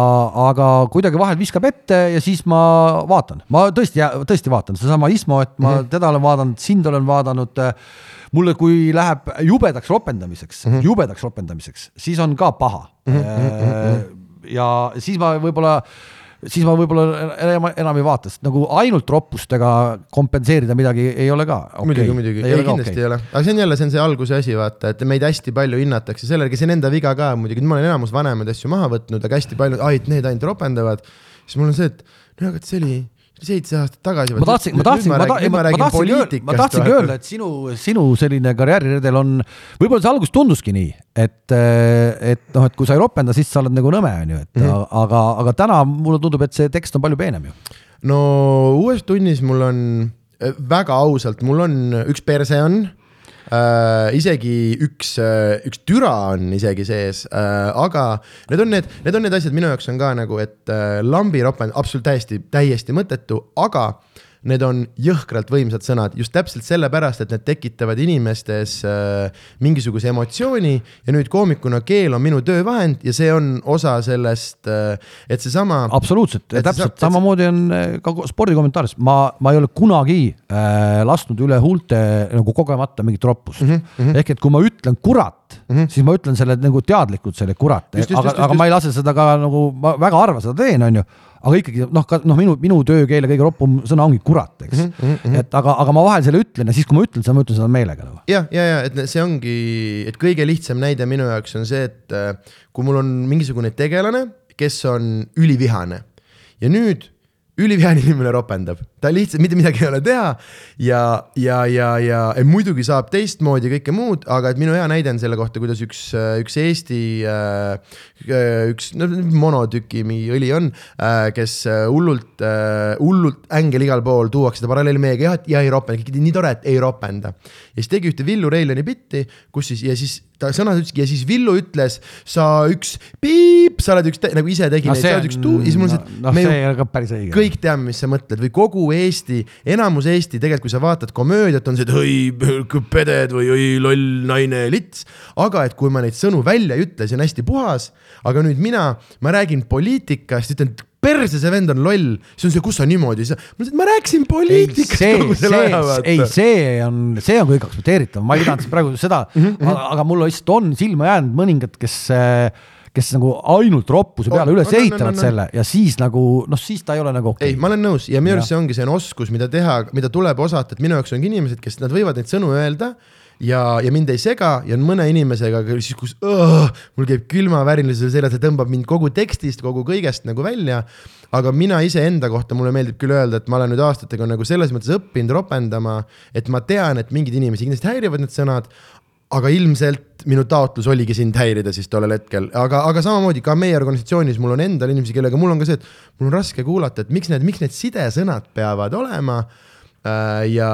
aga kuidagi vahel viskab ette ja siis ma vaatan, ma tõesti, tõesti vaatan sedasama Ismo, et ma mm -hmm. teda olen vaadanud, sind olen vaadanud mulle, kui läheb jubedaks ropendamiseks mm, -hmm. jubedaks ropendamiseks, siis on ka paha mm. -hmm. ja siis ma võib-olla siis ma võib-olla enam, enam ei vaata, sest nagu ainult roppustega kompenseerida midagi ei ole ka okay.. muidugi, muidugi, ei, ei kindlasti okay. ei ole, aga see on jälle, see on see alguse asi, vaata, et meid hästi palju hinnatakse sellega, see on enda viga ka muidugi, ma olen enamus vanemaid asju maha võtnud, aga hästi palju, ai, et need ainult ropendavad. siis mul on see, et no aga see oli seitse aastat tagasi. ma tahtsin, ma tahtsin, ma, ta, ma, ma tahtsingi öelda, ma tahtsingi öelda, et sinu, sinu selline karjääriredel on, võib-olla see alguses tunduski nii, et, et noh, et kui sa ei ropenda, siis sa oled nagu nõme, on ju, et mm -hmm. aga, aga täna mulle tundub, et see tekst on palju peenem ju. no uues tunnis mul on väga ausalt, mul on üks perse on äh,. isegi üks äh,, üks türa on isegi sees äh,, aga need on need, need on need asjad minu jaoks on ka nagu, et äh, lambiropend absoluutselt täiesti, täiesti mõttetu, aga need on jõhkralt võimsad sõnad just täpselt sellepärast, et need tekitavad inimestes äh, mingisuguse emotsiooni ja nüüd koomikuna keel on minu töövahend ja see on osa sellest äh,, et seesama. absoluutselt, täpselt sa, samamoodi on äh, ka spordikommentaarides, ma, ma ei ole kunagi äh, lasknud üle huulte nagu kogemata mingit roppust mm. -hmm. ehk et kui ma ütlen kurat mm, -hmm. siis ma ütlen selle nagu teadlikult selle kurat, aga, aga just. ma ei lase seda ka nagu, ma väga harva seda teen, on ju aga ikkagi noh, ka noh, minu, minu töökeele kõige roppum sõna ongi kurat, eks mm. -hmm. et aga, aga ma vahel selle ütlen ja siis, kui ma ütlen seda, ma ütlen seda meelega nagu. jah, ja, ja, ja et see ongi, et kõige lihtsam näide minu jaoks on see, et äh, kui mul on mingisugune tegelane, kes on ülivihane ja nüüd ülivihane inimene ropendab, ta lihtsalt mitte midagi ei ole teha. Ja, ja, ja, ja muidugi saab teistmoodi kõike muud, aga et minu hea näide on selle kohta, kuidas üks, üks Eesti äh, üks no, monotüki õli on, äh, kes hullult, äh, hullult ängel igal pool tuuakse seda paralleeli meiega ja, ja ei ropenda, kõik nii tore, et ei ropenda. ja siis tegi ühte Villu Reilani bitti, kus siis ja siis ta sõnas ütleski ja siis Villu ütles, sa üks piip, sa oled üks, nagu ise tegi no, sa oled üks tuu, siis mul on see, et no, me ju kõik teame, mis sa mõtled. Või kogu Eesti, enamus Eesti tegelikult, kui sa vaatad komöödiat, on see, et oi, peded või oi, loll naine, lits. aga et kui ma neid sõnu välja ei ütle, see on hästi puhas, aga nüüd mina, ma räägin poliitikast, ütlen perse, see vend on loll, siis on see, kus sa niimoodi, ma rääkisin poliitikast kogu selle aja. ei, see on, see on kõik aktsepteeritav, ma ei pidanud praegu seda mm, -hmm. aga mul lihtsalt on silma jäänud mõningad, kes kes nagu ainult roppuse peale üles on, ehitavad on, on, on, selle ja siis nagu noh, siis ta ei ole nagu okei. Okay.. ei, ma olen nõus ja minu arust see ongi, see on oskus, mida teha, mida tuleb osata, et minu jaoks ongi inimesed, kes nad võivad neid sõnu öelda ja, ja mind ei sega ja mõne inimesega, siis kus õh, mul käib külmavärinlus seljas ja tõmbab mind kogu tekstist, kogu kõigest nagu välja. aga mina iseenda kohta, mulle meeldib küll öelda, et ma olen nüüd aastatega nagu selles mõttes õppinud ropendama, et ma tean, et mingeid inimesi kindlasti häirivad need sõnad, aga ilmselt minu taotlus oligi sind häirida siis tollel hetkel, aga, aga samamoodi ka meie organisatsioonis mul on endal inimesi, kellega mul on ka see, et mul on raske kuulata, et miks need, miks need sidesõnad peavad olema ja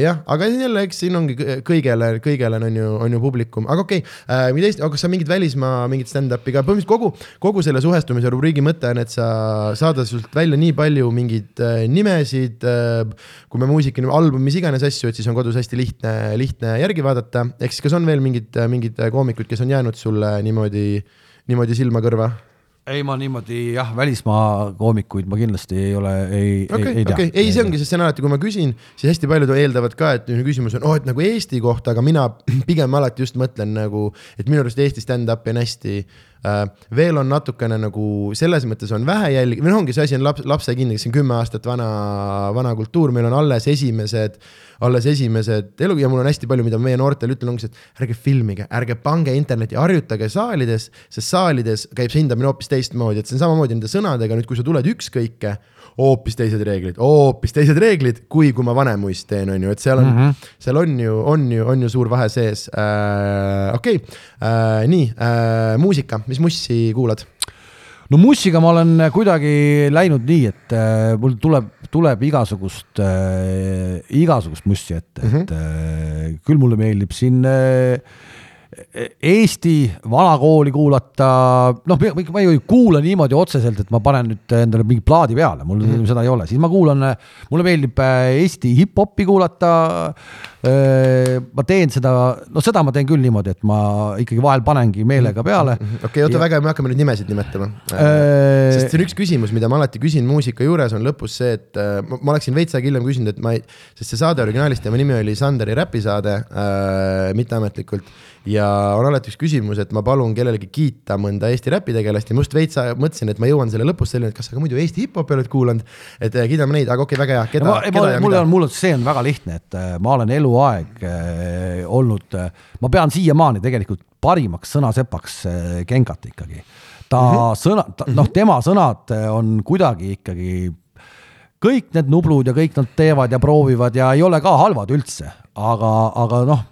jah, aga jälle, eks siin ongi kõigele, kõigele on ju, on ju publikum, aga okei okay,, äh, mida teist, kas sa mingit välismaa mingit stand-up'i ka, põhimõtteliselt kogu, kogu selle suhestumise rubriigi mõte on, et sa saada sult välja nii palju mingeid äh, nimesid äh,. kui me muusika, album, mis iganes asju, et siis on kodus hästi lihtne, lihtne järgi vaadata, ehk siis kas on veel mingid, mingid koomikud, kes on jäänud sulle niimoodi, niimoodi silma kõrva? Ei, ma niimoodi jah, välismaa koomikuid ma kindlasti ei ole, ei okay,, ei, ei tea. okay.. ei, see ongi, see on alati, kui ma küsin, siis hästi paljud eeldavad ka, et küsimus on, oh, et nagu Eesti kohta, aga mina pigem alati just mõtlen nagu, et minu arust Eesti stand-up'i on hästi veel on natukene nagu selles mõttes on vähe jälgi-, või noh, ongi see asi on laps, lapsekindne, kes on kümme aastat vana, vana kultuur, meil on alles esimesed, alles esimesed elu ja mul on hästi palju, mida ma meie noortele ütlen, ongi see, et ärge filmige, ärge pange internetti, harjutage saalides, sest saalides käib see hindamine hoopis teistmoodi, et see on samamoodi nende sõnadega, nüüd kui sa tuled ükskõike hoopis teised reeglid, hoopis teised reeglid, kui, kui ma Vanemuist teen, on ju, et seal on mm, -hmm. seal on ju, on ju, on ju suur vahe sees äh,. okei okay. äh,, nii äh,, muusika, mis mussi kuulad? no mussiga ma olen kuidagi läinud nii, et äh, mul tuleb, tuleb igasugust äh,, igasugust mussi ette mm, -hmm. et äh, küll mulle meeldib siin äh, Eesti vanakooli kuulata, noh, ma ei kuula niimoodi otseselt, et ma panen nüüd endale mingi plaadi peale, mul mm -hmm. seda ei ole, siis ma kuulan, mulle meeldib äh, Eesti hip-hopi kuulata. Äh, ma teen seda, no seda ma teen küll niimoodi, et ma ikkagi vahel panengi meelega peale. Mhm. okei oota ja... väga hea, me hakkame nüüd nimesid nimetama äh.... sest see on üks küsimus, mida ma alati küsin muusika juures, on lõpus see, et äh, ma oleksin veits aega hiljem küsinud, et ma ei, sest see saade originaalis, tema nimi oli Sanderi räpisaade äh,, mitteametlikult ja on alati üks küsimus, et ma palun kellelegi kiita mõnda Eesti räpitegelast ja ma just veits mõtlesin, et ma jõuan selle lõpus selleni, et kas sa ka muidu Eesti hip-hopi oled kuulanud, et eh, kiidame neid, aga okei okay,, väga hea, keda, keda ma, mul on, mul on, see on väga lihtne, et äh, ma olen eluaeg äh, olnud äh,, ma pean siiamaani tegelikult parimaks sõnasepaks äh, Genkat ikkagi. ta mm -hmm. sõna, noh, mhm. tema sõnad on kuidagi ikkagi kõik need nublud ja kõik nad teevad ja proovivad ja ei ole ka halvad üldse, aga, aga noh,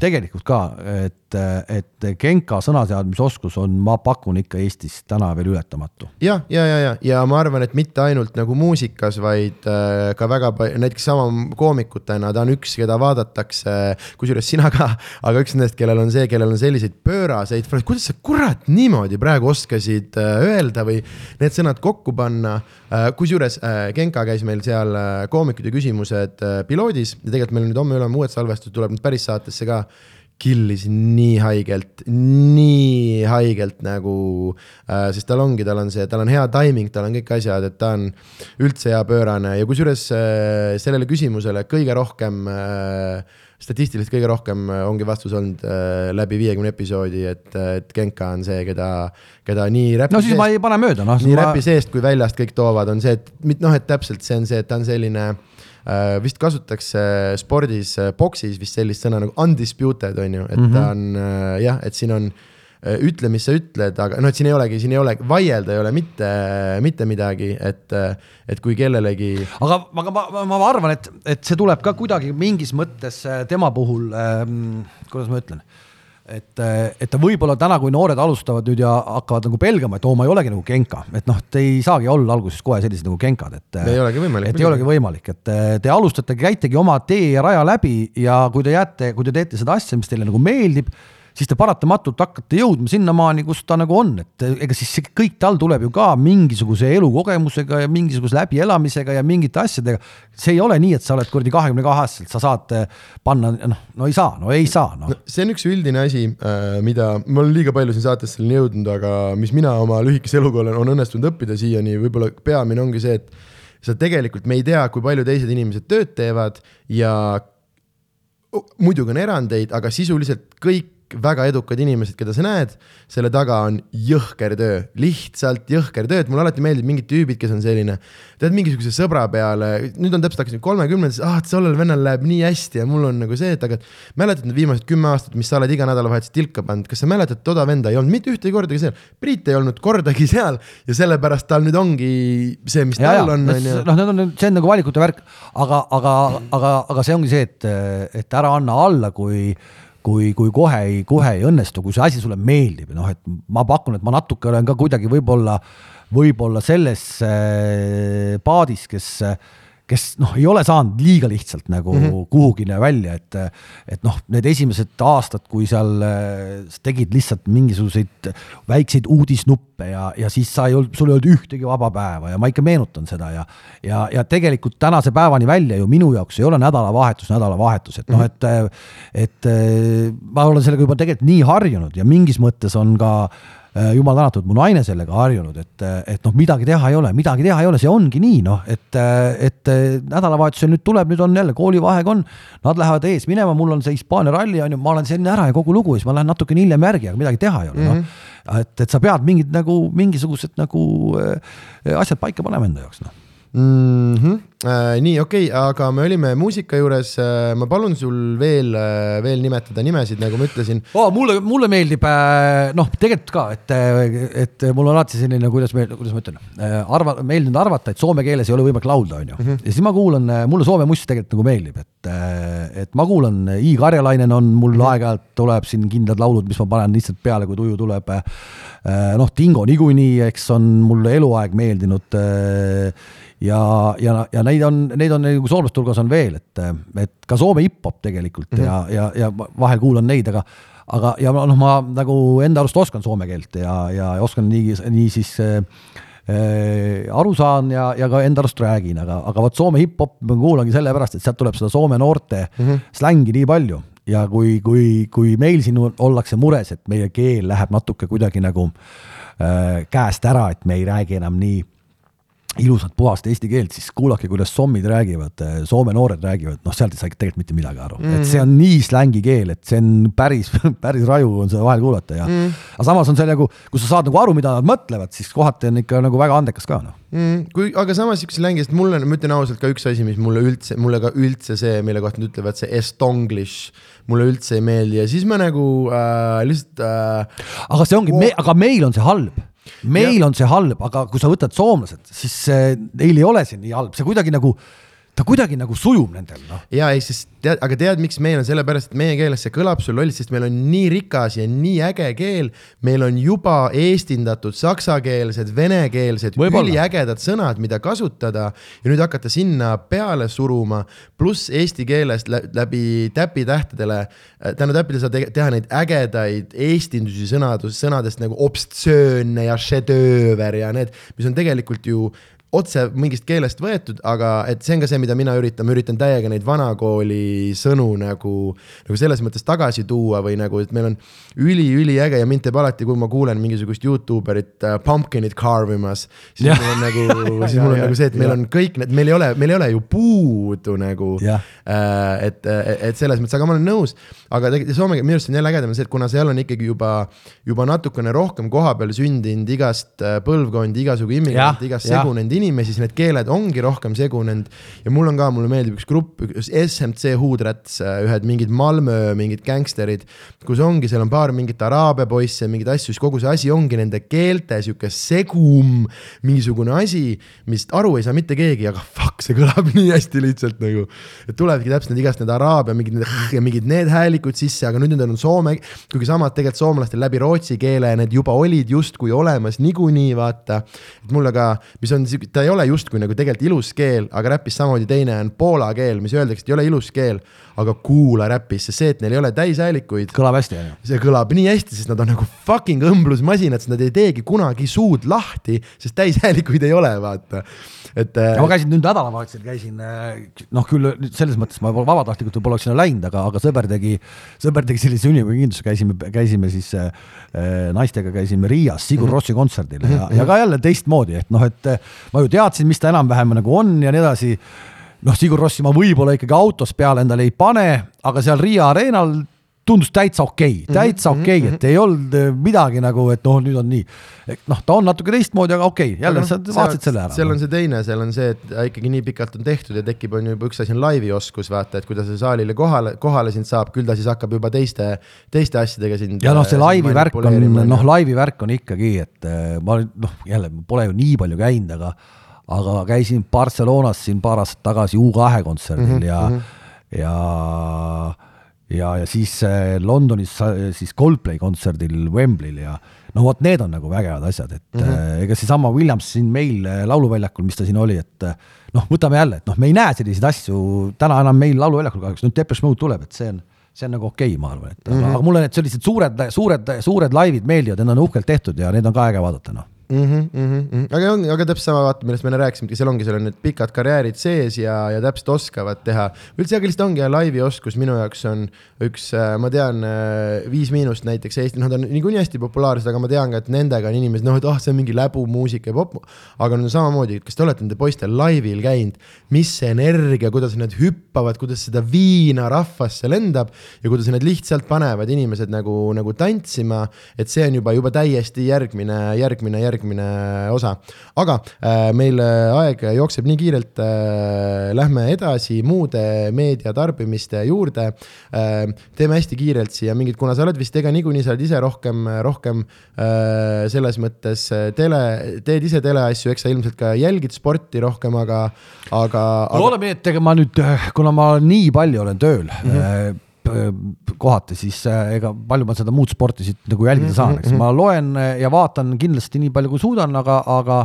tegelikult ka, et, et Genka sõnaseadmisoskus on, ma pakun ikka Eestis täna veel ületamatu. ja, ja, ja, ja, ja ma arvan, et mitte ainult nagu muusikas, vaid äh, ka väga palju, näiteks sama koomikutena, ta on üks, keda vaadatakse, kusjuures sina ka, [LAUGHS] aga üks nendest, kellel on see, kellel on selliseid pööraseid, kuidas sa kurat niimoodi praegu oskasid äh, öelda või need sõnad kokku panna. Äh, kusjuures Genka käis meil seal koomikute küsimused piloodis ja tegelikult meil nüüd homme-ülehomme uued salvestused tuleb nüüd päris saatesse ka killis nii haigelt, nii haigelt nagu äh,, sest tal ongi, tal on see, tal on hea timing, tal on kõik asjad, et ta on üldse hea pöörane ja kusjuures äh, sellele küsimusele kõige rohkem äh, statistiliselt kõige rohkem äh, ongi vastus olnud äh, läbi viiekümne episoodi, et, et Genka on see, keda, keda nii räpi no siis seest, ma ei pane mööda, noh. nii ma... räpi seest kui väljast kõik toovad, on see, et noh, et täpselt see on see, et ta on selline äh, Äh, vist kasutatakse spordis, boksis äh, vist sellist sõna nagu undisputed on ju, et mm -hmm. ta on äh, jah, et siin on ütle, mis sa ütled, aga noh, et siin ei olegi, siin ei ole, vaielda ei ole mitte, mitte midagi, et, et kui kellelegi. aga, aga ma, ma arvan, et, et see tuleb ka kuidagi mingis mõttes tema puhul ähm,, kuidas ma ütlen et, et ta võib-olla täna, kui noored alustavad nüüd ja hakkavad nagu pelgama, et oo, ma ei olegi nagu Genka, et noh, te ei saagi olla alguses kohe sellised nagu Genkad, et. ei olegi võimalik. et ei olegi võimalik, et te alustate, käitegi oma tee ja raja läbi ja kui te jääte, kui te teete seda asja, mis teile nagu meeldib siis te paratamatult hakkate jõudma sinnamaani, kus ta nagu on, et ega siis see kõik tal tuleb ju ka mingisuguse elukogemusega ja mingisuguse läbielamisega ja mingite asjadega. see ei ole nii, et sa oled kuradi kahekümne kahe aastaselt, sa saad eh, panna, noh, no ei saa, no ei saa no. no. see on üks üldine asi, äh, mida ma olen liiga palju siin saates selleni jõudnud, aga mis mina oma lühikese eluga olen, on õnnestunud õppida siiani, võib-olla peamine ongi see, et sa tegelikult, me ei tea, kui palju teised inimesed tööd teevad ja muidugi on erandeid, aga sisuliselt kõik kõik väga edukad inimesed, keda sa näed, selle taga on jõhker töö, lihtsalt jõhker töö, et mulle alati meeldib mingid tüübid, kes on selline, tead mingisuguse sõbra peale, nüüd on täpselt hakkasin kolmekümnendates, ah, et sellel vennal läheb nii hästi ja mul on nagu see, et aga mäletad need viimased kümme aastat, mis sa oled iga nädalavahetus tilka pannud, kas sa mäletad, toda venda ei olnud mitte ühtegi kordagi seal, Priit ei olnud kordagi seal ja sellepärast tal nüüd ongi see, mis ja, tal on, on ju. noh, need on, see on nagu valikute värk, aga, aga, aga, aga see ongi see, et, et ära anna alla, kui kui, kui kohe ei, kohe ei õnnestu, kui see asi sulle meeldib, noh, et ma pakun, et ma natuke olen ka kuidagi võib-olla, võib-olla selles äh, paadis, kes kes noh, ei ole saanud liiga lihtsalt nagu mm -hmm. kuhugile välja, et et noh, need esimesed aastad, kui seal äh, tegid lihtsalt mingisuguseid väikseid uudisnuppe ja, ja siis sa ei olnud, sul ei olnud ühtegi vaba päeva ja ma ikka meenutan seda ja ja, ja tegelikult tänase päevani välja ju minu jaoks ei ole nädalavahetus nädalavahetus, et noh, et et ma olen sellega juba tegelikult nii harjunud ja mingis mõttes on ka Äh, jumal tänatud, mu naine sellega harjunud, et, et noh, midagi teha ei ole, midagi teha ei ole, see ongi nii, noh, et, et nädalavahetusel nüüd tuleb, nüüd on jälle koolivaheaeg on, nad lähevad ees minema, mul on see Hispaania ralli on ju, ma olen selline ära ja kogu lugu ja siis ma lähen natukene hiljem järgi, aga midagi teha ei ole mm, -hmm. noh. et, et sa pead mingid nagu mingisugused nagu äh, asjad paika panema enda jaoks, noh mm. -hmm. Äh, nii, okei okay,, aga me olime muusika juures äh,, ma palun sul veel äh,, veel nimetada nimesid, nagu ma ütlesin oh,. mulle, mulle meeldib äh, noh, tegelikult ka, et, et mul on alati selline, kuidas me, kuidas ma ütlen äh,, arva, meeldinud arvata, et soome keeles ei ole võimalik laulda, on ju mm. -hmm. ja siis ma kuulan, äh, mulle soome must tegelikult nagu meeldib, et, äh, et ma kuulan, I Karjalainen on mul mm -hmm. aeg-ajalt tuleb siin kindlad laulud, mis ma panen lihtsalt peale, kui tuju tuleb äh,. noh, Dingo niikuinii, eks on mulle eluaeg meeldinud äh, ja, ja, ja neid on, neid on nagu soomlaste hulgas on veel, et, et ka Soome hip-hop tegelikult mm -hmm. ja, ja, ja vahel kuulan neid, aga aga, ja noh, ma nagu enda arust oskan soome keelt ja, ja oskan nii, nii siis äh, aru saan ja, ja ka enda arust räägin, aga, aga vot Soome hip-hop ma kuulangi sellepärast, et sealt tuleb seda Soome noorte mm -hmm. slängi nii palju ja kui, kui, kui meil siin ollakse mures, et meie keel läheb natuke kuidagi nagu äh, käest ära, et me ei räägi enam nii ilusat puhast eesti keelt, siis kuulake, kuidas sommid räägivad, Soome noored räägivad, noh, sealt ei saa tegelikult mitte midagi aru mm, et see on nii slängi keel, et see on päris, [LAUGHS] päris raju on seda vahel kuulata ja mm, aga samas on see nagu, kui sa saad nagu aru, mida nad mõtlevad, siis kohati on ikka nagu väga andekas ka noh mm,. kui, aga samas siukse slängi, sest mulle, ma ütlen ausalt ka üks asi, mis mulle üldse, mulle ka üldse see, mille kohta nad ütlevad, see estonglish mulle üldse ei meeldi ja siis ma nagu äh, lihtsalt äh,. aga see ongi aga meil on see halb meil ja. on see halb, aga kui sa võtad soomlased, siis neil ei ole see nii halb, see kuidagi nagu ta kuidagi nagu sujub nendel, noh. ja ei, sest tead, aga tead, miks meil on sellepärast, et meie keeles see kõlab sul lollilt, sest meil on nii rikas ja nii äge keel. meil on juba eestindatud saksakeelsed, venekeelsed, üliägedad sõnad, mida kasutada ja nüüd hakata sinna peale suruma, pluss eesti keelest läbi täpitähtedele, tänu täppidele saad teha neid ägedaid eestindusi sõnadus, sõnadest nagu obstsöönne ja šedööver ja need, mis on tegelikult ju otse mingist keelest võetud, aga et see on ka see, mida mina üritan, ma üritan täiega neid vanakooli sõnu nagu, nagu selles mõttes tagasi tuua või nagu, et meil on üli-üliäge ja mind teeb alati, kui ma kuulen mingisugust Youtube erit uh, pumpkin'it carve imas, siis ja. mul on nagu, [LAUGHS] siis mul on nagu see, et meil ja. on kõik need, meil ei ole, meil ei ole ju puudu nagu. Uh, et, et selles mõttes, aga ma olen nõus, aga tegelikult Soome minu arust on jälle ägedam see, et kuna seal on ikkagi juba, juba natukene rohkem kohapeal sündinud igast äh, põlvkondi, igasugu immigrante, igast segunenud inimesi, siis need keeled ongi rohkem segunenud. ja mul on ka, mulle meeldib üks grupp, SMC Huudrats, äh, ühed mingid Malmö mingid gängsterid, kus ongi, seal on paar mingit araabia poisse, mingeid asju, siis kogu see asi ongi nende keelte sihuke segum, mingisugune asi, mis aru ei saa mitte keegi, aga fuck, see kõlab nii hästi lihtsalt nagu. et tulevadki täpselt need igast need araabia mingid mingid need häälikud sisse, aga nüüd need on soome, kuigi samad tegelikult soomlastel läbi rootsi keele, need juba olid justkui olemas niikuinii, vaata. et mulle ka, mis on sihuke ta ei ole justkui nagu tegelikult ilus keel, aga räpis samamoodi teine on poola keel, mis öeldakse, et ei ole ilus keel, aga kuula räpis, sest see, et neil ei ole täishäälikuid. kõlab hästi, on ju. see kõlab nii hästi, sest nad on nagu fucking õmblusmasinad, sest nad ei teegi kunagi suud lahti, sest täishäälikuid ei ole, vaata et. Äh, ma käisin nüüd nädalavahetusel käisin äh, noh, küll selles mõttes ma vabatahtlikult võib-olla oleks sinna läinud, aga, aga sõber tegi, sõber tegi sellise sünnipõhikindlustuse, käisime, käisime siis äh, äh, naistega käisime Riias Sigur -hmm. Rossi kontserdil ja, ja ka jälle teistmoodi, et noh, et ma ju teadsin, mis ta enam-vähem nagu on ja nii edasi. Noh, Sigur Rossi ma võib-olla ikkagi autos peale endale ei pane, aga seal Riia areenal tundus täitsa okei okay,, täitsa okei okay, mm, -hmm. et ei olnud äh, midagi nagu, et noh, nüüd on nii. noh, ta on natuke teistmoodi, aga okei okay,, jälle no, sa vaatasid selle ära. seal on see teine, seal on see, et ikkagi nii pikalt on tehtud ja tekib, on ju juba üks asi on laivi oskus, vaata, et kui ta selle saalile kohale, kohale sind saab, küll ta siis hakkab juba teiste, teiste asjadega sind. ja noh, see laivi värk on, noh, laivi värk on ikkagi, et äh, ma noh, jälle pole ju nii palju käinud, aga aga käisin Barcelonas siin paar aastat tagasi U2 kontserdil mm -hmm, ja mm, -hmm. ja ja, ja siis äh, Londonis siis Coldplay kontserdil Wembley'l ja no vot, need on nagu vägevad asjad, et mm -hmm. ega seesama Williams siin meil äh, lauluväljakul, mis ta siin oli, et noh, võtame jälle, et noh, me ei näe selliseid asju täna enam meil lauluväljakul kahjuks, nüüd Depeche Mode tuleb, et see on, see on nagu okei okay,, ma arvan, et mm -hmm. aga mulle need sellised suured, suured, suured laivid meeldivad, need on uhkelt tehtud ja need on ka äge vaadata, noh mm. -hmm, mm -hmm. aga on, aga täpselt sama vaata, millest me enne rääkisimegi, seal ongi, seal on need pikad karjäärid sees ja, ja täpselt oskavad teha. üldse, aga lihtsalt ongi laivi oskus minu jaoks on üks, äh, ma tean, äh, Viis Miinust näiteks Eesti, noh, ta on niikuinii hästi populaarsed, aga ma tean ka, et nendega on inimesed, noh, et ah oh,, see on mingi läbumuusika ja popp. aga no samamoodi, kas te olete nende poiste laivil käinud, mis energia, kuidas nad hüppavad, kuidas seda viina rahvasse lendab ja kuidas nad lihtsalt panevad inimesed nagu, nagu tantsima. et see on juba, juba täiesti järgmine, järgmine, järgmine järgmine osa. aga äh, meil äh, aeg jookseb nii kiirelt äh,, lähme edasi muude meediatarbimiste juurde teeme hästi kiirelt siia mingid, kuna sa oled vist, ega niikuinii sa oled ise rohkem, rohkem selles mõttes tele, teed ise teleasju, eks sa ilmselt ka jälgid sporti rohkem, aga, aga, aga.... loodame, et ega ma nüüd, kuna ma nii palju olen tööl mm, -hmm kohati, siis äh, ega palju ma seda muud sporti siit nagu jälgida saan, eks. ma loen ja vaatan kindlasti nii palju, kui suudan, aga, aga,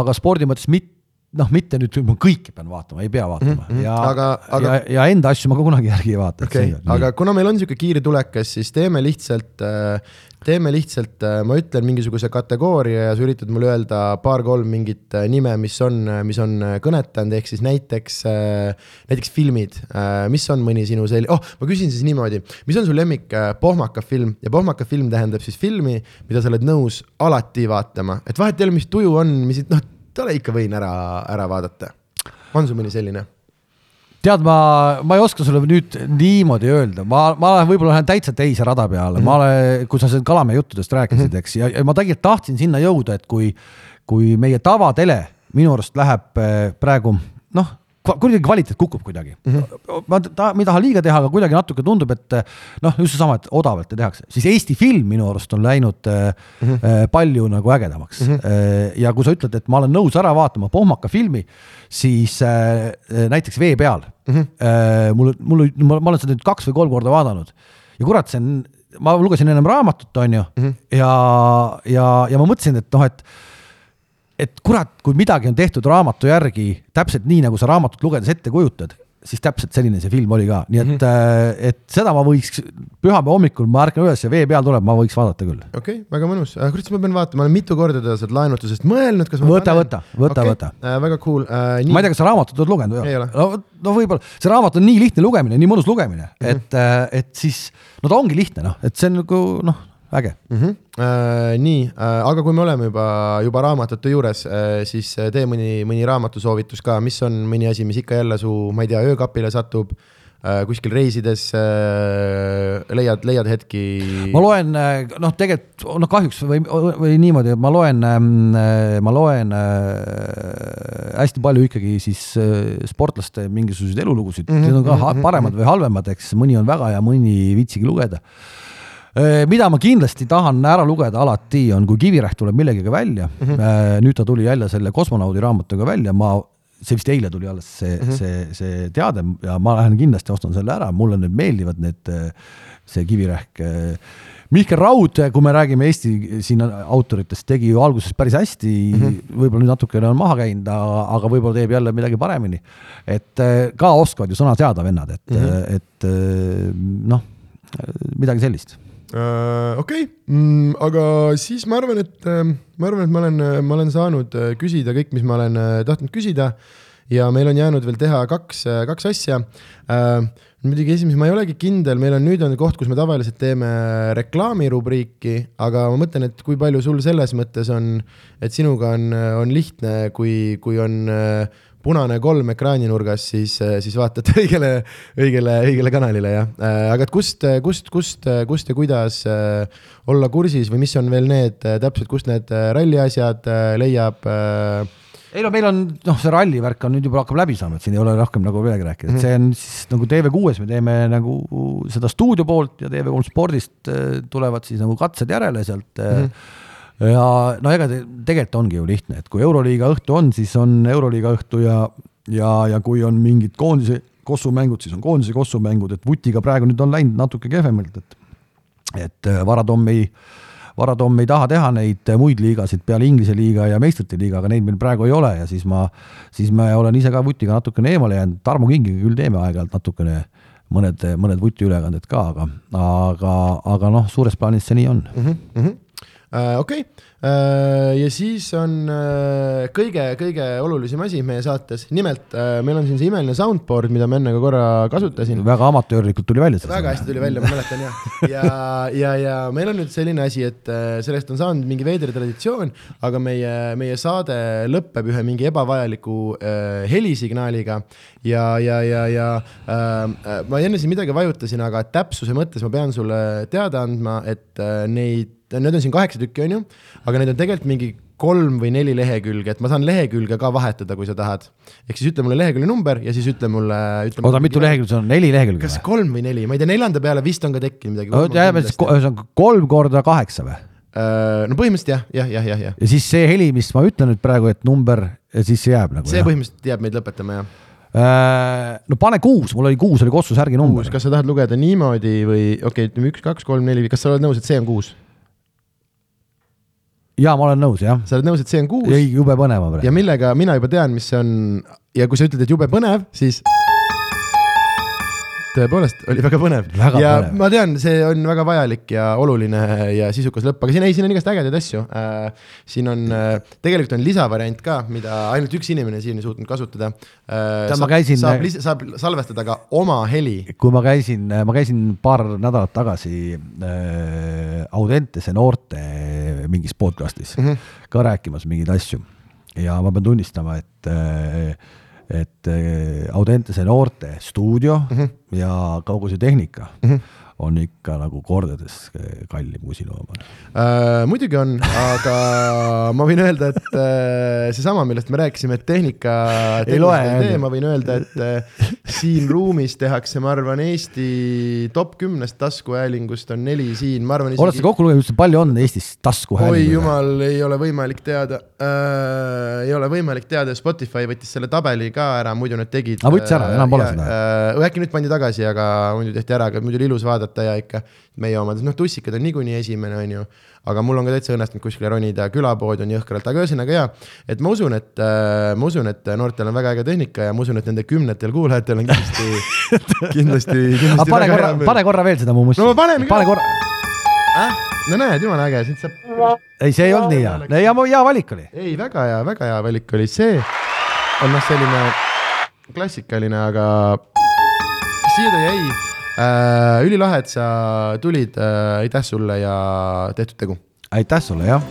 aga spordi mõttes mitte noh, mitte nüüd ma kõike pean vaatama, ei pea vaatama. Mm -hmm. ja aga, aga... ja, ja enda asju ma ka kunagi järgi ei vaata okay.. aga kuna meil on niisugune kiire tulekas, siis teeme lihtsalt, äh, teeme lihtsalt, äh, ma ütlen mingisuguse kategooria ja sa üritad mulle öelda paar-kolm mingit äh, nime, mis on, mis on kõnetanud, ehk siis näiteks, näiteks filmid. mis on mõni sinu selline, oh, ma küsin siis niimoodi, mis on su lemmik pohmaka film ja pohmaka film tähendab siis filmi, mida sa oled nõus alati vaatama, et vahet ei ole, mis tuju on, mis noh tule ikka võin ära, ära vaadata. on sul mõni selline? tead, ma, ma ei oska sulle nüüd niimoodi öelda, ma, ma võib-olla lähen täitsa teise rada peale mm, -hmm. ma olen, kui sa siin Kalamäe juttudest rääkisid mm, -hmm. eks, ja, ja ma tegelikult tahtsin sinna jõuda, et kui, kui meie tavatele minu arust läheb eh, praegu noh kuidagi kvaliteet kukub kuidagi mm. -hmm. ma ta, ei taha liiga teha, aga kuidagi natuke tundub, et noh, just seesama, et odavalt tehakse, siis Eesti film minu arust on läinud mm -hmm. palju nagu ägedamaks mm. -hmm. ja kui sa ütled, et ma olen nõus ära vaatama pohmaka filmi, siis näiteks Vee peal mm. -hmm. Mul, mul, ma olen seda nüüd kaks või kolm korda vaadanud ja kurat, see on, ma lugesin ennem raamatut, on ju mm, -hmm. ja, ja, ja ma mõtlesin, et noh, et et kurat, kui midagi on tehtud raamatu järgi täpselt nii, nagu sa raamatut lugedes ette kujutad, siis täpselt selline see film oli ka, nii et mm, -hmm. et seda ma võiks pühapäeva hommikul, ma ärkan üles ja vee peal tuleb, ma võiks vaadata küll. okei okay,, väga mõnus, siis ma pean vaatama, ma olen mitu korda teda sealt laenutusest mõelnud, kas ma võta, võta, võta okay., võta äh,. väga cool äh,. Nii... ma ei tea, kas sa raamatut oled lugenud või? no, no võib-olla, see raamat on nii lihtne lugemine, nii mõnus lugemine mm, -hmm. et, äh, et siis, no ta ongi lihtne noh, et see on nagu noh äge mm. -hmm. Äh, nii äh,, aga kui me oleme juba, juba raamatute juures äh,, siis äh, tee mõni, mõni raamatusoovitus ka, mis on mõni asi, mis ikka jälle su, ma ei tea, öökapile satub äh,, kuskil reisides äh, leiad, leiad hetki? ma loen, äh, noh, tegelikult noh, kahjuks või, või niimoodi, ma loen äh,, ma loen äh, hästi palju ikkagi siis äh, sportlaste mingisuguseid elulugusid mm, -hmm, need on ka mm -hmm, paremad või halvemad, eks mõni on väga hea, mõni ei viitsigi lugeda mida ma kindlasti tahan ära lugeda alati, on, kui Kivirähk tuleb millegagi välja mm. -hmm. nüüd ta tuli jälle selle kosmonaudi raamatuga välja, ma, see vist eile tuli alles see mm, -hmm. see, see teade ja ma lähen kindlasti ostan selle ära, mulle need meeldivad, need, äh, see Kivirähk. Mihkel Raud, kui me räägime Eesti siin autoritest, tegi ju alguses päris hästi mm -hmm., võib-olla nüüd natukene on maha käinud, aga võib-olla teeb jälle midagi paremini. et ka oskavad ju sõna teada vennad, et mm, -hmm. et noh, midagi sellist okei. Okay. mm,, aga siis ma arvan, et uh, ma arvan, et ma olen, ma olen saanud uh, küsida kõik, mis ma olen tahtnud küsida. Ja meil on jäänud veel teha kaks, kaks asja. Äh, muidugi esimese, ma ei olegi kindel, meil on nüüd on koht, kus me tavaliselt teeme reklaamirubriiki, aga ma mõtlen, et kui palju sul selles mõttes on, et sinuga on, on lihtne, kui, kui on äh, punane kolm ekraaninurgas, siis, siis vaatate [LAUGHS] õigele, õigele, õigele kanalile, jah. Äh, aga et kust, kust, kust, kust ja kuidas äh, olla kursis või mis on veel need täpselt, kust need ralli asjad leiab äh, ei no meil on noh, see ralli värk on nüüd juba hakkab läbi et siin ei ole rohkem nagu midagi rääkida, et see on siis nagu TV6-s me teeme nagu seda stuudio poolt ja TV3 spordist äh, tulevad siis nagu katsed järele sealt mm. -hmm. Ja no ega te, tegelikult ongi ju lihtne, et kui Euroliiga õhtu on, siis on Euroliiga õhtu ja, ja, ja kui on mingid koondise kossumängud, siis on koondise kossumängud, et Vutiga praegu nüüd on läinud natuke kehvemalt, et et äh, Varatom ei äh, Varatom ei taha teha neid muid liigasid peale Inglise liiga ja meistrite liiga, aga neid meil praegu ei ole ja siis ma, siis ma olen ise ka vutiga natukene eemale jäänud, Tarmo Kingiga küll teeme aeg-ajalt natukene mõned, mõned vutiülekanded ka, aga, aga, aga noh, suures plaanis see nii on mm. -hmm. Uh, okei okay. Äh, ja siis on kõige-kõige äh, olulisem asi meie saates, nimelt äh, meil on siin see imeline soundboard, mida ma enne ka korra kasutasin. väga amatöörlikult tuli välja. väga hästi tuli välja, ma mäletan jah. ja, ja, ja meil on nüüd selline asi, et sellest on saanud mingi veider traditsioon, aga meie, meie saade lõpeb ühe mingi ebavajaliku äh, helisignaaliga ja, ja, ja, ja äh, ma enne siin midagi vajutasin, aga täpsuse mõttes ma pean sulle teada andma, et äh, neid need on siin kaheksa tükki, on ju, aga need on tegelikult mingi kolm või neli lehekülge, et ma saan lehekülge ka vahetada, kui sa tahad. ehk siis ütle mulle lehekülje number ja siis ütle mulle. oota, mitu lehekülge sul on, neli lehekülge või? kas kolm või neli, ma ei tea, neljanda peale vist on ka tekkinud midagi. oota, siis, see on kolm korda kaheksa või? Äh, no põhimõtteliselt jah, jah, jah, jah, jah. ja siis see heli, mis ma ütlen nüüd praegu, et number, siis see jääb nagu. see jah? põhimõtteliselt jääb meid lõpetama, jah äh, no pane kuus, mul oli kuus oli Kossu särgi number. kas sa tahad lugeda niimoodi või okei okay,, ütleme üks, kaks, kolm, neli, kas sa oled nõus, et see on kuus? Jaa, ma olen nõus, jah. sa oled nõus, et see on kuus? ei, jube põnev on praegu. ja millega mina juba tean, mis see on ja kui sa ütled, et jube põnev, siis tõepoolest oli väga põnev väga ja põnev. ma tean, see on väga vajalik ja oluline ja sisukas lõpp, aga siin ei, siin on igast ägedaid asju äh,. siin on äh,, tegelikult on lisavariant ka, mida ainult üks inimene siiani suutnud kasutada äh,. Saab, käisin, saab, saab salvestada ka oma heli. kui ma käisin, ma käisin paar nädalat tagasi äh, Audentese noorte mingis podcast'is mm -hmm. ka rääkimas mingeid asju ja ma pean tunnistama, et äh, et äh, Audentese noorte stuudio mm -hmm. ja kogu see tehnika mm -hmm on ikka nagu kordades äh, kallim oma äh,? muidugi on, aga [LAUGHS] ma võin öelda, et äh, seesama, millest me rääkisime, et tehnika, tee, ma võin öelda, et äh, siin ruumis tehakse, ma arvan, Eesti top kümnest taskuhäälingust on neli siin, ma arvan isegi.... oled sa kokku lugenud, palju on Eestis taskuhäälinguid? oi jumal, ei ole võimalik teada äh,. ei ole võimalik teada, Spotify võttis selle tabeli ka ära, muidu nad tegid. aga võttis ära, enam pole seda äh,? äkki nüüd pandi tagasi, aga muidu tehti ära, aga muidu oli ilus vaadata vaadata ja ikka meie omades, noh, tussikad on niikuinii esimene, on ju. aga mul on ka täitsa õnnestunud kuskile ronida, külapood on jõhkralt, aga ühesõnaga jaa. et ma usun, et äh,, ma usun, et noortel on väga äge tehnika ja ma usun, et nende kümnetel kuulajatel on kindlasti [LAUGHS] kindlasti, kindlasti. pane korra, pane korra veel seda mu must. no paneme pane korra äh?. no näed, jumala äge, siit saab. ei, see ei olnud nii hea, hea, hea valik oli. ei, väga hea, väga hea valik oli, see on noh, selline klassikaline, aga siia ta jäi. Ülilahe, et sa tulid äh,, aitäh sulle ja tehtud tegu. aitäh sulle, jah.